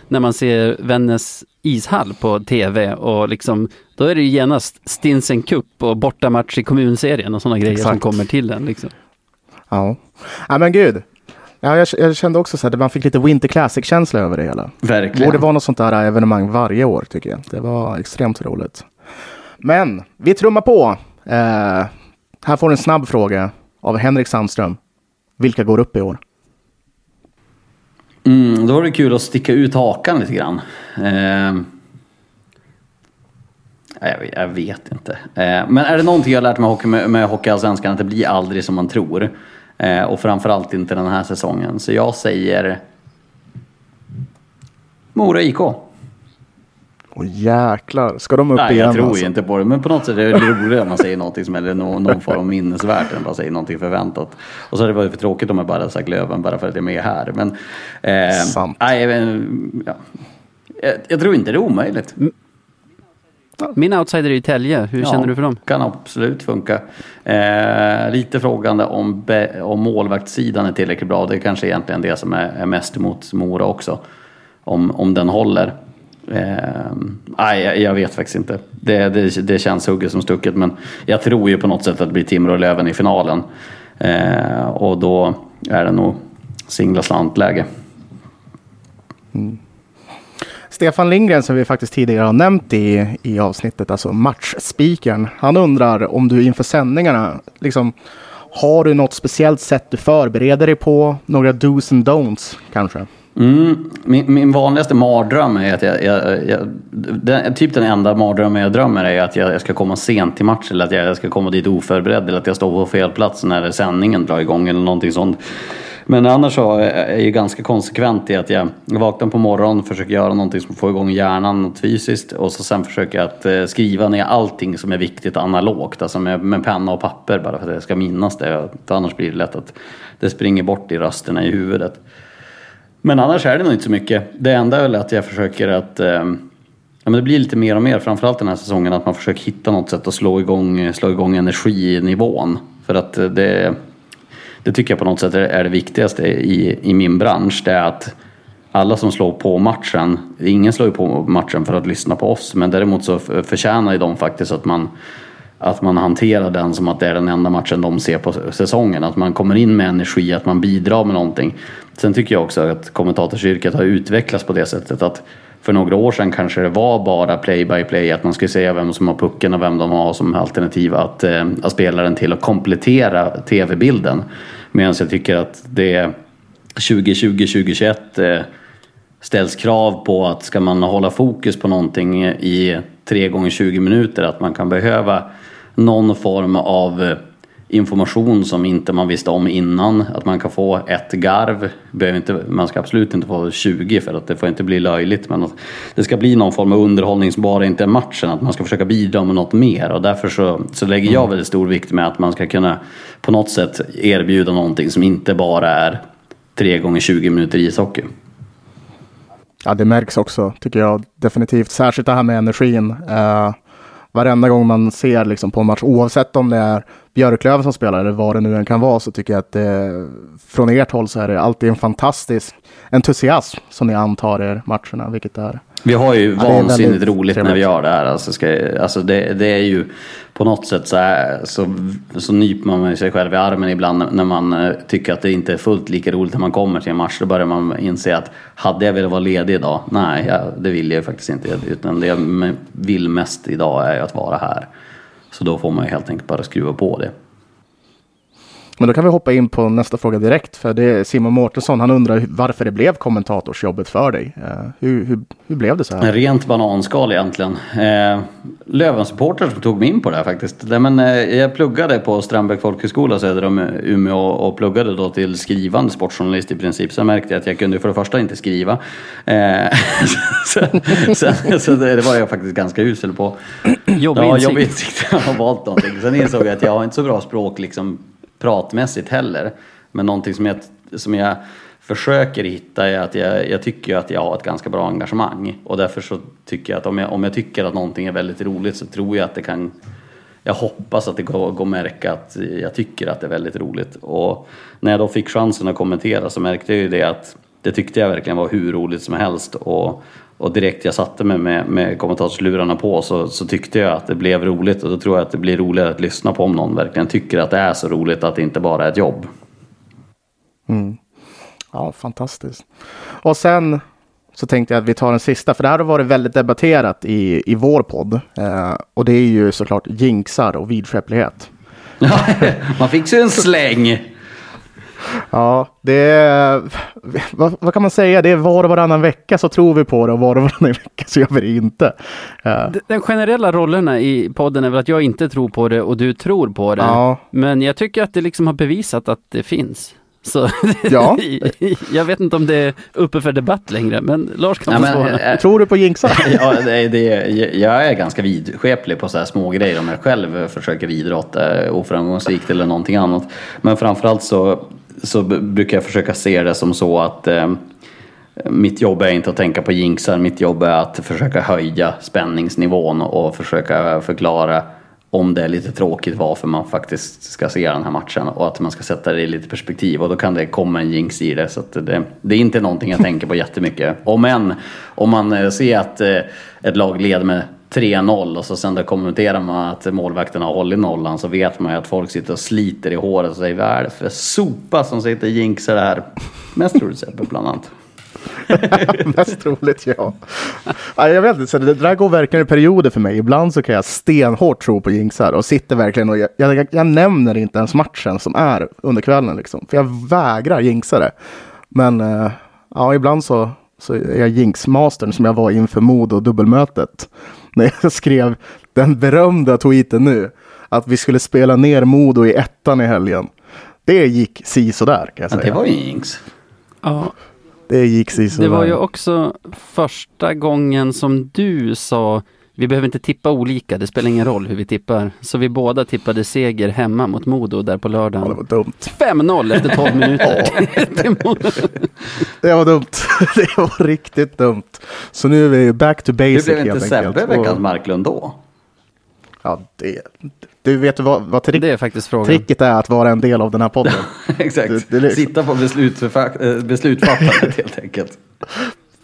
Speaker 1: när man ser Vännäs ishall på tv och liksom, då är det ju genast Stinsen Cup och bortamatch i kommunserien och sådana grejer Exakt. som kommer till en. Liksom.
Speaker 2: Ja. ja, men gud. Ja, jag, jag kände också så att man fick lite Winter Classic-känsla över det hela.
Speaker 3: Verkligen.
Speaker 2: Det borde vara något sånt där evenemang varje år tycker jag. Det var extremt roligt. Men vi trummar på. Eh, här får du en snabb fråga av Henrik Sandström. Vilka går upp i år?
Speaker 3: Mm, då var det kul att sticka ut hakan lite grann. Eh, jag, jag, vet inte. Eh, men är det någonting jag lärt mig hockey med, med Hockeyallsvenskan att det blir aldrig som man tror. Eh, och framförallt inte den här säsongen. Så jag säger Mora IK.
Speaker 2: Åh jäklar, ska de upp
Speaker 3: Nej,
Speaker 2: igen?
Speaker 3: jag tror
Speaker 2: alltså?
Speaker 3: inte på det. Men på något sätt är det roligare om man säger någonting som är någon, någon form av minnesvärt än bara säger någonting förväntat. Och så hade det varit för tråkigt om jag bara sagt Löven bara för att jag är med här. Men, eh,
Speaker 2: Sant.
Speaker 3: Nej, ja. jag, jag tror inte det är omöjligt.
Speaker 1: Min outsider är ju Tälje. Hur ja, känner du för dem?
Speaker 3: kan absolut funka. Eh, lite frågande om, be, om målvaktssidan är tillräckligt bra. Det är kanske egentligen det som är, är mest emot Mora också. Om, om den håller. Eh, nej, jag, jag, vet faktiskt inte. Det, det, det känns hugget som stucket. Men jag tror ju på något sätt att det blir Timrå och Löven i finalen. Eh, och då är det nog singla slant-läge.
Speaker 2: Mm. Stefan Lindgren som vi faktiskt tidigare har nämnt i, i avsnittet, alltså matchspikern. Han undrar om du inför sändningarna, liksom, har du något speciellt sätt du förbereder dig på? Några dos and don'ts kanske?
Speaker 3: Mm, min, min vanligaste mardröm är att jag, jag, jag den, typ den enda mardrömmen jag drömmer är att jag, jag, ska komma sent till match eller att jag, ska komma dit oförberedd eller att jag står på fel plats när sändningen drar igång eller någonting sånt. Men annars så är jag ju ganska konsekvent i att jag vaknar på morgonen, försöker göra någonting som får igång hjärnan något fysiskt och så sen försöker jag att eh, skriva ner allting som är viktigt analogt, alltså med, med penna och papper bara för att jag ska minnas det. Annars blir det lätt att det springer bort i rösterna i huvudet. Men annars är det nog inte så mycket. Det enda är väl att jag försöker att eh, Ja, men det blir lite mer och mer, framförallt den här säsongen, att man försöker hitta något sätt att slå igång, slå igång energinivån. För att eh, det, det tycker jag på något sätt är det viktigaste i, i min bransch. Det är att alla som slår på matchen, ingen slår ju på matchen för att lyssna på oss, men däremot så förtjänar ju de faktiskt att man att man hanterar den som att det är den enda matchen de ser på säsongen. Att man kommer in med energi, att man bidrar med någonting. Sen tycker jag också att kommentatorsyrket har utvecklats på det sättet att för några år sedan kanske det var bara play by play, att man skulle säga vem som har pucken och vem de har som alternativ att, eh, att spela den till och komplettera tv-bilden. Medan jag tycker att det 2020-2021 eh, ställs krav på att ska man hålla fokus på någonting i 3 gånger 20 minuter att man kan behöva någon form av eh, information som inte man visste om innan. Att man kan få ett garv. Inte, man ska absolut inte få 20 för att det får inte bli löjligt. Men att det ska bli någon form av underhållning som bara inte matchen. Att man ska försöka bidra med något mer. Och därför så, så lägger jag väldigt stor vikt med att man ska kunna på något sätt erbjuda någonting som inte bara är 3 gånger 20 minuter ishockey.
Speaker 2: Ja, det märks också tycker jag definitivt. Särskilt det här med energin. Uh, varenda gång man ser liksom, på en match, oavsett om det är Björklöven som spelar eller vad det nu än kan vara, så tycker jag att det, från ert håll så är det alltid en fantastisk entusiasm som ni antar er matcherna, vilket är
Speaker 3: vi har ju ja, vansinnigt roligt trevligt. när vi gör det här. Alltså, ska, alltså det, det, är ju på något sätt så, här, så, så nyper man sig själv i armen ibland när man eh, tycker att det inte är fullt lika roligt när man kommer till en match. Då börjar man inse att hade jag velat vara ledig idag? Nej, ja, det vill jag faktiskt inte. Utan det jag vill mest idag är att vara här. Så då får man ju helt enkelt bara skruva på det.
Speaker 2: Men då kan vi hoppa in på nästa fråga direkt. För det är Simon Mårtensson, han undrar varför det blev kommentatorsjobbet för dig. Uh, hur, hur, hur, blev det så här?
Speaker 3: En rent bananskal egentligen. Eh, Löven-supportrar som tog mig in på det här faktiskt. Nej, men, eh, jag pluggade på Strandbäck folkhögskola söder om Umeå och pluggade då till skrivande sportjournalist i princip. Sen märkte jag att jag kunde för det första inte skriva. Eh, så, så, så, det var jag faktiskt ganska usel på.
Speaker 1: Jobbig
Speaker 3: ja, jobbig insikt. Jag har valt någonting. Sen insåg jag att jag har inte så bra språk liksom pratmässigt heller. Men någonting som jag, som jag försöker hitta är att jag, jag tycker att jag har ett ganska bra engagemang. Och därför så tycker jag att om jag, om jag tycker att någonting är väldigt roligt så tror jag att det kan jag hoppas att det går, går att märka att jag tycker att det är väldigt roligt. Och när jag då fick chansen att kommentera så märkte jag ju det att det tyckte jag verkligen var hur roligt som helst. Och och direkt jag satte mig med, med kommentatorslurarna på så, så tyckte jag att det blev roligt och då tror jag att det blir roligare att lyssna på om någon verkligen tycker att det är så roligt att det inte bara är ett jobb.
Speaker 2: Mm. Ja, fantastiskt. Och sen så tänkte jag att vi tar den sista, för det här har varit väldigt debatterat i, i vår podd. Eh, och det är ju såklart jinxar och vidskeplighet.
Speaker 3: man fick sig en släng.
Speaker 2: Ja, det är, vad, vad, kan man säga? Det är var och varannan vecka så tror vi på det och var och varannan vecka så gör vi det inte.
Speaker 1: Uh. Den generella rollerna i podden är väl att jag inte tror på det och du tror på det.
Speaker 2: Ja.
Speaker 1: Men jag tycker att det liksom har bevisat att det finns. Så
Speaker 2: ja.
Speaker 1: jag vet inte om det är uppe för debatt längre, men Lars kan få svara.
Speaker 2: Äh, tror du på jinxar?
Speaker 3: ja, det, det, jag är ganska vidskeplig på så här små grejer om jag själv försöker idrotta oframgångsrikt eller någonting annat. Men framförallt så så brukar jag försöka se det som så att eh, mitt jobb är inte att tänka på jinxar, mitt jobb är att försöka höja spänningsnivån och försöka förklara om det är lite tråkigt varför man faktiskt ska se den här matchen och att man ska sätta det i lite perspektiv och då kan det komma en jinx i det. Så det, det, är inte någonting jag tänker på jättemycket. Om än, om man eh, ser att eh, ett lag leder med 3-0 och så sen då kommenterar man att målvakten har hållit nollan så vet man ju att folk sitter och sliter i håret och säger vad är det för sopa som sitter och jinxar det här? Mest troligt Sebbe bland annat.
Speaker 2: Mest troligt ja. ja. Jag vet inte, så det där går verkligen i perioder för mig. Ibland så kan jag stenhårt tro på jinxar och sitter verkligen och jag, jag, jag nämner inte ens matchen som är under kvällen liksom. För jag vägrar jinxa det. Men eh, ja, ibland så, så är jag jinxmastern som jag var inför Modo dubbelmötet. När jag skrev den berömda tweeten nu. Att vi skulle spela ner Modo i ettan i helgen. Det gick si sådär kan jag säga.
Speaker 3: Ja, det var ju jinx.
Speaker 1: Ja,
Speaker 2: Det gick si sådär.
Speaker 1: det var ju också första gången som du sa vi behöver inte tippa olika, det spelar ingen roll hur vi tippar. Så vi båda tippade seger hemma mot Modo där på
Speaker 2: Ja, det
Speaker 1: lördagen.
Speaker 2: var dumt.
Speaker 1: 5-0 efter 12 minuter.
Speaker 2: Det var dumt. Det var riktigt dumt. Så nu är vi back to basic
Speaker 3: blev inte
Speaker 2: helt
Speaker 3: Sebbe
Speaker 2: enkelt.
Speaker 3: veckans Marklund då?
Speaker 2: Ja, det, du vet vad, vad trick,
Speaker 1: Det är faktiskt frågan.
Speaker 2: tricket är att vara en del av den här podden.
Speaker 3: Exakt.
Speaker 2: Det- det liksom-
Speaker 3: Sitta på eh, beslutsfattandet helt enkelt.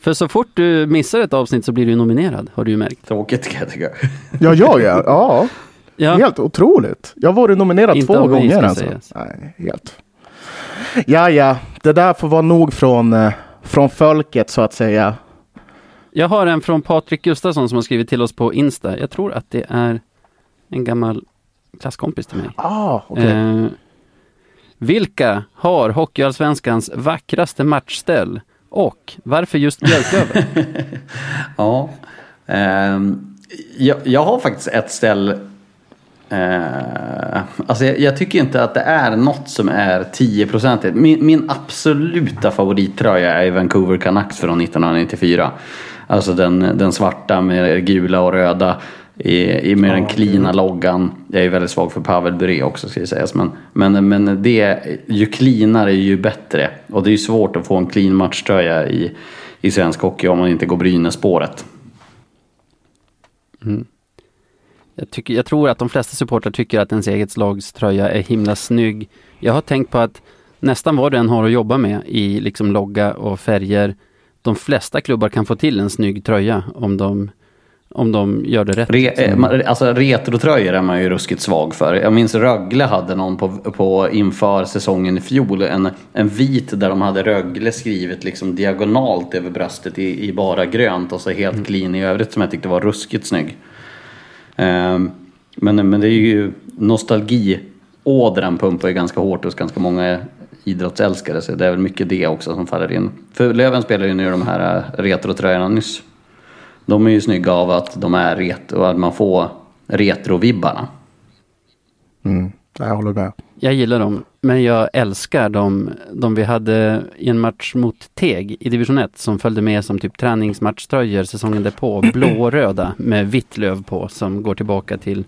Speaker 1: För så fort du missar ett avsnitt så blir du nominerad, har du ju märkt.
Speaker 3: Tråkigt kan jag tycka.
Speaker 2: ja, jag ja. Ja,
Speaker 1: Ja,
Speaker 2: helt otroligt. Jag har varit nominerad
Speaker 1: Inte
Speaker 2: två gånger alltså.
Speaker 1: sägas.
Speaker 2: Nej, helt. Ja, ja. Det där får vara nog från, eh, från folket så att säga.
Speaker 1: jag har en från Patrik Gustafsson som har skrivit till oss på Insta. Jag tror att det är en gammal klasskompis till mig.
Speaker 2: Ah, okej.
Speaker 1: Eh, vilka har Hockeyallsvenskans vackraste matchställ? Och varför just Björklöven?
Speaker 3: Ja. eh, jag, jag har faktiskt ett ställ. Eh, alltså jag, jag tycker inte att det är något som är 10% min, min absoluta favorittröja är Vancouver Canucks från 1994. Alltså den, den svarta med gula och röda. I, i med den klina loggan. Jag är väldigt svag för Pavel Bure också ska sägas. Men, men, men det, ju cleanare ju bättre. Och det är ju svårt att få en clean matchtröja i, i svensk hockey om man inte går Brynäs-spåret.
Speaker 1: Jag, tycker, jag tror att de flesta supportrar tycker att ens eget lags tröja är himla snygg. Jag har tänkt på att nästan vad du än har att jobba med i liksom logga och färger. De flesta klubbar kan få till en snygg tröja om de, om de gör det rätt.
Speaker 3: Re, eh, man- alltså retrotröjor är man ju ruskigt svag för. Jag minns Rögle hade någon på, på inför säsongen i fjol. En, en vit där de hade Rögle skrivet liksom diagonalt över bröstet i, i bara grönt och så helt clean i övrigt som jag tyckte var ruskigt snygg. Ehm, men, men det är ju nostalgiådran pumpar ju ganska hårt hos ganska många idrottsälskare så det är väl mycket det också som faller in. För Löven spelar ju nu de här eh, retrotröjorna nyss. De är ju snygga av att de är retro och att man får retrovibbarna.
Speaker 2: Mm. Jag håller med.
Speaker 1: Jag gillar dem, men jag älskar dem, de vi hade i en match mot Teg i division 1 som följde med som typ träningsmatchtröjor säsongen därpå, blå och röda med vitt löv på som går tillbaka till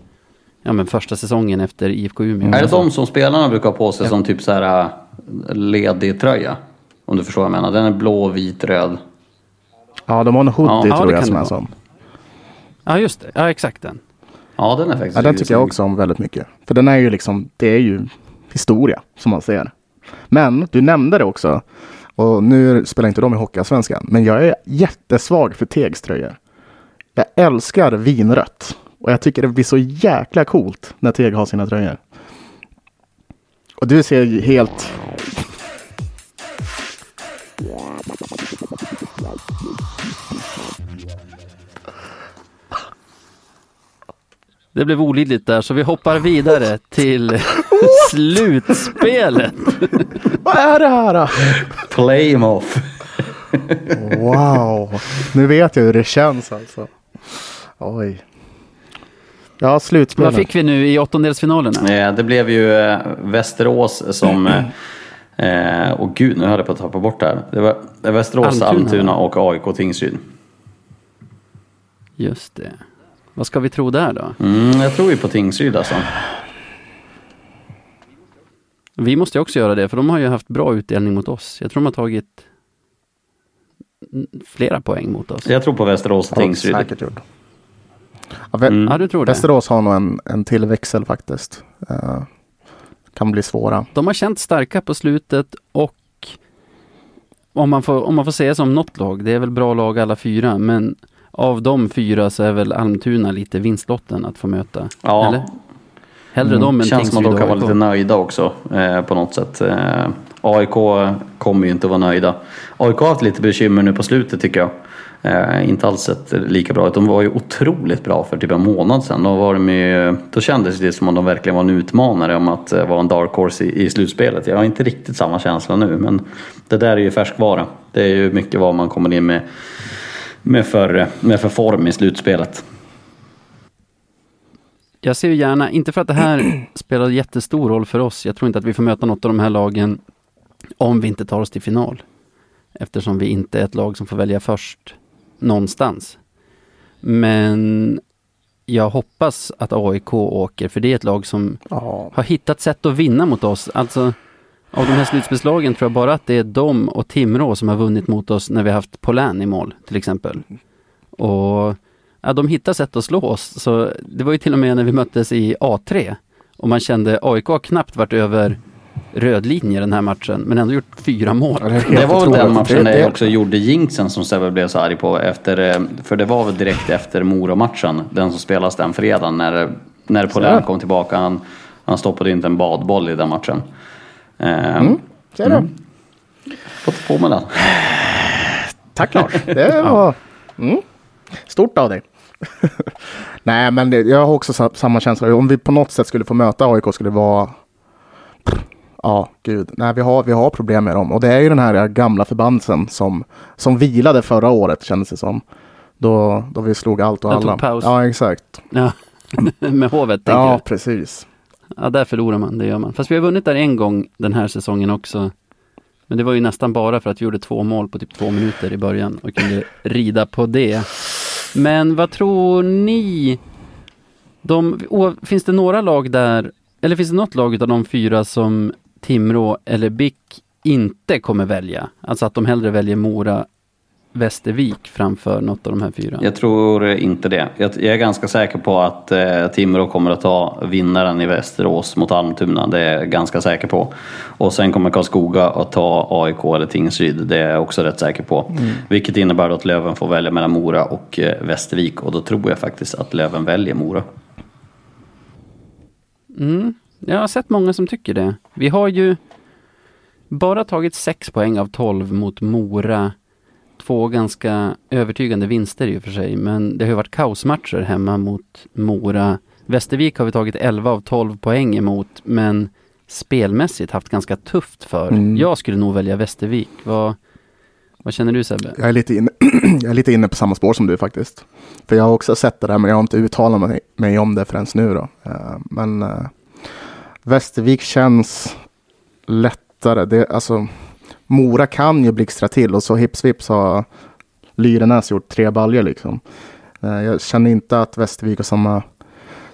Speaker 1: ja, men första säsongen efter IFK Umeå.
Speaker 3: Är det de som spelarna brukar ha på sig som typ så här äh, ledig tröja? Om du förstår vad jag menar. Den är blå, vit, röd.
Speaker 2: Ja, de har en hoodie
Speaker 1: Ja,
Speaker 2: tror jag som är
Speaker 1: vara.
Speaker 2: sån.
Speaker 1: Ja, just det. Ja, exakt den.
Speaker 3: Ja, den är faktiskt
Speaker 2: Ja, den tycker jag
Speaker 3: snygg.
Speaker 2: också om väldigt mycket. För den är ju liksom, det är ju historia som man ser. Men du nämnde det också. Och nu spelar inte de i Hockeyallsvenskan. Men jag är jättesvag för Tegs tröjor. Jag älskar vinrött. Och jag tycker det blir så jäkla coolt när Teg har sina tröjor. Och du ser ju helt...
Speaker 1: Det blev olidligt där, så vi hoppar vidare till slutspelet.
Speaker 2: Vad är det här?
Speaker 3: Playoff.
Speaker 2: Wow! Nu vet jag hur det känns alltså. Oj. Ja, slutspelet.
Speaker 1: Vad fick vi nu i åttondelsfinalerna?
Speaker 3: Eh, Det blev ju eh, Västerås som... eh, och gud, nu höll jag på att tappa bort det här. Det var Västerås,
Speaker 1: Almtuna,
Speaker 3: och AIK Tingsryd.
Speaker 1: Just det. Vad ska vi tro där då?
Speaker 3: Mm, jag tror ju på Tingsryd alltså.
Speaker 1: Vi måste ju också göra det, för de har ju haft bra utdelning mot oss. Jag tror de har tagit flera poäng mot oss.
Speaker 3: Jag tror på Västerås och Tingsryd.
Speaker 2: säkert gjort. Ja, Vä-
Speaker 3: Mm.
Speaker 1: Ja, du tror det?
Speaker 2: Västerås har nog en, en till växel faktiskt. Eh, kan bli svåra.
Speaker 1: De har känt starka på slutet och om man, får, om man får säga som något lag, det är väl bra lag alla fyra, men av de fyra så är väl Almtuna lite vinstlotten att få möta.
Speaker 3: Ja.
Speaker 1: Eller? Hellre
Speaker 2: Mm.
Speaker 1: dem än
Speaker 3: Känns som att de kan vara lite nöjda också eh, på något sätt. Eh, AIK kommer ju inte att vara nöjda. AIK har haft lite bekymmer nu på slutet tycker jag. Eh, inte alls sett lika bra ut. De var ju otroligt bra för typ en månad sedan. Då, var de ju, då kändes det som om de verkligen var en utmanare om att eh, vara en dark horse i, i slutspelet. Jag har inte riktigt samma känsla nu men det där är ju färskvara. Det är ju mycket vad man kommer in med, med, för, med för form i slutspelet.
Speaker 1: Jag ser ju gärna, inte för att det här spelar jättestor roll för oss, jag tror inte att vi får möta något av de här lagen om vi inte tar oss till final. Eftersom vi inte är ett lag som får välja först någonstans. Men jag hoppas att AIK åker, för det är ett lag som
Speaker 2: Ja.
Speaker 1: har hittat sätt att vinna mot oss. Alltså, av de här slutspelslagen tror jag bara att det är de och Timrå som har vunnit mot oss när vi har haft Polän i mål, till exempel. Och ja, de hittar sätt att slå oss. Så det var ju till och med när vi möttes i A3 och man kände AIK har knappt varit över röd linje den här matchen, men ändå gjort fyra mål.
Speaker 3: Det var väl den matchen där jag också gjorde jinxen som Sebbe blev så arg på efter, eh, för det var väl direkt efter Mora-matchen, den som spelas den fredagen när, när Polän
Speaker 2: Så.
Speaker 3: kom tillbaka. Han, han stoppade inte en badboll i den matchen. Eh,
Speaker 2: Mm. Ser du?
Speaker 3: Fått på med den.
Speaker 2: Tack Lars. Det var mm. stort av dig. Nej, men det, jag har också sa- samma känsla. Om vi på något sätt skulle få möta AIK skulle det vara... Ja, gud. Nej, vi har, vi har problem med dem. Och det är ju den här gamla förbannelsen som, som vilade förra året, kändes det som. Då, då vi slog allt och
Speaker 1: tog
Speaker 2: alla.
Speaker 1: paus.
Speaker 2: Ja, exakt.
Speaker 1: Ja. Med Hovet, tänker
Speaker 2: Ja,
Speaker 1: jag.
Speaker 2: precis.
Speaker 1: Ja, där förlorar man, det gör man. Fast vi har vunnit där en gång den här säsongen också. Men det var ju nästan bara för att vi gjorde två mål på typ två minuter i början och kunde rida på det. Men vad tror ni? De, o- finns det några lag där, eller finns det något lag av de fyra som Timrå eller BIK inte kommer välja? Alltså att de hellre väljer Mora, Västervik framför något av de här fyra?
Speaker 3: Jag tror inte det. Jag, jag är ganska säker på att eh, Timrå kommer att ta vinnaren i Västerås mot Almtuna. Det är jag ganska säker på. Och sen kommer Karlskoga att ta AIK eller Tingsryd. Det är jag också rätt säker på. Vilket innebär då att Löven får välja mellan Mora och eh, Västervik. Och då tror jag faktiskt att Löven väljer Mora.
Speaker 1: Mm, jag har sett många som tycker det. Vi har ju bara tagit 6 poäng av 12 mot Mora. Två ganska övertygande vinster i och för sig, men det har ju varit kaosmatcher hemma mot Mora. Västervik har vi tagit 11 av 12 poäng emot, men spelmässigt haft ganska tufft för.
Speaker 2: Mm.
Speaker 1: Jag skulle nog välja Västervik. Vad, vad känner du Sebbe?
Speaker 2: Jag är, lite inne, jag är lite inne på samma spår som du faktiskt. För jag har också sett det där, men jag har inte uttalat mig, mig om det förrän nu då. Eh, men uh, Västervik känns lättare. Det, alltså, Mora kan ju blixtra till och så hips vips har Lyrenäs gjort tre baljor liksom. Eh, jag känner inte att Västervik har samma,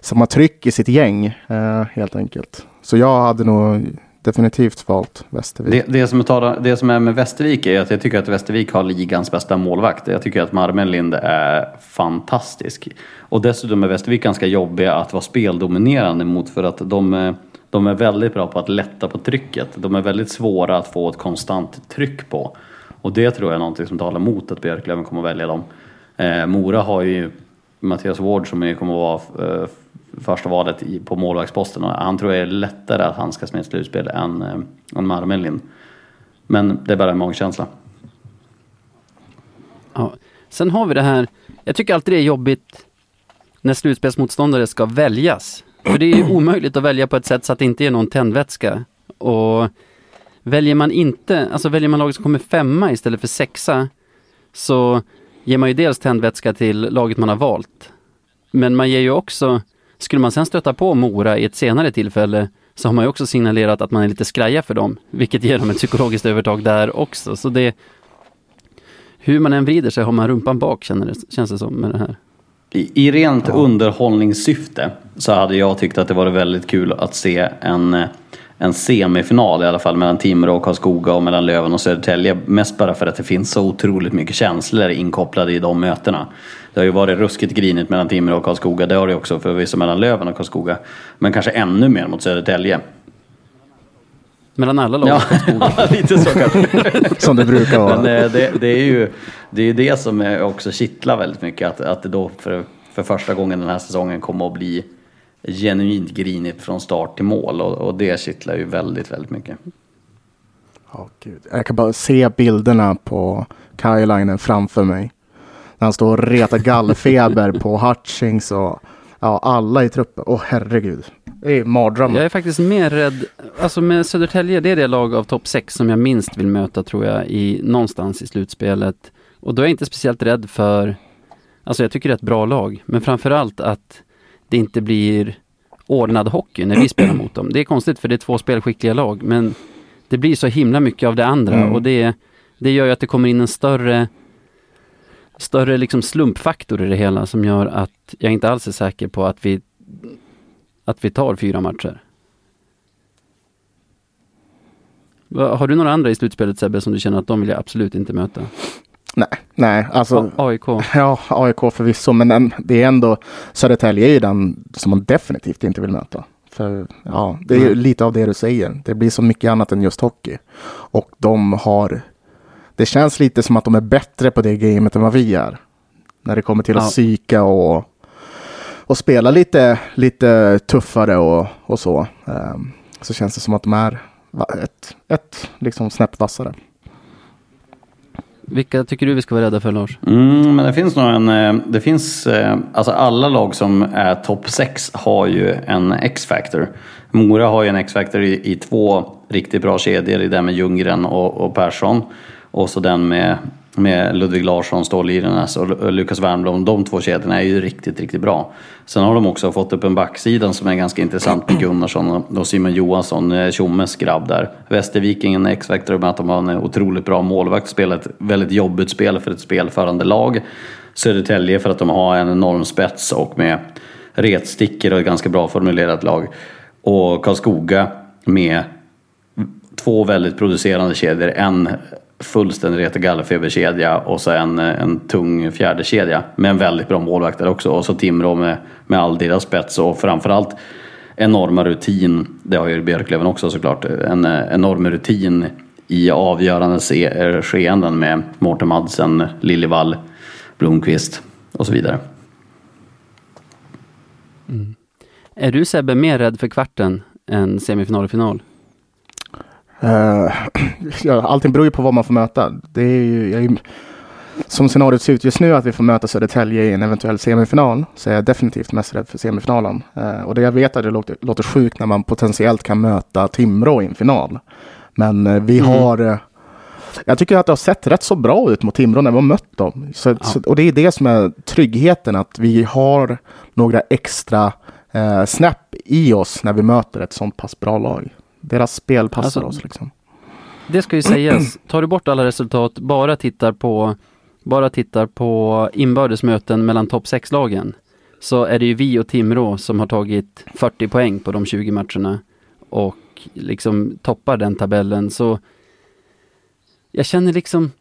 Speaker 2: samma tryck i sitt gäng eh, helt enkelt. Så jag hade nog definitivt valt Västervik.
Speaker 3: Det, det, som är, det som är med Västervik är att jag tycker att Västervik har ligans bästa målvakt. Jag tycker att Marmenlind är fantastisk. Och dessutom är Västervik ganska jobbiga att vara speldominerande mot för att de, eh, de är väldigt bra på att lätta på trycket. De är väldigt svåra att få ett konstant tryck på. Och det tror jag är någonting som talar emot att Björklöven kommer att välja dem. Eh, Mora har ju Mattias Ward som ju kommer att vara eh, första valet i, på målvaktsposten. Och han tror jag är lättare att handskas med ett slutspel än, eh, än Marmelin. Men det är bara en magkänsla.
Speaker 1: Ja. Sen har vi det här, jag tycker alltid det är jobbigt när slutspelsmotståndare ska väljas. För det är ju omöjligt att välja på ett sätt så att det inte är någon tändvätska. Och väljer man inte, alltså väljer man laget som kommer femma istället för sexa så ger man ju dels tändvätska till laget man har valt. Men man ger ju också, skulle man sen stöta på Mora i ett senare tillfälle så har man ju också signalerat att man är lite skraja för dem, vilket ger dem ett psykologiskt övertag där också. Så det, hur man än vrider sig har man rumpan bak känner det, känns det som med det här.
Speaker 3: I, I rent underhållningssyfte så hade jag tyckt att det var väldigt kul att se en, en semifinal i alla fall mellan Timrå och Karlskoga och mellan Löven och Södertälje. Mest bara för att det finns så otroligt mycket känslor inkopplade i de mötena. Det har ju varit ruskigt grinigt mellan Timrå och Karlskoga. Det har det också förvisso mellan Löven och Karlskoga. Men kanske ännu mer mot Södertälje.
Speaker 1: Mellan alla lag.
Speaker 3: Ja, lite så kanske.
Speaker 2: Som det brukar vara.
Speaker 3: Men eh, det, det är ju det, är det som är också kittlar väldigt mycket. Att, att det då för, för första gången den här säsongen kommer att bli genuint grinigt från start till mål. Och, och det kittlar ju väldigt, väldigt mycket.
Speaker 2: Ja, gud. Jag kan bara se bilderna på Kajlainen framför mig. När han står och retar gallfeber på Hutchings och ja, alla i truppen. Åh herregud. Det är mardrömmar.
Speaker 1: Jag är faktiskt mer rädd, alltså med Södertälje, det är det lag av topp 6 som jag minst vill möta tror jag, i, någonstans i slutspelet. Och då är jag inte speciellt rädd för, alltså jag tycker det är ett bra lag, men framförallt att det inte blir ordnad hockey när vi spelar mot dem. Det är konstigt för det är två spelskickliga lag, men det blir så himla mycket av det andra
Speaker 2: Mm.
Speaker 1: och det, det gör ju att det kommer in en större större liksom slumpfaktor i det hela som gör att jag inte alls är säker på att vi att vi tar fyra matcher. Har du några andra i slutspelet Sebbe som du känner att de vill jag absolut inte möta?
Speaker 2: Nej, nej, alltså.
Speaker 1: A- AIK?
Speaker 2: Ja, AIK förvisso, men den, det är ändå Södertälje är ju den som man definitivt inte vill möta. För ja, det är
Speaker 1: Nej.
Speaker 2: lite av det du säger. Det blir så mycket annat än just hockey. Och de har, det känns lite som att de är bättre på det gamet än vad vi är. När det kommer till
Speaker 1: Ja.
Speaker 2: att psyka och, och spela lite, lite tuffare och, och så. Ehm, så känns det som att de är ett, ett liksom snäpp vassare.
Speaker 1: Vilka tycker du vi ska vara rädda för Lars?
Speaker 3: Mm, men det finns nog en, eh, det finns, eh, alltså alla lag som är topp 6 har ju en X-factor. Mora har ju en X-factor i, i två riktigt bra kedjor, i den med Ljunggren och, och Persson. Och så den med, med Ludvig Larsson, Stålirarnas och Lukas Wernbloom. De två kedjorna är ju riktigt, riktigt bra. Sen har de också fått upp en backsida som är ganska intressant med Gunnarsson och- Simon Johansson, eh, Tjommes grabb där. Västerviking, en X-factor med att de har en otroligt bra målvakt, spelar ett väldigt jobbigt spel för ett spelförande lag. Södertälje för att de har en enorm spets och med retstickor och ett ganska bra formulerat lag. Och Karlskoga med två väldigt producerande kedjor. En fullständig Rete Gallefeberkedja och så en, en tung fjärde kedja med en väldigt bra målvakt där också. Och så Timrå med, med all deras spets och framförallt enorma rutin. Det har ju Björklöven också såklart. En eh, enorm rutin i avgörande eh, skeenden med Mårten Madsen, Liljevall, Blomqvist och så vidare. Mm.
Speaker 1: Är du Sebbe mer rädd för kvarten än semifinal och final?
Speaker 2: Uh, ja, allting beror ju på vad man får möta. Det är ju, jag är ju, som scenariot ser ut just nu att vi får möta Södertälje i en eventuell semifinal så är jag definitivt mest rädd för semifinalen. Eh, och det jag vet att det låter, låter sjukt när man potentiellt kan möta Timrå i en final. Men eh, vi
Speaker 1: Mm.
Speaker 2: har jag tycker att det har sett rätt så bra ut mot Timrå när vi har mött dem. Så, så, och det är det som är tryggheten, att vi har några extra eh, snap i oss när vi möter ett sånt pass bra lag. Deras spel passar
Speaker 1: Alltså,
Speaker 2: oss liksom.
Speaker 1: Det ska ju sägas, tar du bort alla resultat, bara tittar på, bara tittar på inbördes möten mellan topp 6-lagen, så är det ju vi och Timrå som har tagit 40 poäng på de 20 matcherna och liksom toppar den tabellen. Så jag känner liksom,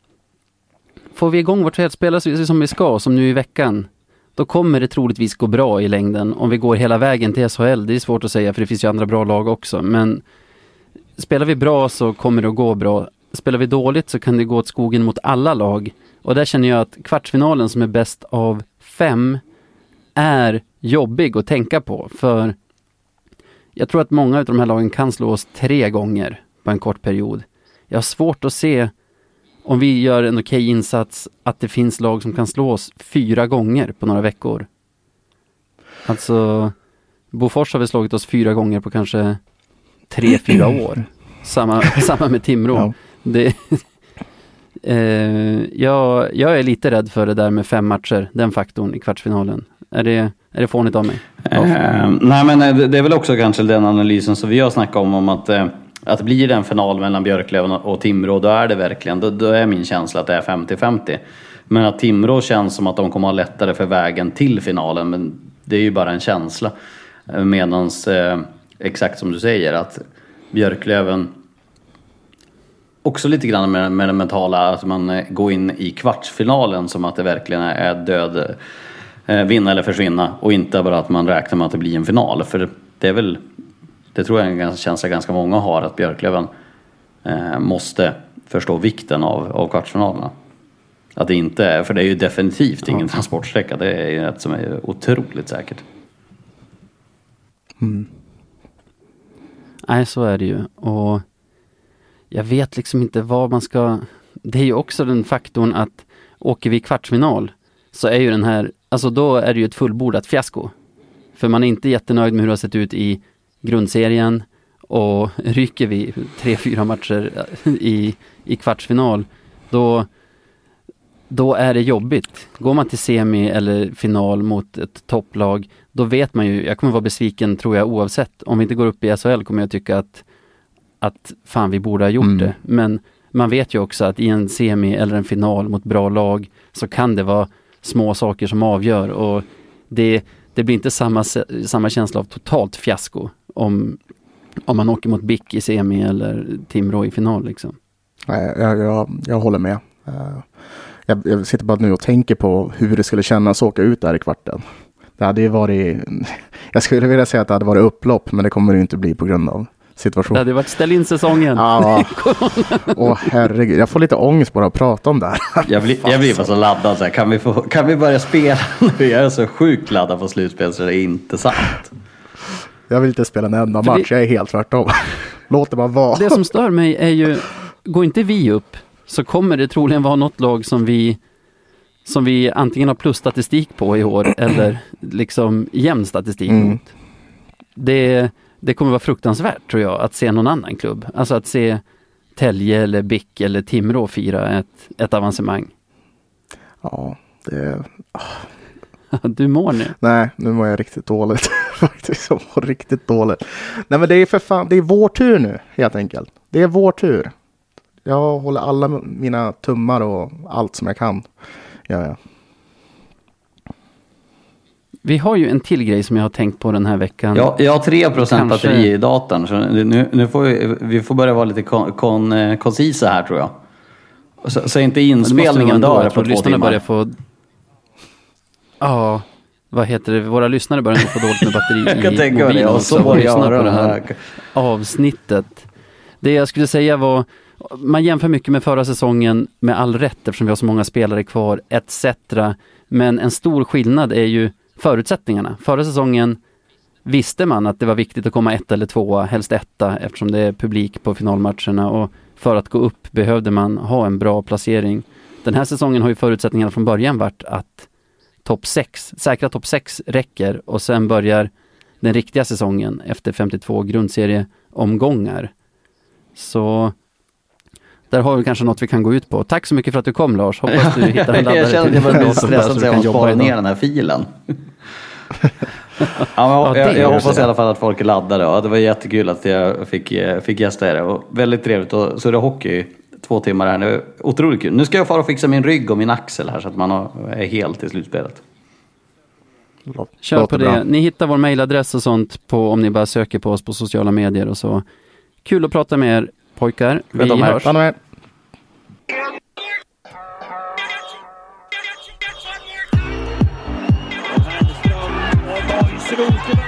Speaker 1: får vi igång vårt spela som vi ska, som nu i veckan, då kommer det troligtvis gå bra i längden om vi går hela vägen till SHL. Det är svårt att säga för det finns ju andra bra lag också, men spelar vi bra så kommer det att gå bra. Spelar vi dåligt så kan det gå åt skogen mot alla lag. Och där känner jag att kvartsfinalen som är bäst av fem är jobbig att tänka på. För jag tror att många av de här lagen kan slå oss tre gånger på en kort period. Jag har svårt att se om vi gör en okej insats att det finns lag som kan slå oss fyra gånger på några veckor. Alltså Bofors har vi slagit oss fyra gånger på kanske tre, fyra år. Samma, samma med Timrå.
Speaker 2: Ja.
Speaker 1: Det, eh, jag, jag är lite rädd för det där med fem matcher, den faktorn i kvartsfinalen. Är det, är det fånigt av mig?
Speaker 3: Eh, nej men eh, det det är väl också kanske den analysen som vi har snackat om, om att, eh, att blir det en final mellan Björklöven och Timrå, då är det verkligen, då, då är min känsla att det är 50-50. Men att Timrå känns som att de kommer ha lättare för vägen till finalen, men det är ju bara en känsla. Eh, Medans, eh, exakt som du säger, att Björklöven också lite grann med, med det mentala, att man eh, går in i kvartsfinalen som att det verkligen är död, eh, vinna eller försvinna och inte bara att man räknar med att det blir en final. För det är väl, det tror jag är en känsla ganska många har, att Björklöven eh, måste förstå vikten av, av kvartsfinalerna. Att det inte är, för det är ju definitivt ingen transportsträcka, det är ju ett som är otroligt säkert.
Speaker 1: Nej, så är det ju. Och jag vet liksom inte vad man ska... Det är ju också den faktorn att åker vi kvartsfinal så är ju den här, alltså då är det ju ett fullbordat fiasko. För man är inte jättenöjd med hur det har sett ut i grundserien och ryker vi tre, fyra matcher eh, i, i kvartsfinal, då, då är det jobbigt. Går man till semi eller final mot ett topplag, då vet man ju, jag kommer vara besviken tror jag oavsett. Om vi inte går upp i SHL kommer jag tycka att, att fan vi borde ha gjort
Speaker 2: Mm.
Speaker 1: det. Men man vet ju också att i en semi eller en final mot bra lag så kan det vara små saker som avgör och det, det blir inte samma, samma känsla av totalt fiasko om, om man åker mot BIK i semi eller Timrå i final liksom.
Speaker 2: Jag, jag, jag håller med. Eh, Jag, jag sitter bara nu och tänker på hur det skulle kännas att åka ut där i kvarten. Det hade ju varit, jag skulle vilja säga att det hade varit upplopp, men det kommer det ju inte bli på grund av
Speaker 1: Det
Speaker 2: situationen.
Speaker 1: hade varit ställ in säsongen.
Speaker 2: Ja, åh herregud, jag får lite ångest bara att prata om det här.
Speaker 3: Jag blir, jag blir bara så laddad så här. Kan vi, få, kan vi börja spela nu? Jag är så sjukt laddad på slutspel så det är inte sant.
Speaker 2: Jag vill inte spela en enda
Speaker 1: För
Speaker 2: match,
Speaker 1: det-
Speaker 2: jag är helt tvärtom. Låt det bara vara.
Speaker 1: Det som stör mig är ju, går inte vi upp så kommer det troligen vara något lag som vi som vi antingen har plusstatistik på i år eller liksom jämn statistik
Speaker 2: Mm.
Speaker 1: mot. Det, det kommer vara fruktansvärt tror jag att se någon annan klubb. Alltså att se Tälje eller BIK eller Timrå fira ett, ett avancemang.
Speaker 2: Ja, det,
Speaker 1: Du mår nu.
Speaker 2: nej, nu mår jag riktigt dåligt. Faktiskt, jag mår riktigt dåligt. Nej, men det är för fan, det är vår tur nu, helt enkelt. Det är vår tur. Jag håller alla mina tummar och allt som jag kan. Ja, ja.
Speaker 1: Vi har ju en till grej som jag har tänkt på den här veckan.
Speaker 3: Jag, jag har 3 procent
Speaker 1: Kanske-
Speaker 3: batteri i datorn så nu, nu får vi, vi får börja vara lite kon, kon, eh, koncisa här tror jag. Så, så inte inspelningen dör på två timmar.
Speaker 1: börjar få... Ja, vad heter det? Våra lyssnare börjar nog få dåligt med batteri
Speaker 3: Jag kan
Speaker 1: i
Speaker 3: tänka mig det.
Speaker 1: mobilen
Speaker 3: Och
Speaker 1: också
Speaker 3: så
Speaker 1: på det
Speaker 3: det
Speaker 1: här
Speaker 3: här.
Speaker 1: avsnittet. Det jag skulle säga var, man jämför mycket med förra säsongen med all rätt eftersom vi har så många spelare kvar etc. Men en stor skillnad är ju förutsättningarna. Förra säsongen visste man att det var viktigt att komma ett eller tvåa, helst etta eftersom det är publik på finalmatcherna och för att gå upp behövde man ha en bra placering. Den här säsongen har ju förutsättningarna från början varit att topp 6, säkra topp 6 räcker och sen börjar den riktiga säsongen efter 52 grundserieomgångar. Så där har vi kanske något vi kan gå ut på. Tack så mycket för att du kom Lars. Hoppas du hittar en laddare
Speaker 3: jag känner att jag börjar bli stressad så jag måste spara ner den här filen. ja, men
Speaker 1: Ja, det
Speaker 3: jag, jag
Speaker 1: gör
Speaker 3: hoppas
Speaker 1: så.
Speaker 3: i alla fall att folk är laddade. Ja, det var jättekul att jag fick, eh, fick gästa er och väldigt trevligt att surra hockey i två timmar här. Det är otroligt kul. Nu ska jag fara och fixa min rygg och min axel här så att man har, är helt i slutspelet.
Speaker 1: Kör på det.
Speaker 2: bra.
Speaker 1: Ni hittar vår mailadress och sånt på om ni bara söker på oss på sociala medier och så. Kul att prata med er pojkar. Vi
Speaker 3: Vet de här.
Speaker 1: hörs.
Speaker 2: Stanna med.
Speaker 5: Boys Rosenberg